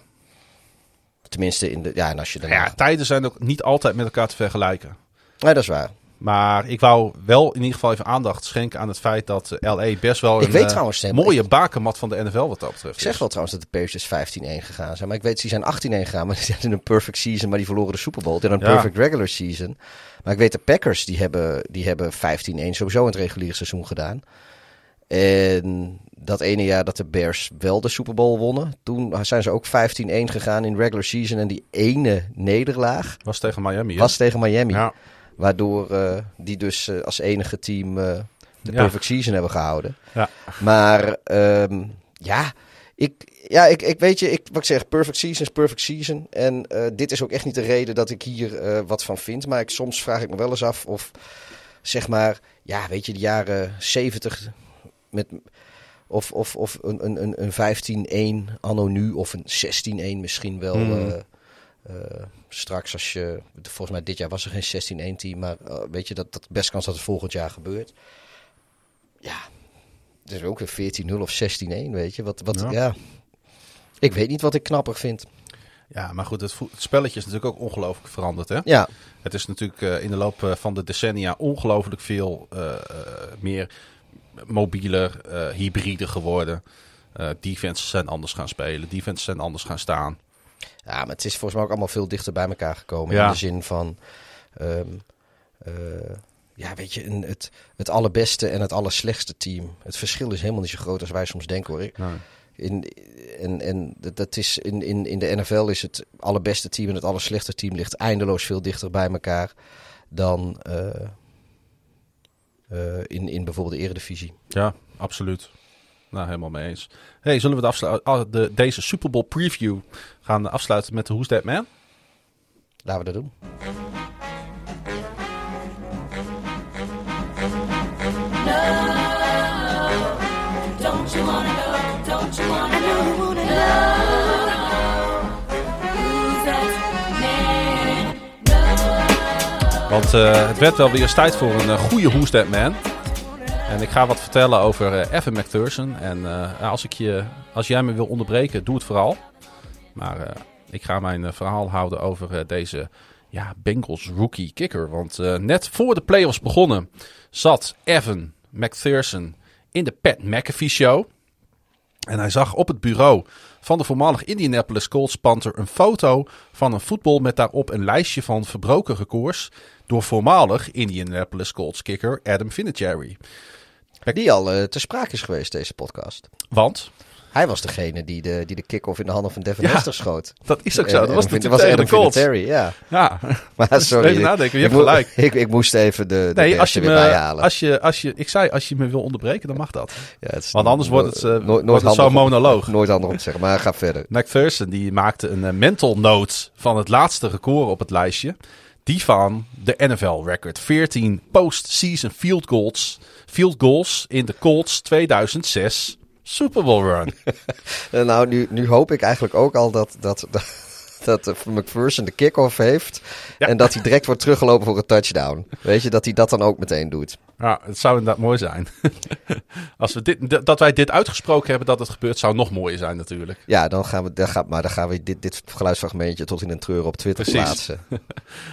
tenminste, in de, ja, en als je. Ja, tijden zijn ook niet altijd met elkaar te vergelijken. Nee, dat is waar. Maar ik wou wel in ieder geval even aandacht schenken aan het feit dat eh, LA best wel een weet eh, trouwens, Sam, mooie bakenmat van de NFL wat dat betreft Ik zeg wel trouwens dat de Patriots 15-1 gegaan zijn. Maar ik weet, ze zijn 18-1 gegaan. Maar die zijn in een perfect season. Maar die verloren de Super Bowl. In een Ja. perfect regular season. Maar ik weet, de Packers die hebben, die hebben 15-1 sowieso in het reguliere seizoen gedaan. En dat ene jaar dat de Bears wel de Super Bowl wonnen. Toen zijn ze ook 15-1 gegaan in regular season. En die ene nederlaag Was tegen Miami. was tegen Miami. Ja. Waardoor eh, die dus eh, als enige team eh, de Ja. perfect season hebben gehouden. Ja. Maar ehm, ja, ik, ja ik, ik weet je, ik, wat ik zeg, perfect season is perfect season. En dit is ook echt niet de reden dat ik hier wat van vind. Maar ik, soms vraag ik me wel eens af of, zeg maar, ja, weet je, de jaren 70 met... Of, of, of een, een, een- een 15-1 anno nu, of een 16-1 misschien wel. Hmm. Eh, straks als je, volgens mij dit jaar was er geen 16-1 team, maar eh, weet je dat dat best kans dat het volgend jaar gebeurt. Ja, het is ook weer 14-0 of 16-1, weet je. Wat, wat, Ja. ja. Ik weet niet wat ik knapper vind. ja, maar goed, het, spelletje is natuurlijk ook ongelooflijk veranderd. Hè? Ja, Het is natuurlijk eh, in de loop van de decennia ongelooflijk veel meer mobieler, hybride geworden. Defenses zijn anders gaan spelen, defenses zijn anders gaan staan. Ja, maar het is volgens mij ook allemaal veel dichter bij elkaar gekomen. Ja. In de zin van, ehm, eh, ja, weet je, een, het, het allerbeste en het allerslechtste team. Het verschil is helemaal niet zo groot als wij soms denken hoor. Ik- Nee. In, en en dat- dat is in, in, in de NFL is het allerbeste team en het allerslechtste team ligt eindeloos veel dichter bij elkaar dan eh, eh, in, in bijvoorbeeld de Eredivisie. Ja, absoluut. Nou, helemaal mee eens. Hey, zullen we de afslu- ah, de, deze Super Bowl preview gaan afsluiten met de Who's That Man? Laten we dat doen. Want eh, het werd wel weer eens tijd voor een eh, goede Who's That Man. En ik ga wat vertellen over eh, Evan McPherson. En eh, als, ik je, als jij me wil onderbreken, doe het vooral. Maar eh, ik ga mijn verhaal houden over deze ja, Bengals rookie kicker. Want net voor de playoffs begonnen zat Evan McPherson in de Pat McAfee show. En hij zag op het bureau van de voormalig Indianapolis Colts Panther een foto van een voetbal met daarop een lijstje van verbroken records door voormalig Indianapolis Colts kicker Adam Vinatieri. Die al eh te sprake is geweest, deze podcast. Want, Hij was degene die de, die de kick-off in de handen van Devin Ja, Hester schoot. dat is ook zo, En- dat was en natuurlijk tegen de Colts. Vinatieri, ja. Ja, Maar sorry. even nadenken, je ik hebt gelijk. Ik, ik moest even de, de nee, als je, weer me, bijhalen. als, je, als je, ik zei, als je me wil onderbreken, dan mag dat. Ja, het is Want anders wordt het, eh, no- wordt het zo'n om- monoloog. Nooit handig om te zeggen, maar ga verder. McPherson die maakte een eh, mental note van het laatste record op het lijstje. Die van de NFL record. 14 postseason field goals, field goals in de Colts 2006 Super Bowl run. Nou, nu, nu hoop ik eigenlijk ook al dat, dat, dat, dat eh, McPherson de kick-off heeft. Ja. En dat hij direct wordt teruggelopen voor een touchdown. Weet je, dat hij dat dan ook meteen doet. Ja, het zou inderdaad mooi zijn. Als we dit, dat wij dit uitgesproken hebben dat het gebeurt, zou nog mooier zijn natuurlijk. Ja, dan gaan we, dan gaan, maar dan gaan we dit, dit geluidsfragmentje tot in een treur op Twitter Precies. plaatsen.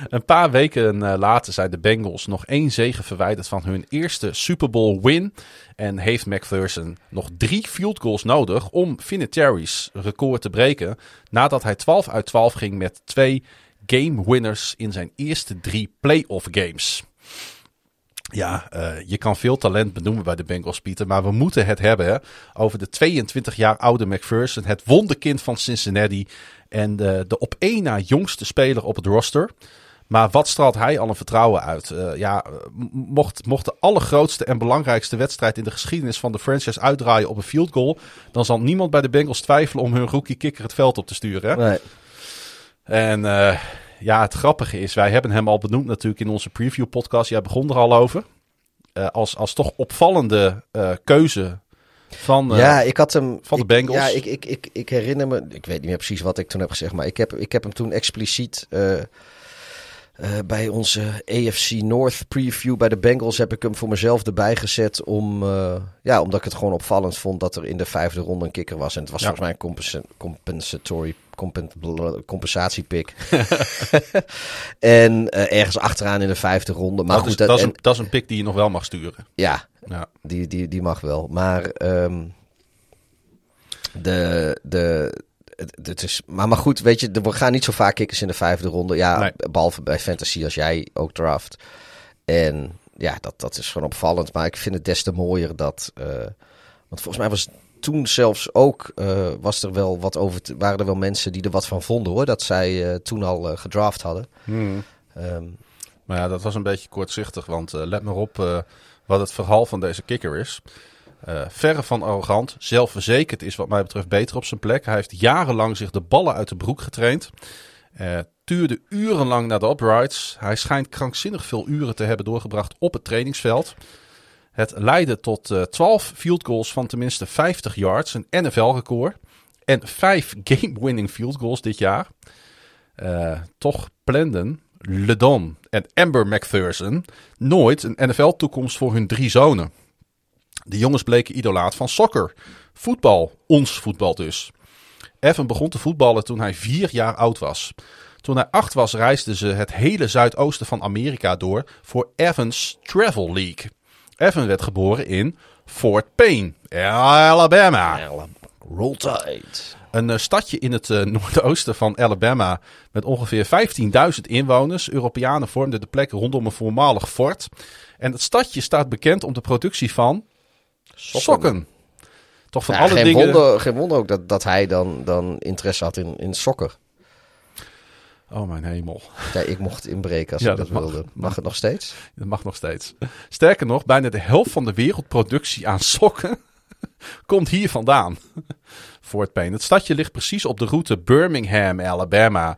Een paar weken eh, later zijn de Bengals nog één zege verwijderd van hun eerste Super Bowl win. En heeft McPherson nog drie field goals nodig om Vinatieri's record te breken. Nadat hij 12 uit 12 ging met twee game winners in zijn eerste drie playoff games. Ja, eh, je kan veel talent benoemen bij de Bengals, Pieter. Maar we moeten het hebben over de 22 jaar oude McPherson. Het wonderkind van Cincinnati. En de, de op één na jongste speler op het roster. Maar wat straalt hij al een vertrouwen uit? Eh, ja, m- mocht, mocht de allergrootste en belangrijkste wedstrijd in de geschiedenis van de franchise uitdraaien op een field goal. Dan zal niemand bij de Bengals twijfelen om hun rookie kicker het veld op te sturen. Hè? Nee. En eh, ja, het grappige is, wij hebben hem al benoemd natuurlijk in onze preview podcast. Jij begon er al over. Eh, als, als toch opvallende eh, keuze van, eh, ja, ik had hem. van de ik- Bengals. Ja, ik, ik, ik, ik herinner me. Ik weet niet meer precies wat ik toen heb gezegd. Maar ik heb, ik heb hem toen expliciet. eh, eh, bij onze AFC North preview bij de Bengals heb ik hem voor mezelf erbij gezet. Om, eh, ja, omdat ik het gewoon opvallend vond dat er in de vijfde ronde een kikker was. En het was Ja. volgens mij een compensa compensatory compen, compensatiepick. en eh, ergens achteraan in de vijfde ronde. Maar dat, goed, is, dat- dat, is en- een, dat is een pick die je nog wel mag sturen. ja, Ja. die, die, die mag wel. Maar ehm, de, de, het, het is, maar, maar goed, weet je, er- we gaan niet zo vaak kikkers in de vijfde ronde. Ja, Nee. behalve bij fantasy als jij ook draft. En ja, dat, dat is gewoon opvallend. Maar ik vind het des te mooier dat... eh, want volgens mij was toen zelfs ook... eh, was er wel wat over te- waren er wel mensen die er wat van vonden hoor. Dat zij eh, toen al gedraft hadden. Ehm, Maar ja, dat was een beetje kortzichtig. Want let maar op wat het verhaal van deze kicker is. Eh, verre van arrogant, zelfverzekerd is wat mij betreft beter op zijn plek. Hij heeft jarenlang zich de ballen uit de broek getraind. Eh, tuurde urenlang naar de uprights. Hij schijnt krankzinnig veel uren te hebben doorgebracht op het trainingsveld. Het leidde tot eh 12 field goals van tenminste 50 yards, een NFL-record. En 5 game-winning field goals dit jaar. Toch planden Ledon en Amber McPherson nooit een NFL-toekomst voor hun drie zonen. De jongens bleken idolaat van soccer. Voetbal, ons voetbal dus. Evan begon te voetballen toen hij vier jaar oud was. Toen hij acht was, reisden ze het hele zuidoosten van Amerika door voor Evans Travel League. Evan werd geboren in Fort Payne, Alabama. Roll Tide. Een eh, stadje in het eh, noordoosten van Alabama met ongeveer 15.000 inwoners. Europeanen vormden de plek rondom een voormalig fort. En het stadje staat bekend om de productie van sokken. Toch van Ja, alle geen, dingen... wonder, geen wonder ook dat, dat hij dan, dan interesse had in, in sokker. Oh mijn hemel. Ja, ik mocht inbreken als Ja, ik dat, dat mag. wilde. Mag het nog steeds? Dat mag nog steeds. Sterker nog, bijna de helft van de wereldproductie aan sokken komt hier vandaan. Fort Payne. Het stadje ligt precies op de route Birmingham, Alabama,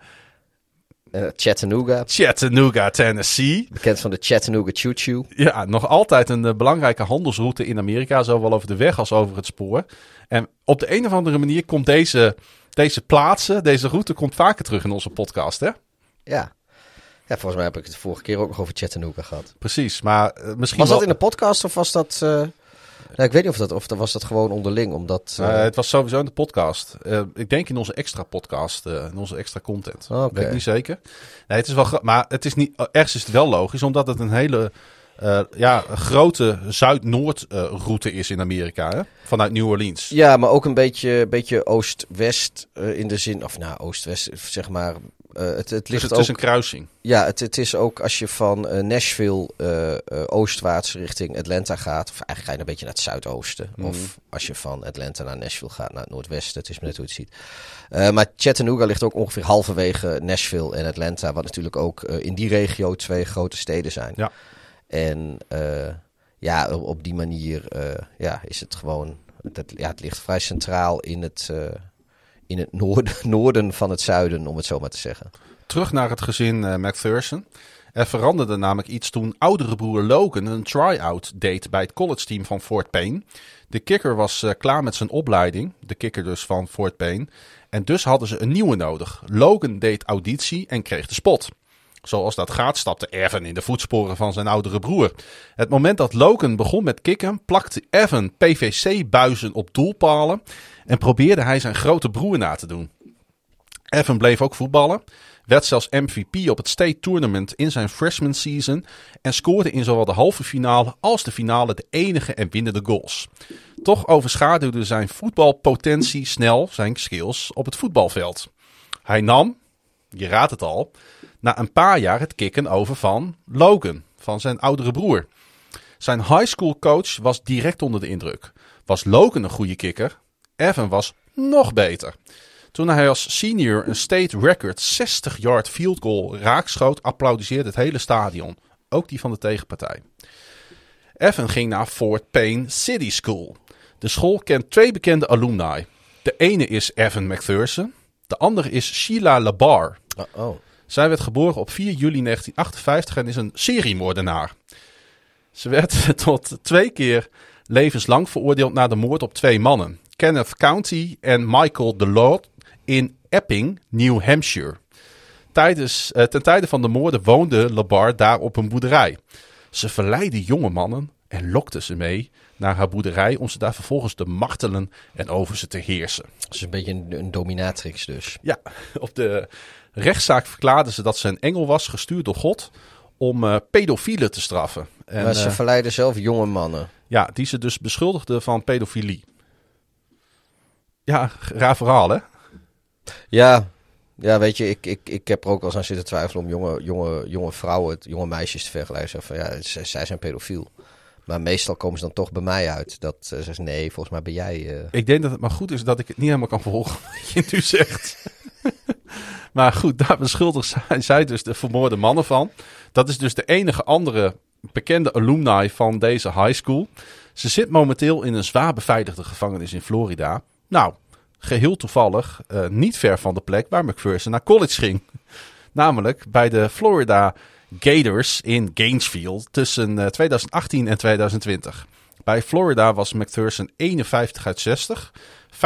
Eh, Chattanooga, Chattanooga, Tennessee. bekend van de Chattanooga Choo Choo. Ja, nog altijd een eh, belangrijke handelsroute in Amerika, zowel over de weg als over het spoor. En op de een of andere manier komt deze, deze plaatsen, deze route komt vaker terug in onze podcast, hè? Ja. ja, volgens mij heb ik het de vorige keer ook nog over Chattanooga gehad. Precies, maar eh, misschien Was wel... dat in de podcast of was dat... nou, ik weet niet of dat, of dat was dat gewoon onderling, omdat... eh, Eh, het was sowieso in de podcast. Eh, ik denk in onze extra podcast, in onze extra content. Oké. Weet ik niet zeker. Nee, het is wel, maar het is niet. ergens is het wel logisch, omdat het een hele ja, grote Zuid-Noord eh, route is in Amerika, hè? vanuit New Orleans. Ja, maar ook een beetje, beetje oost-west in de zin... Of nou, oost-west, zeg maar... eh, het, het Dus ligt het ook... is een kruising. Ja, het, het is ook als je van eh, Nashville eh, oostwaarts richting Atlanta gaat. Of eigenlijk ga je een beetje naar het zuidoosten. Mhm. Of als je van Atlanta naar Nashville gaat, naar het noordwesten. Het is maar net hoe je het ziet. Maar Chattanooga ligt ook ongeveer halverwege Nashville en Atlanta. Wat natuurlijk ook in die regio twee grote steden zijn. Ja. En ja, op, die manier ja, is het gewoon... Het, ja, het ligt vrij centraal in het, in het noorden, van het zuiden, om het zo maar te zeggen. Terug naar het gezin eh McPherson. Er veranderde namelijk iets toen oudere broer Logan een try-out deed bij het college team van Fort Payne. De kicker was eh, klaar met zijn opleiding, de kicker dus van Fort Payne. En dus hadden ze een nieuwe nodig. Logan deed auditie en kreeg de spot. Zoals dat gaat, stapte Evan in de voetsporen van zijn oudere broer. Het moment dat Logan begon met kicken, plakte Evan PVC-buizen op doelpalen en probeerde hij zijn grote broer na te doen. Evan bleef ook voetballen. Werd zelfs MVP op het State Tournament in zijn freshman season. En scoorde in zowel de halve finale als de finale de enige en winnende goals. Toch overschaduwde zijn voetbalpotentie snel zijn skills op het voetbalveld. Hij nam, je raadt het al, na een paar jaar het kicken over van Logan, van zijn oudere broer. Zijn high school coach was direct onder de indruk. Was Logan een goede kikker? Evan was nog beter. Toen hij als senior een state record 60-yard field goal raakschoot, applaudisseerde het hele stadion. Ook die van de tegenpartij. Evan ging naar Fort Payne City School. De school kent twee bekende alumni. De ene is Evan McPherson. De andere is Sheila LaBar. Oh. Zij werd geboren op 4 juli 1958 en is een seriemoordenaar. Ze werd tot twee keer levenslang veroordeeld na de moord op twee mannen. Kenneth County en Michael DeLord in Epping, New Hampshire. Tijdens, eh, ten tijde van de moorden woonde LaBar daar op een boerderij. Ze verleidde jonge mannen en lokte ze mee naar haar boerderij om ze daar vervolgens te martelen en over ze te heersen. Is een beetje een, een dominatrix dus. Ja, op de rechtszaak verklaarde ze dat ze een engel was, gestuurd door God, om eh, pedofielen te straffen. En, maar ze eh, verleiden zelf jonge mannen. ja, die ze dus beschuldigde van pedofilie. Ja, raar verhaal, hè? Ja, ja weet je, ik, ik, ik heb er ook wel eens aan zitten twijfelen om jonge, jonge, jonge vrouwen, jonge meisjes te vergelijken. Van, ja, zij, zij zijn pedofiel. Maar meestal komen ze dan toch bij mij uit. Dat ze zeggen, nee, volgens mij ben jij... eh, Ik denk dat het maar goed is dat ik het niet helemaal kan volgen wat je nu zegt. maar goed, daar beschuldigt zij, zij dus de vermoorde mannen van. Dat is dus de enige andere bekende alumni van deze high school. Ze zit momenteel in een zwaar beveiligde gevangenis in Florida. Nou, geheel toevallig eh, niet ver van de plek waar McPherson naar college ging. Namelijk bij de Florida Gators in Gainesville tussen eh, 2018 en 2020. Bij Florida was McPherson 51 uit 60, 85%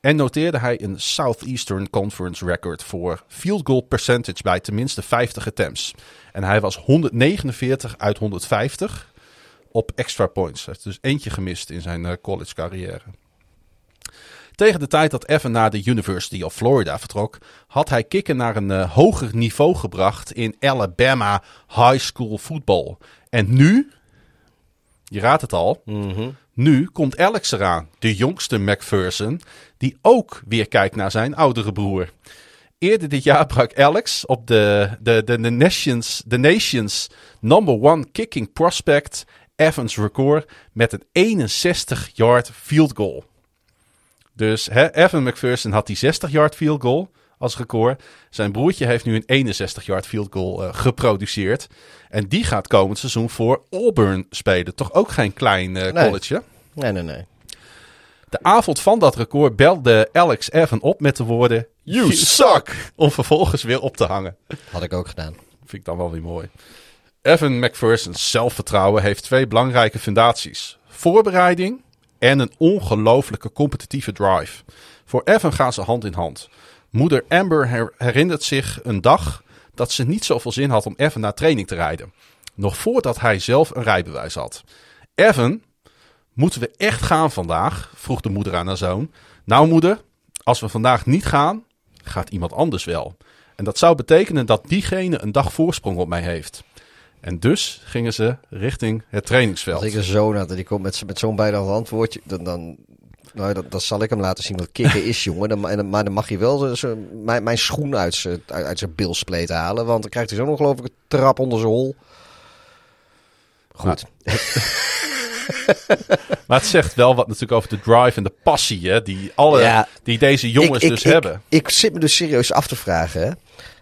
En noteerde hij een Southeastern Conference record voor field goal percentage bij tenminste 50 attempts. En hij was 149 uit 150 op extra points. Hij heeft dus eentje gemist in zijn eh, college carrière. Tegen de tijd dat Evan naar de University of Florida vertrok, had hij kicken naar een eh, hoger niveau gebracht in Alabama high school voetbal. En nu, je raadt het al, nu komt Alex eraan, de jongste McPherson, die ook weer kijkt naar zijn oudere broer. Eerder dit jaar brak Alex op de, de, de, de, nations, de Nations number one kicking prospect Evans record met een 61-yard field goal. Dus hè, Evan McPherson had die 60-yard field goal als record. Zijn broertje heeft nu een 61-yard field goal eh, geproduceerd. En die gaat komend seizoen voor Auburn spelen. Toch ook geen klein eh, Nee. college. Nee, nee, nee. De avond van dat record belde Alex Evan op met de woorden... You suck! Om vervolgens weer op te hangen. Had ik ook gedaan. Vind ik dan wel weer mooi. Evan McPherson's zelfvertrouwen heeft twee belangrijke fundaties. Voorbereiding en een ongelooflijke competitieve drive. Voor Evan gaan ze hand in hand. Moeder Amber her- herinnert zich een dag dat ze niet zoveel zin had om Evan naar training te rijden. Nog voordat hij zelf een rijbewijs had. Evan, moeten we echt gaan vandaag? vroeg de moeder aan haar zoon. Nou moeder, als we vandaag niet gaan, gaat iemand anders wel. En dat zou betekenen dat diegene een dag voorsprong op mij heeft. En dus gingen ze richting het trainingsveld. Als ik een zoon had en die komt met, met zo'n bijna antwoordje, dan, dan, nou, dan zal ik hem laten zien wat kicken is, jongen. Dan, en, maar dan mag je wel zo- mijn, mijn schoen uit zijn, uit, uit zijn bilspleet halen, want dan krijgt hij zo'n ongelooflijke trap onder zijn hol. Goed. Maar het zegt wel wat natuurlijk over de drive en de passie hè, die, alle, Ja. die deze jongens Ik- ik- dus ik- hebben. Ik zit me dus serieus af te vragen, hè.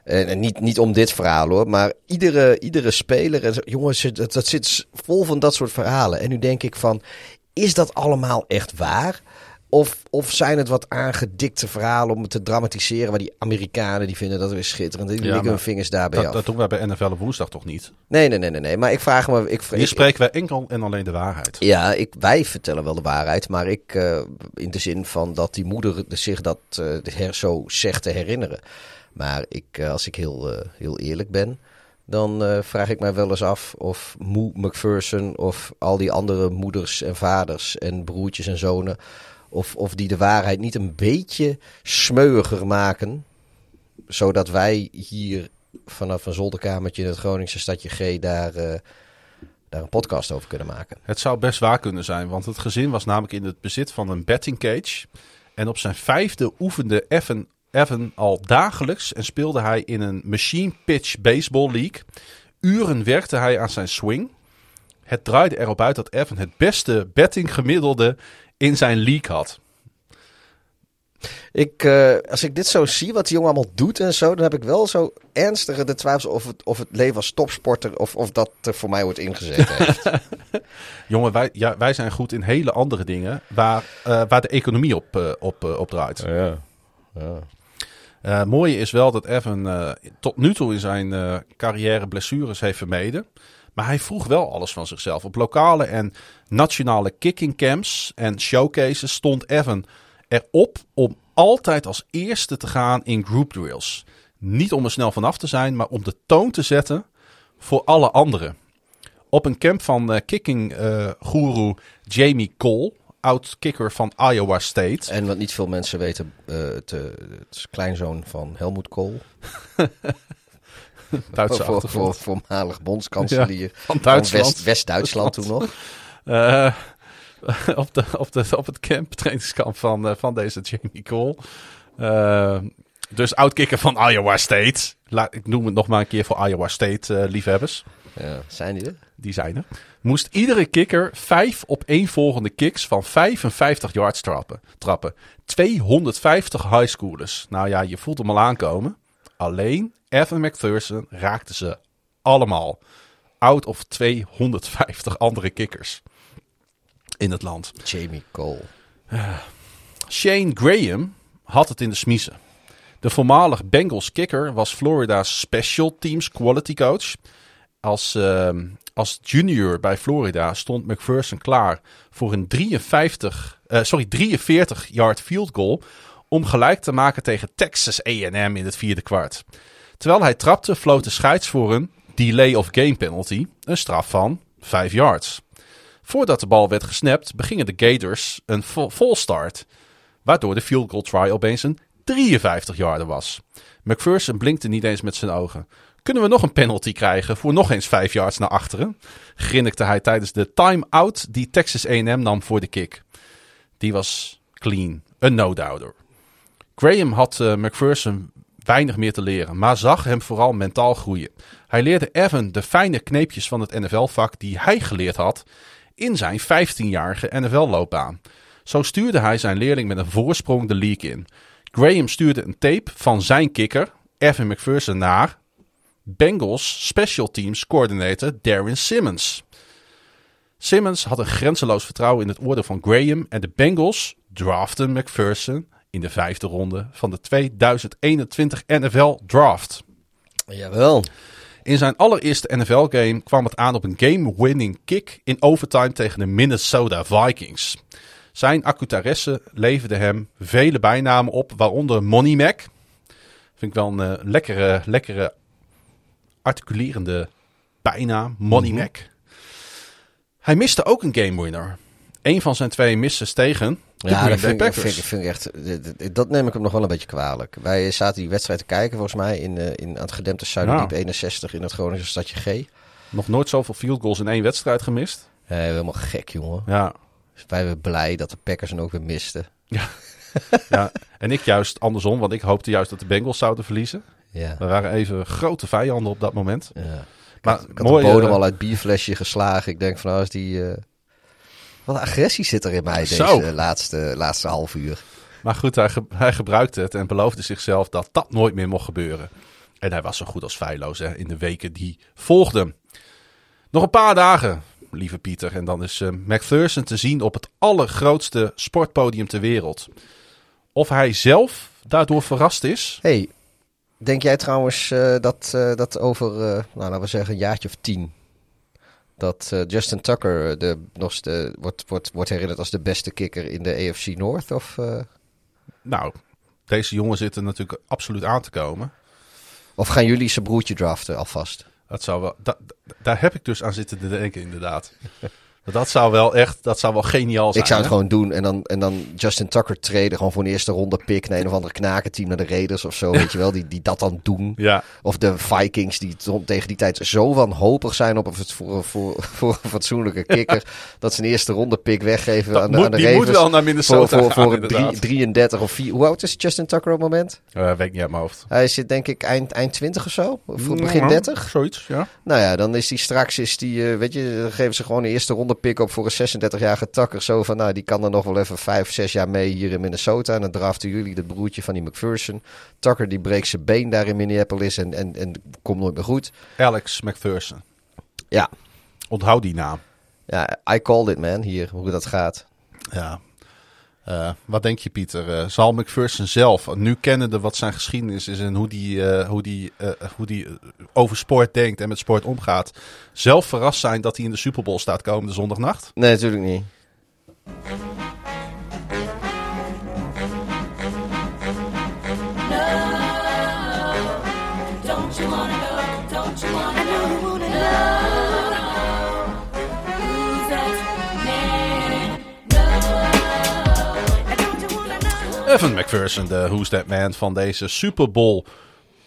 En, niet, niet om dit verhaal hoor, maar iedere, iedere speler, jongens, dat, dat zit vol van dat soort verhalen. En nu denk ik van, is dat allemaal echt waar? Of, of zijn het wat aangedikte verhalen om het te dramatiseren, waar die Amerikanen die vinden dat weer schitterend, die Ja, liggen hun vingers daarbij Dat, af. dat doen wij bij NFL op woensdag toch niet? Nee, nee, nee, nee, nee, maar ik vraag me, ik, Hier ik, spreken wij enkel en alleen de waarheid. ja, ik, wij vertellen wel de waarheid, maar ik, eh, in de zin van dat die moeder zich dat eh, her, zo zegt te herinneren. Maar ik, eh, als ik heel, eh, heel eerlijk ben, dan eh, vraag ik mij wel eens af of Moe McPherson of al die andere moeders en vaders en broertjes en zonen, Of, of die de waarheid niet een beetje smeuiger maken. Zodat wij hier vanaf een zolderkamertje in het Groningse stadje G daar, daar een podcast over kunnen maken. Het zou best waar kunnen zijn, want het gezin was namelijk in het bezit van een betting cage. En op zijn vijfde oefende Evan, Evan al dagelijks en speelde hij in een machine pitch baseball league. Uren werkte hij aan zijn swing. Het draaide erop uit dat Evan het beste betting gemiddelde in zijn league had. Ik, eh, als ik dit zo zie, wat die jongen allemaal doet en zo, dan heb ik wel zo ernstige de twijfels of het, of het leven als topsporter, of, of dat er voor mij wordt ingezet heeft. Jongen, wij, ja, wij zijn goed in hele andere dingen waar, eh, waar de economie op, eh, op, op draait. ja. ja. Eh, Het mooie is wel dat Evan eh, tot nu toe in zijn eh, carrière blessures heeft vermeden. Maar hij vroeg wel alles van zichzelf. Op lokale en nationale kicking camps en showcases stond Evan erop om altijd als eerste te gaan in group drills. Niet om er snel vanaf te zijn, maar om de toon te zetten voor alle anderen. Op een camp van eh, kicking eh guru Jamie Cole, oud-kicker van Iowa State. En wat niet veel mensen weten, eh, het, het is kleinzoon van Helmoet Kool. Duitse voor, voormalig bondskanselier van van Duitsland. West- West-Duitsland toen nog. Eh, op, de, op, de, op het camp, trainingskamp van, eh, van deze Jamie Cole. Dus oud-kicker van Iowa State. La- ik noem het nog maar een keer voor Iowa State liefhebbers. Ja, zijn die er? Die zijn er. Moest iedere kikker vijf op één volgende kicks van 55 yards trappen. trappen. 250 highschoolers. Nou ja, je voelt hem al aankomen. Alleen Evan McPherson raakte ze allemaal. Out of 250 andere kikkers in het land. Jamie Cole. Shane Graham had het in de smiezen. De voormalig Bengals kicker was Florida's special teams quality coach. Als, ehm, als junior bij Florida stond McPherson klaar voor een 53, eh, sorry, 43 yard field goal om gelijk te maken tegen Texas A&M in het vierde kwart. Terwijl hij trapte, floot de scheids voor een delay of game penalty, een straf van 5 yards. Voordat de bal werd gesnapt, begingen de Gators een vol start, waardoor de field goal try opeens een 53 yarder was. McPherson blinkte niet eens met zijn ogen. Kunnen we nog een penalty krijgen voor nog eens 5 yards naar achteren? Grinnikte hij tijdens de time-out die Texas A&M nam voor de kick. Die was clean, een no-doubter. Graham had eh, McPherson weinig meer te leren, maar zag hem vooral mentaal groeien. Hij leerde Evan de fijne kneepjes van het NFL-vak die hij geleerd had in zijn 15-jarige NFL-loopbaan. Zo stuurde hij zijn leerling met een voorsprong de league in. Graham stuurde een tape van zijn kikker, Evan McPherson, naar Bengals Special Teams Coordinator Darren Simmons. Simmons had een grenzeloos vertrouwen in het oordeel van Graham en de Bengals draften McPherson in de vijfde ronde van de 2021 NFL Draft. Jawel. In zijn allereerste NFL-game kwam het aan op een game-winning kick in overtime tegen de Minnesota Vikings. Zijn accutaresse leverde hem vele bijnamen op, waaronder Money Mac. Vind ik wel een eh, lekkere, lekkere articulerende bijnaam, Money Mac. Hij miste ook een game winner. Een van zijn twee misses tegen de Ja, dat vind, ik, Packers. vind, ik- vind ik echt. dat- neem ik hem nog wel een beetje kwalijk. Wij zaten die wedstrijd te kijken, volgens mij, in, eh, in, aan het gedempte Zuiderdiep Ja. 61 in het Groningse stadje G. Nog nooit zoveel field goals in één wedstrijd gemist. Eh, helemaal gek, jongen. Ja, Dus wij waren blij dat de Packers hem ook weer misten. ja. En ik juist andersom, want ik hoopte juist dat de Bengals zouden verliezen. Ja. We waren even grote vijanden op dat moment. ja. Maar Ik had de bodem eh, al uit bierflesje geslagen. Ik denk van, nou is die... eh, Wat agressie zit er in mij Zo. deze laatste, laatste half uur. Maar goed, hij, ge- hij gebruikte het en beloofde zichzelf dat dat nooit meer mocht gebeuren. En hij was zo goed als feilloos hè, in de weken die volgden. Nog een paar dagen, lieve Pieter. En dan is eh, McPherson te zien op het allergrootste sportpodium ter wereld. Of hij zelf daardoor verrast is? hey, denk jij trouwens eh, dat, eh, dat over, eh, nou laten we zeggen, een jaartje of tien... dat Justin Tucker de, nog de, wordt, wordt, wordt herinnerd als de beste kicker in de AFC North? Of, Nou, deze jongen zit er natuurlijk absoluut aan te komen. of gaan jullie zijn broertje draften alvast? Dat zou wel, da- da- daar heb ik dus aan zitten te denken, inderdaad. Dat zou wel echt, dat zou wel geniaal zijn. Ik zou het hè? gewoon doen en dan, en dan Justin Tucker traden. Gewoon voor een eerste ronde pick naar een of andere knakenteam naar de Raiders of zo. Weet je wel, die, die dat dan doen. Ja, Of de Vikings die tegen die tijd zo wanhopig zijn op een, voor, voor, voor een fatsoenlijke kikker. Dat ze een eerste ronde pick weggeven Dat aan de, moet- aan de die Ravens. moet wel naar Minnesota Voor, voor, gaan, voor een drie- inderdaad. 33 of 4. Hoe oud is Justin Tucker op het moment? Eh, weet ik niet uit mijn hoofd. Hij zit denk ik eind, eind 20 of zo. Of Mm, begin 30. Zoiets, ja. Nou ja, dan is die straks, is die, eh, weet je, dan geven ze gewoon een eerste ronde pick op voor een 36-jarige takker. Zo van, nou, die kan er nog wel even 5, 6 jaar mee hier in Minnesota. En dan draften jullie het broertje van die McPherson. Tucker die breekt zijn been daar in Minneapolis en, en, en komt nooit meer goed. Alex McPherson. Ja, Onthoud die naam. ja, I called it man, hier, hoe dat gaat. Ja. Eh, wat denk je, Pieter? Eh, zal McPherson zelf, nu kennende wat zijn geschiedenis is en hoe die, eh, hoe die, hoe die over sport denkt en met sport omgaat, zelf verrast zijn dat hij in de Super Bowl staat komende zondagnacht? Nee, natuurlijk niet. Evan McPherson, de Who's That Man van deze Super Bowl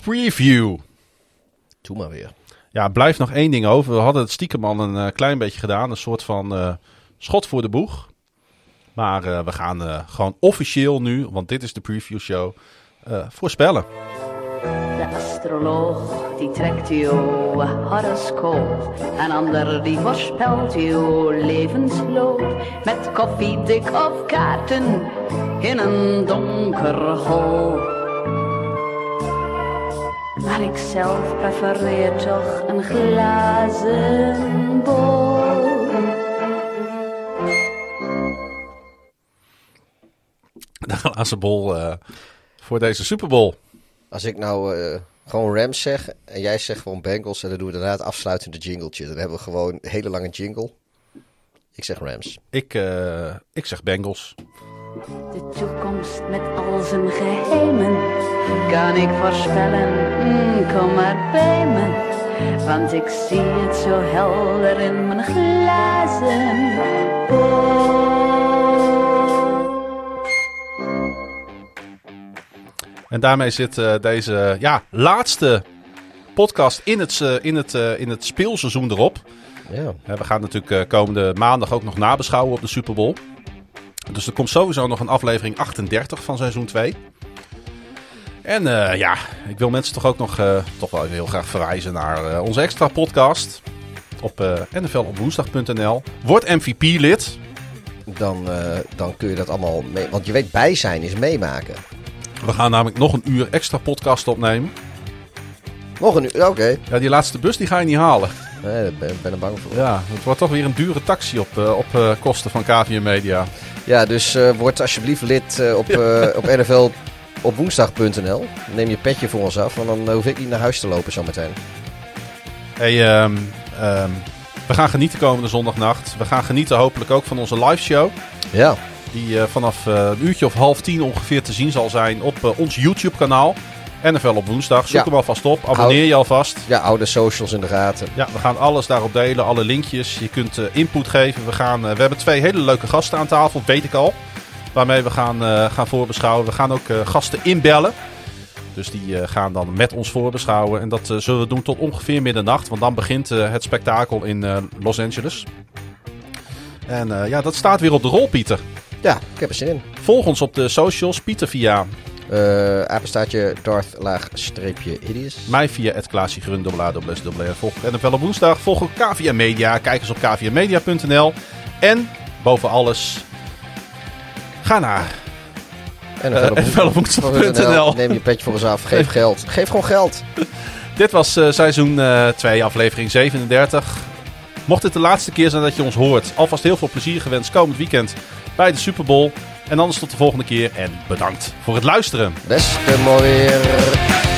preview. Doe maar weer. Ja, blijft nog één ding over. We hadden het stiekem al een eh, klein beetje gedaan. Een soort van eh, schot voor de boeg. Maar eh, we gaan gewoon officieel nu, want dit is de preview show, voorspellen. De astroloog die trekt uw horoscoop. Een ander die voorspelt uw levensloop. Met koffiedik of kaarten in een donker hol. Maar ik zelf prefereer toch een glazen bol. De glazen bol eh, voor deze Super Bowl. Als ik nou eh, gewoon Rams zeg en jij zegt gewoon Bengals... en dan doen we daarna het afsluitende jingletje. Dan hebben we gewoon een hele lange jingle. Ik zeg Rams. Ik, eh, ik zeg Bengals. De toekomst met al zijn geheimen kan ik voorspellen. Mm, kom maar bij me, want ik zie het zo helder in mijn glazen bol. En daarmee zit eh, deze ja, laatste podcast in het, eh, in, het, eh, in het speelseizoen erop. Ja. We gaan natuurlijk komende maandag ook nog nabeschouwen op de Super Bowl. Dus er komt sowieso nog een aflevering 38 van seizoen 2. En ja, ik wil mensen toch ook nog toch wel even heel graag verwijzen naar onze extra podcast. Op eh nflopwoensdag.nl. Word MVP-lid. Dan, dan kun je dat allemaal mee... Want je weet, bij zijn is meemaken. We gaan namelijk nog een uur extra podcast opnemen. Nog een uur, oké. Ja, die laatste bus die ga je niet halen. Nee, daar ben, ben ik bang voor. Ja, het wordt toch weer een dure taxi op, eh, op eh, kosten van KVM Media. Ja, dus eh, word alsjeblieft lid op, eh, op NFL op woensdag.nl. Neem je petje voor ons af, want dan hoef ik niet naar huis te lopen zometeen. Hey, ehm, ehm, we gaan genieten komende zondagnacht. We gaan genieten hopelijk ook van onze live show. Ja, Die eh, vanaf eh, een uurtje of half tien ongeveer te zien zal zijn op eh, ons YouTube kanaal. NFL op woensdag. Zoek Ja. hem alvast op. Abonneer je alvast. ja oude socials in de gaten. Ja, we gaan alles daarop delen. Alle linkjes. Je kunt input geven. We, gaan, we hebben twee hele leuke gasten aan tafel. Weet ik al. Waarmee we gaan, gaan voorbeschouwen. We gaan ook gasten inbellen. Dus die gaan dan met ons voorbeschouwen. En dat zullen we doen tot ongeveer middernacht. Want dan begint het spektakel in Los Angeles. En ja, dat staat weer op de rol, Pieter. Ja, ik heb er zin in. Volg ons op de socials. Pieter via Eh apenstaartje Darth laag streepje Idiots. mij via het Klaasje Grun, dubbel. Volg NFL op woensdag. Volg ook KVM Media. Kijk eens op kvmedia.nl. En boven alles, ga naar En Eh, NFLopwoensdag.nl. Neem je petje voor ons af. Geef geld. Geef gewoon geld. Dit was eh, seizoen 2, aflevering 37. Mocht dit de laatste keer zijn dat je ons hoort, alvast heel veel plezier gewenst komend weekend bij de Super Bowl. En anders tot de volgende keer en bedankt voor het luisteren. Beste mooi weer.